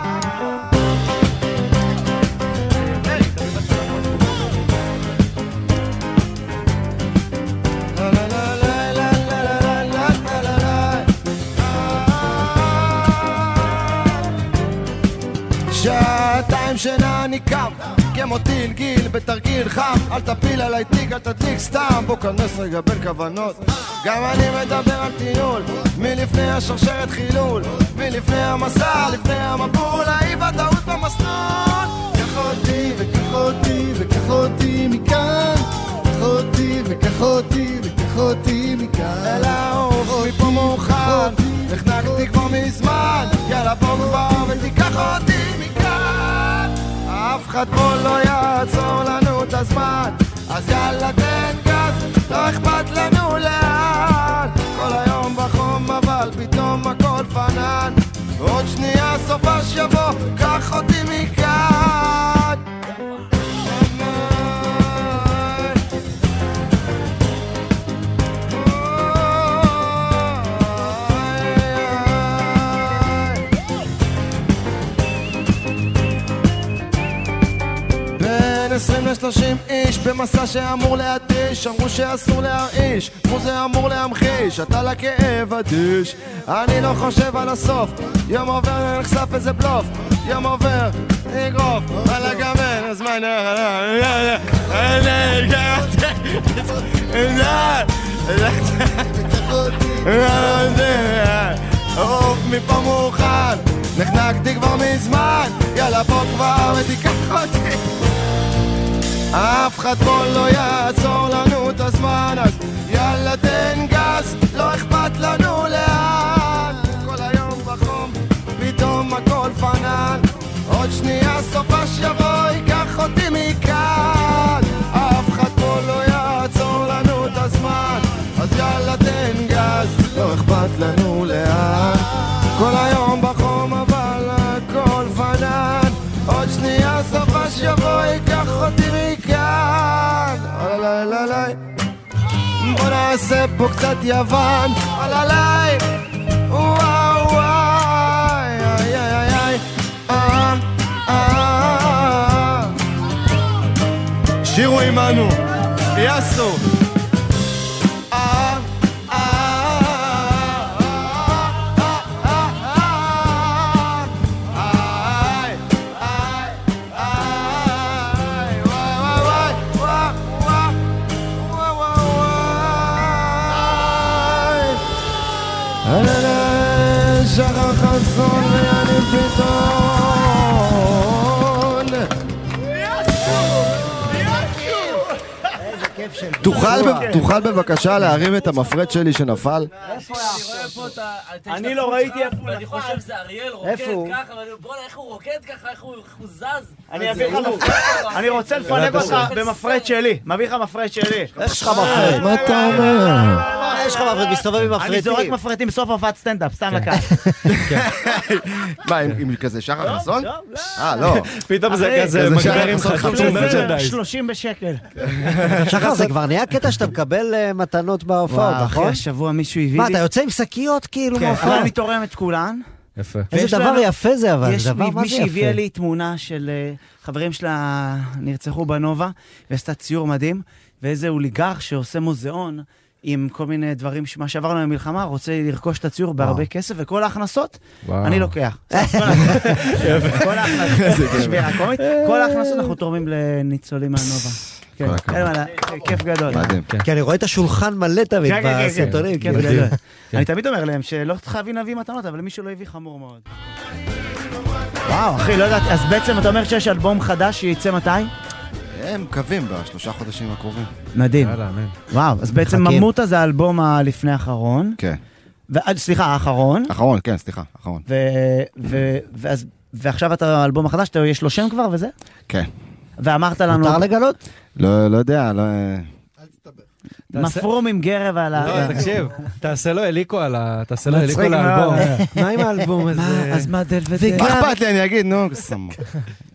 שעתיים שינה אני קם כמו טיל גיל בתרגיל חם. אל תפיל עליי תיק אל תדליק סתם. בוא כנס רגע בין כוונות. גם אני מדבר על טיול. מלפני השרשרת חילול. מלפני המסע לפני המבול. האי ודאות במסלול. קח אותי וקח אותי וקח אותי מכאן. קח אותי וקח אותי וקח אותי מכאן. אל העוף מפה מוכן נחנקתי כבר מזמן. יאללה בוא כבר ותיקח אותי אחד פה לא יעצור לנו את הזמן. אז יאללה תן גז לא אכפת לנו לאן. כל היום בחום אבל פתאום הכל פנן. עוד שנייה סופש יבוא קח אותי מכאן 20 ל-30 איש במסע שאמור להתיש אמרו שאסור להרעיש כמו זה אמור להמחיש אתה לכאב אדיש אני לא חושב על הסוף יום עובר נחשף איזה בלוף יום עובר אגרוף על הגמל הזמן עוף מפה מוכן נחנקתי כבר מזמן יאללה בוא כבר ותיקח אותי אף אחד פה לא יעצור לנו את הזמן אז יאללה תן גז לא אכפת לנו לאן. כל היום בחום פתאום הכל פנן. עוד שנייה סופש יבוא ייקח אותי מכאן פה קצת יוון. אוי אוי וואו וואי איי איי איי איי. אה, אה. שירו עמנו יאסו תוכל תוכל בבקשה להרים את המפרט שלי שנפל? אני לא ראיתי איפה הוא אני נפל. חושב שזה אריאל רוקד? ככה, בוא'נה, איך הוא רוקד ככה, איך הוא זז. אני אביא לך מפרט, אני רוצה לפנק אותך במפרט שלי, מביא לך מפרט שלי. איך יש לך מפרט? מה אתה אומר? מה יש לך מפרט? מסתובב עם אני זורק מפרטים. מפרטים בסוף הופעת סטנדאפ, סתם לקהל. <laughs> מה, עם כזה שחר חסון? לא, לא. אה, לא. <laughs> פתאום זה כזה מגבר עם חסון. מרצ'נדייז. 30 בשקל. <laughs> שחר, זה כבר נהיה קטע שאתה מקבל אה, מתנות בהופעות, וואו, אחי, נכון? השבוע מישהו הביא מה, לי... אתה יוצא עם שקיות כאילו כן, אבל מההופעה? אני תורם את כולן. יפה. איזה דבר לנו- יפה זה אבל, יש זה דבר מי- מה מי זה שהביאה יפה. לי תמונה של אה, חברים שלה נרצחו בנובה, ועשתה ציור מדהים, ואיזה אוליגרך שעושה מוזיאון, עם כל מיני דברים, מה שעברנו במלחמה, רוצה לרכוש את הציור בהרבה כסף, וכל ההכנסות, וואו. אני לוקח. <laughs> כל ההכנסות, <laughs> כל ההכנסות אנחנו תורמים לניצולים מהנובה. כן, כיף גדול. מדהים. כי אני רואה את השולחן מלא תמיד כן, כן, כן, בסרטונים. כן, כאילו. אני תמיד אומר להם שלא חייבים להביא מתנות, אבל מי שלא הביא חמור מאוד. וואו, אחי, לא יודעת, אז בעצם אתה אומר שיש אלבום חדש שיצא מתי? הם מקווים בשלושה חודשים הקרובים. מדהים. יאללה, אמן. וואו, אז בעצם. ממוטה זה האלבום הלפני האחרון. כן. ו- סליחה, האחרון. אחרון, כן, סליחה, אחרון. ועכשיו אתה האלבום החדש, אתה- יש לו שם כבר וזה? כן. ואמרת לנו, מותר לגלות? לא לא יודע, לא... מפרום עם גרב על ה... לא, תקשיב, תעשה לו אליקו על ה... תעשה לו אליקו מצחיק לאלבום. מאוד. מה עם האלבום הזה? מה, אז מה דל ודל? מה אכפת לי, אני אגיד, נו.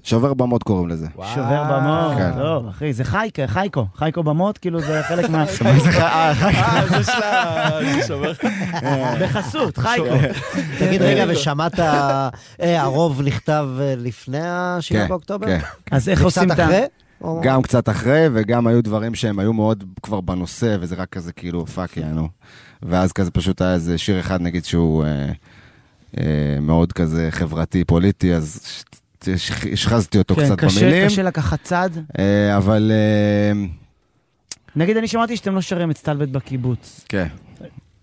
שובר במות קוראים לזה. שובר במות, כן. טוב אחי, זה חייקו, חייקו, חייקו במות, כאילו זה חלק מה... <laughs> אה, זה של ה... שובר. <laughs> בחסות, חייקו. תגיד רגע, ושמעת, אה, הרוב נכתב אה, לפני ה-7 כן, באוקטובר? כן. אז איך עושים את ה... או- גם קצת אחרי, וגם היו דברים שהם היו מאוד כבר בנושא, וזה רק כזה כאילו fuck יענו. ואז כזה פשוט היה איזה שיר אחד נגיד שהוא אה, אה, מאוד כזה חברתי, פוליטי, אז השחזתי אותו כן, קצת קשה, במילים. קשה לקחת צד. אה, אבל אה, נגיד, אני שמעתי שאתם לא שרים את סטלבט בקיבוץ. כן.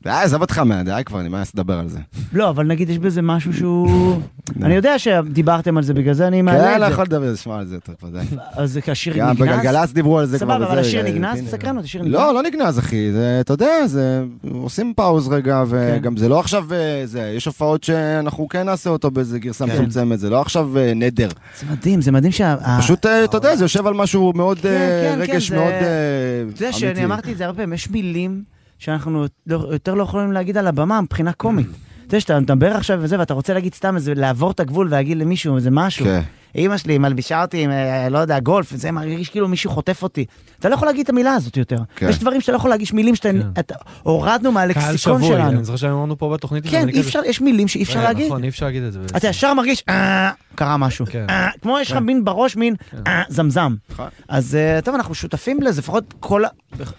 די, עזב אותך מה, די כבר, אני מה לדבר על זה. לא, אבל נגיד, יש בזה משהו שהוא... <laughs> אני יודע שדיברתם על זה, בגלל זה אני מעלה כן, לא את זה. יכול לדבר, לשמוע על זה יותר ודאי. אז השיר גם נגנז? בגלגלצ דיברו על זה כבר. סבבה, אבל השיר נגנז? הנה. תסקרן אותי, שיר נגנז. לא, לא נגנז, אחי. זה, אתה יודע, זה... עושים פאוז רגע, וגם זה לא עכשיו... אה, זה, יש הופעות שאנחנו כן נעשה אותו באיזה גרסה כן. מצומצמת, זה לא עכשיו אה, נדר. זה מדהים, זה מדהים שה... פשוט, אה, אתה יודע, זה יושב על משהו מאוד... כן, כן, רגש כן, מאוד זה- אה, אתה יודע אמיתי. שאני אמרתי את זה הרבה פעמים, יש מילים שאנחנו לא- יותר לא יכולים להגיד על הבמה מבחינה קומית. אתה יודע שאתה מדבר עכשיו וזה, ואתה רוצה להגיד סתם איזה, לעבור את הגבול ולהגיד למישהו איזה משהו. כן. אימא שלי מלבישה אותי עם, אה, לא יודע, גולף, וזה מרגיש כאילו מישהו חוטף אותי. אתה לא יכול להגיד את המילה הזאת יותר. כן. יש דברים שאתה לא יכול להגיש מילים שאתה... אתה- הורדנו קהל מהלקסיקון שבוי, שלנו. אני זוכר שאמרנו פה בתוכנית. כן, אי כזה- אפשר, יש מילים שאי אפשר אה, להגיד. נכון, אי אפשר להגיד את זה. אתה ישר מרגיש, "אה, קרה משהו. כן. כמו יש לך מין בראש, מין "אה, זמזם. נכון. אז טוב, אנחנו שותפים לזה, לפחות כל,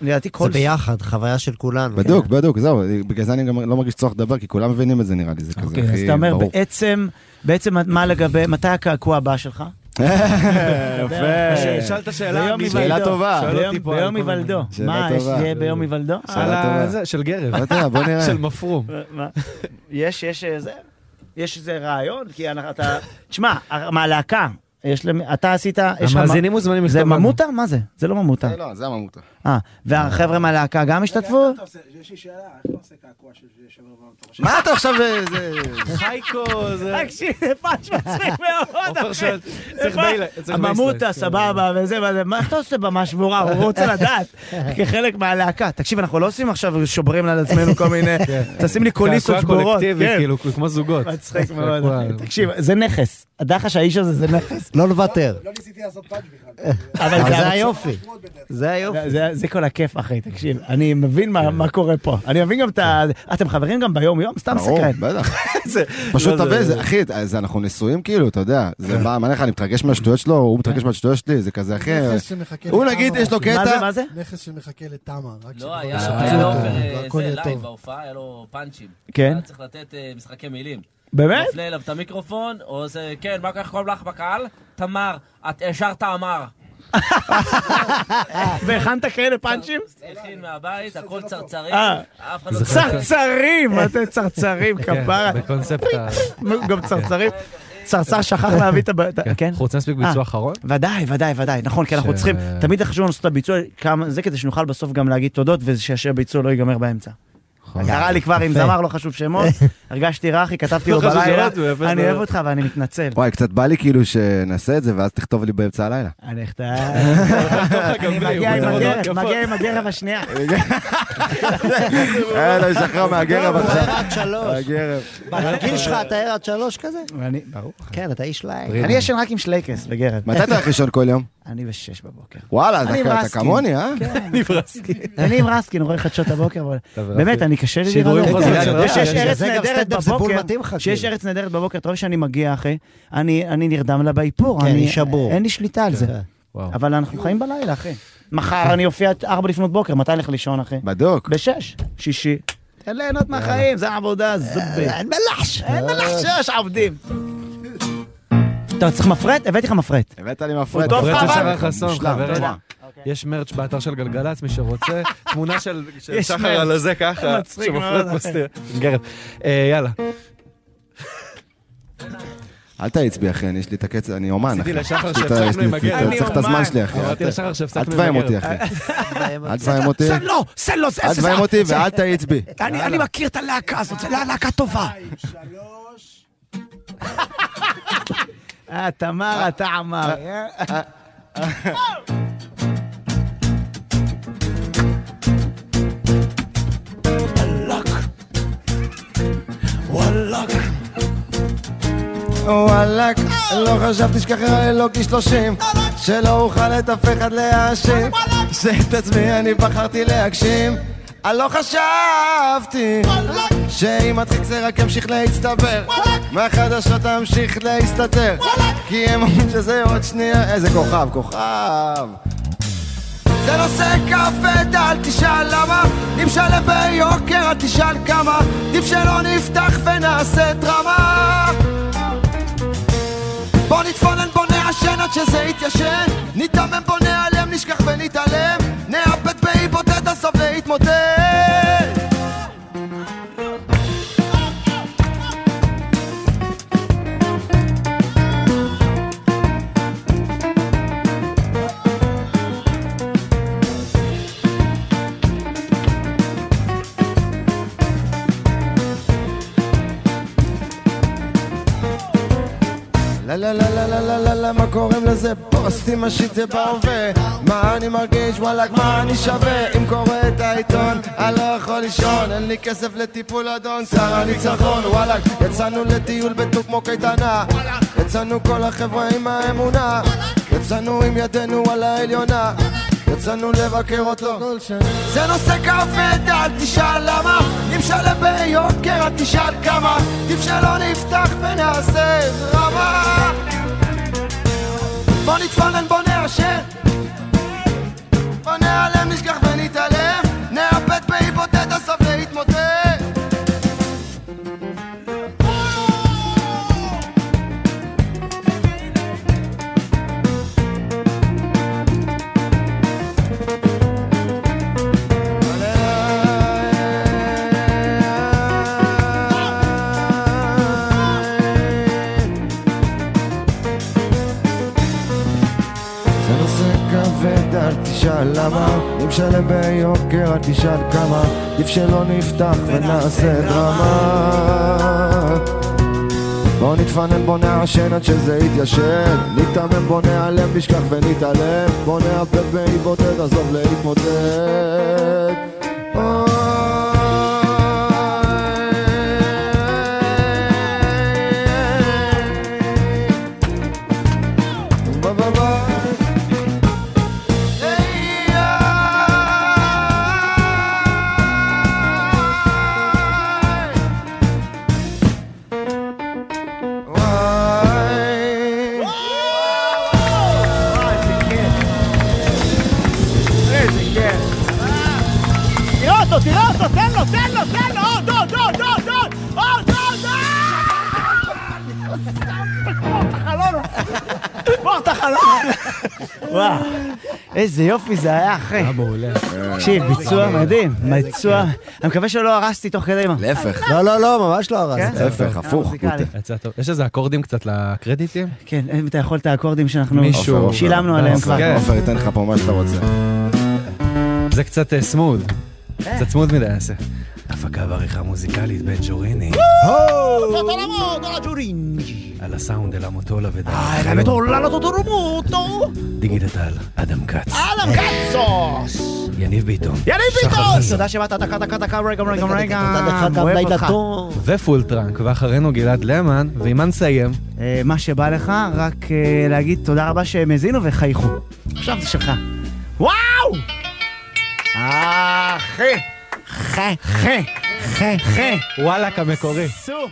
לדעתי כל... זה ביחד, חוויה של כולנו. בדיוק, בדיוק, זהו, בגלל זה אני גם לא מרגיש צורך לדבר, כי כולם מבינים את זה נראה לי, זה כזה אוקיי, אז הכי אתה אומר, ברור. בעצם, בעצם מה לגבי, מתי הקעקוע הבא שלך? יפה. שאלת שאלה. שאלה. טובה. ביום- היוולדו. מה, יש ביום היוולדו? שאלה טובה. זה, של גרב. בוא נראה. <laughs> של מפרום. מה? יש, יש איזה, יש איזה רעיון? כי אנחנו- אתה, תשמע, מהלהקה, יש למי, אתה עשית, יש לך... המאזינים מוזמנים זה לכתוב לנו. ממוטה? מה זה? זה לא ממוטה. זה לא, זה הממותה. אה, והחבר'ה מהלהקה גם השתתפו? יש לי שאלה, איך אתה עושה קעקוע של שבר במטור? מה אתה עכשיו... אה, זה- חייקו, זה... תקשיב, זה פאנץ' מצחיק מאוד. עופר אחי. שואל, צריך? ביילה, הממוטה, בייסלייט, סבבה, וזה, וזה, מה אתה עושה במה שבורה? הוא רוצה לדעת, כחלק מהלהקה. תקשיב, אנחנו לא עושים עכשיו, שוברים על עצמנו כל מיני, <laughs> תשים לי קוליסות קעקוע שבורות. קולקטיבי, כן. כאילו, כמו זוגות. מצחיק מאוד. קעקוע-. תקשיב, זה נכס. דע לך שהאיש הזה זה נכס. לא לוותר. לא ניסיתי לעשות פאנץ'. אבל זה היופי. זה היופי. זה- כל הכיף, אחי, תקשיב. אני מבין מה- מה קורה פה. אני מבין גם את ה... אתם חברים גם ביום-יום? סתם ברור, סקרן. בטח. <laughs> זה- פשוט לא, זה- אחי, אנחנו נשואים כאילו, אתה יודע. זה מה, מה לך, אני מתרגש מהשטויות שלו, הוא מתרגש מהשטויות שלי, זה כזה, אחי. נכס שמחכה הוא. נגיד, יש לו מה זה, קטע, מה זה? נכס שמחכה לתמר. רק לא. היה שפצעו היה לו. בהופעה, היה לו פאנצ'ים. כן. היה צריך לתת אה, משחקי מילים. באמת? מפנה אליו את המיקרופון, או זה, כן, מה כך קוראים לך בקהל? תמר, את השארת אמר. <laughs> והכנת כאלה פאנצ'ים? הכין מהבית, הכל צרצרים, אה. לא... צרצרים! מה אתם צרצרים, <laughs> כן, כפרה. בקונספט ה... <laughs> גם צרצרים. צרצר שכח להביא את ה... כן? אנחנו רוצים להספיק ביצוע אה. אחרון? ודאי, ודאי, ודאי, נכון, כי אנחנו צריכים, תמיד חשוב לנו לעשות את הביצוע, זה כדי שנוכל בסוף גם להגיד תודות, ושהביצוע לא ייגמר באמצע. נכון. קרה לי כבר עם זמר, לא חשוב שמות, <laughs> הרגשתי רכי, כתבתי לו לא חשוב בלילה, אני אוהב אותך ואני מתנצל. וואי, קצת בא לי כאילו שנעשה את זה, ואז תכתוב לי באמצע הלילה. אני <laughs> מגיע עם הגרב, מגיע עם הגרב השנייה. <laughs> יאללה, לשחרר מהגרב הוא עכשיו. ער עד שלוש. בגיל שלך אתה ער עד שלוש כזה? ברור. כן, אתה איש לילה. אני ישן רק עם שלייקס וגרב. מתי אתה הולך לישון כל יום? אני בשש בבוקר. וואלה, אתה- אני עם אתה רסקין. כמוני, אה? <laughs> אני עם רסקין, רואה חדשות הבוקר. אבל- באמת. אני קשה לי יודע אה, שיש אה, ארץ נהדרת בבוקר, לך, שיש. ארץ נהדרת בבוקר, אתה רואה שאני מגיע, אחי, אני אני נרדם לה באיפור. כן, אני- שבור. אין לי שליטה על זה. כן. אבל אנחנו חיים בלילה, אחי. מחר אני אופיע עד ארבע לפנות בוקר, מתי נלך לישון, אחי? בדוק. בשש, שישי. תן ליהנות מהחיים, זה העבודה, זובי. אין מלחש, אין מלחש, עובדים. אתה צריך מפרט? הבאתי לך מפרט. הבאת לי מפרט. טוב, מפרט של חבל. שחר חסון, חברים. תודה. יש מרץ' באתר של גלגלצ, מי שרוצה. <laughs> תמונה של שחר. על הזה ככה, <laughs> מצחיק מאוד, שמפרט. מסתיר. גרב. אה, יאללה. אל תאיץ בי, אחי, יש לי את הקצב, אני אומן, אחי. עשיתי לשחר שהפסקנו עם הגרב. צריך את הזמן שלי, אחי. אמרתי אל ת- לשחר שהפסקנו אל עם תביים הגרב. אותי, אחי. אל תביים אותי. זה לא, זה לא, זה אל תביים אותי ואל תאיץ בי. אני אני מכיר את הלהקה הזאת, זו להקה טובה. אה, תמר, אתה עמר. וואלאק, לא חשבתי שככה לא כשלושים שלא אוכל את אף אחד להאשים. שאת עצמי אני בחרתי להגשים אני לא חשבתי שאם הדחיק זה רק ימשיך להצטבר מהחדשות אמשיך להסתתר כי הם אומרים שזה עוד שנייה איזה כוכב, כוכב. זה נושא כבד, אל תשאל למה אם שלם ביוקר, אל תשאל כמה עדיף שלא נפתח ונעשה דרמה. בוא נתפונן, בוא נעשן עד שזה יתיישן ניתמם, בוא נעלם, נשכח ונתעלם נאבד בעיבודד הסוף להתמודד לה לה לה לה לה לה לה לה מה קוראים לזה? פוסטים השיט זה בהווה מה אני מרגיש? וואלכ מה אני שווה? אם קורא את העיתון אני לא יכול לישון. אין לי כסף לטיפול אדון שר הניצחון. וואלכ יצאנו לטיול בטוק כמו קייטנה. יצאנו כל החברה עם האמונה. יצאנו עם ידינו על העליונה יצאנו לבקר אותו. זה נושא כבד, אל תשאל למה. שלם ביוקר, אל תשאל כמה. עדיף שלא נפתח ונעשה דרמה. בוא נתפנן, בוא נעשן בוא נעלם, נשכח תשאל למה אם שלם ביוקר, אל תשאל כמה עדיף שלא נפתח ונעשה דרמה. בוא נתפנן, בוא נעשן עד שזה יתיישן. ניתמם, בוא נעלם, נשכח ונתעלם. בוא נאבד באי בודד, עזוב להתמודד וואו, איזה יופי זה היה, אחי. היה מעולה. תקשיב, ביצוע מדהים, ביצוע... אני מקווה שלא הרסתי תוך כדי מה. להפך. לא, לא, לא, ממש לא הרסת. כן? להפך, הפוך. יש איזה אקורדים קצת לקרדיטים? כן, אם אתה יכול את האקורדים שאנחנו שילמנו עליהם כבר. כן. עופר ייתן לך פה מה שאתה רוצה. זה קצת אה, סמוד. קצת סמוד מדי יעשה. הפקה ועריכה מוזיקלית בן ג'וריני. על הסאונד אל המוטולה ודאי. דיגיטל, אדם כץ. אדם קצוס! יניב ביטון. יניב ביטון! תודה שבאת, דקה, דקה, דקה, רגע, רגע, רגע. אוהב אותך. ופול טראנק, ואחרינו גלעד למן, ועם מה נסיים? אה, מה שבא לך, רק אה, להגיד תודה רבה שהם האזינו וחייכו. עכשיו זה שלך. וואו! אה, אחי! חי, חי, חי, חי. וואלאק המקורי. סו.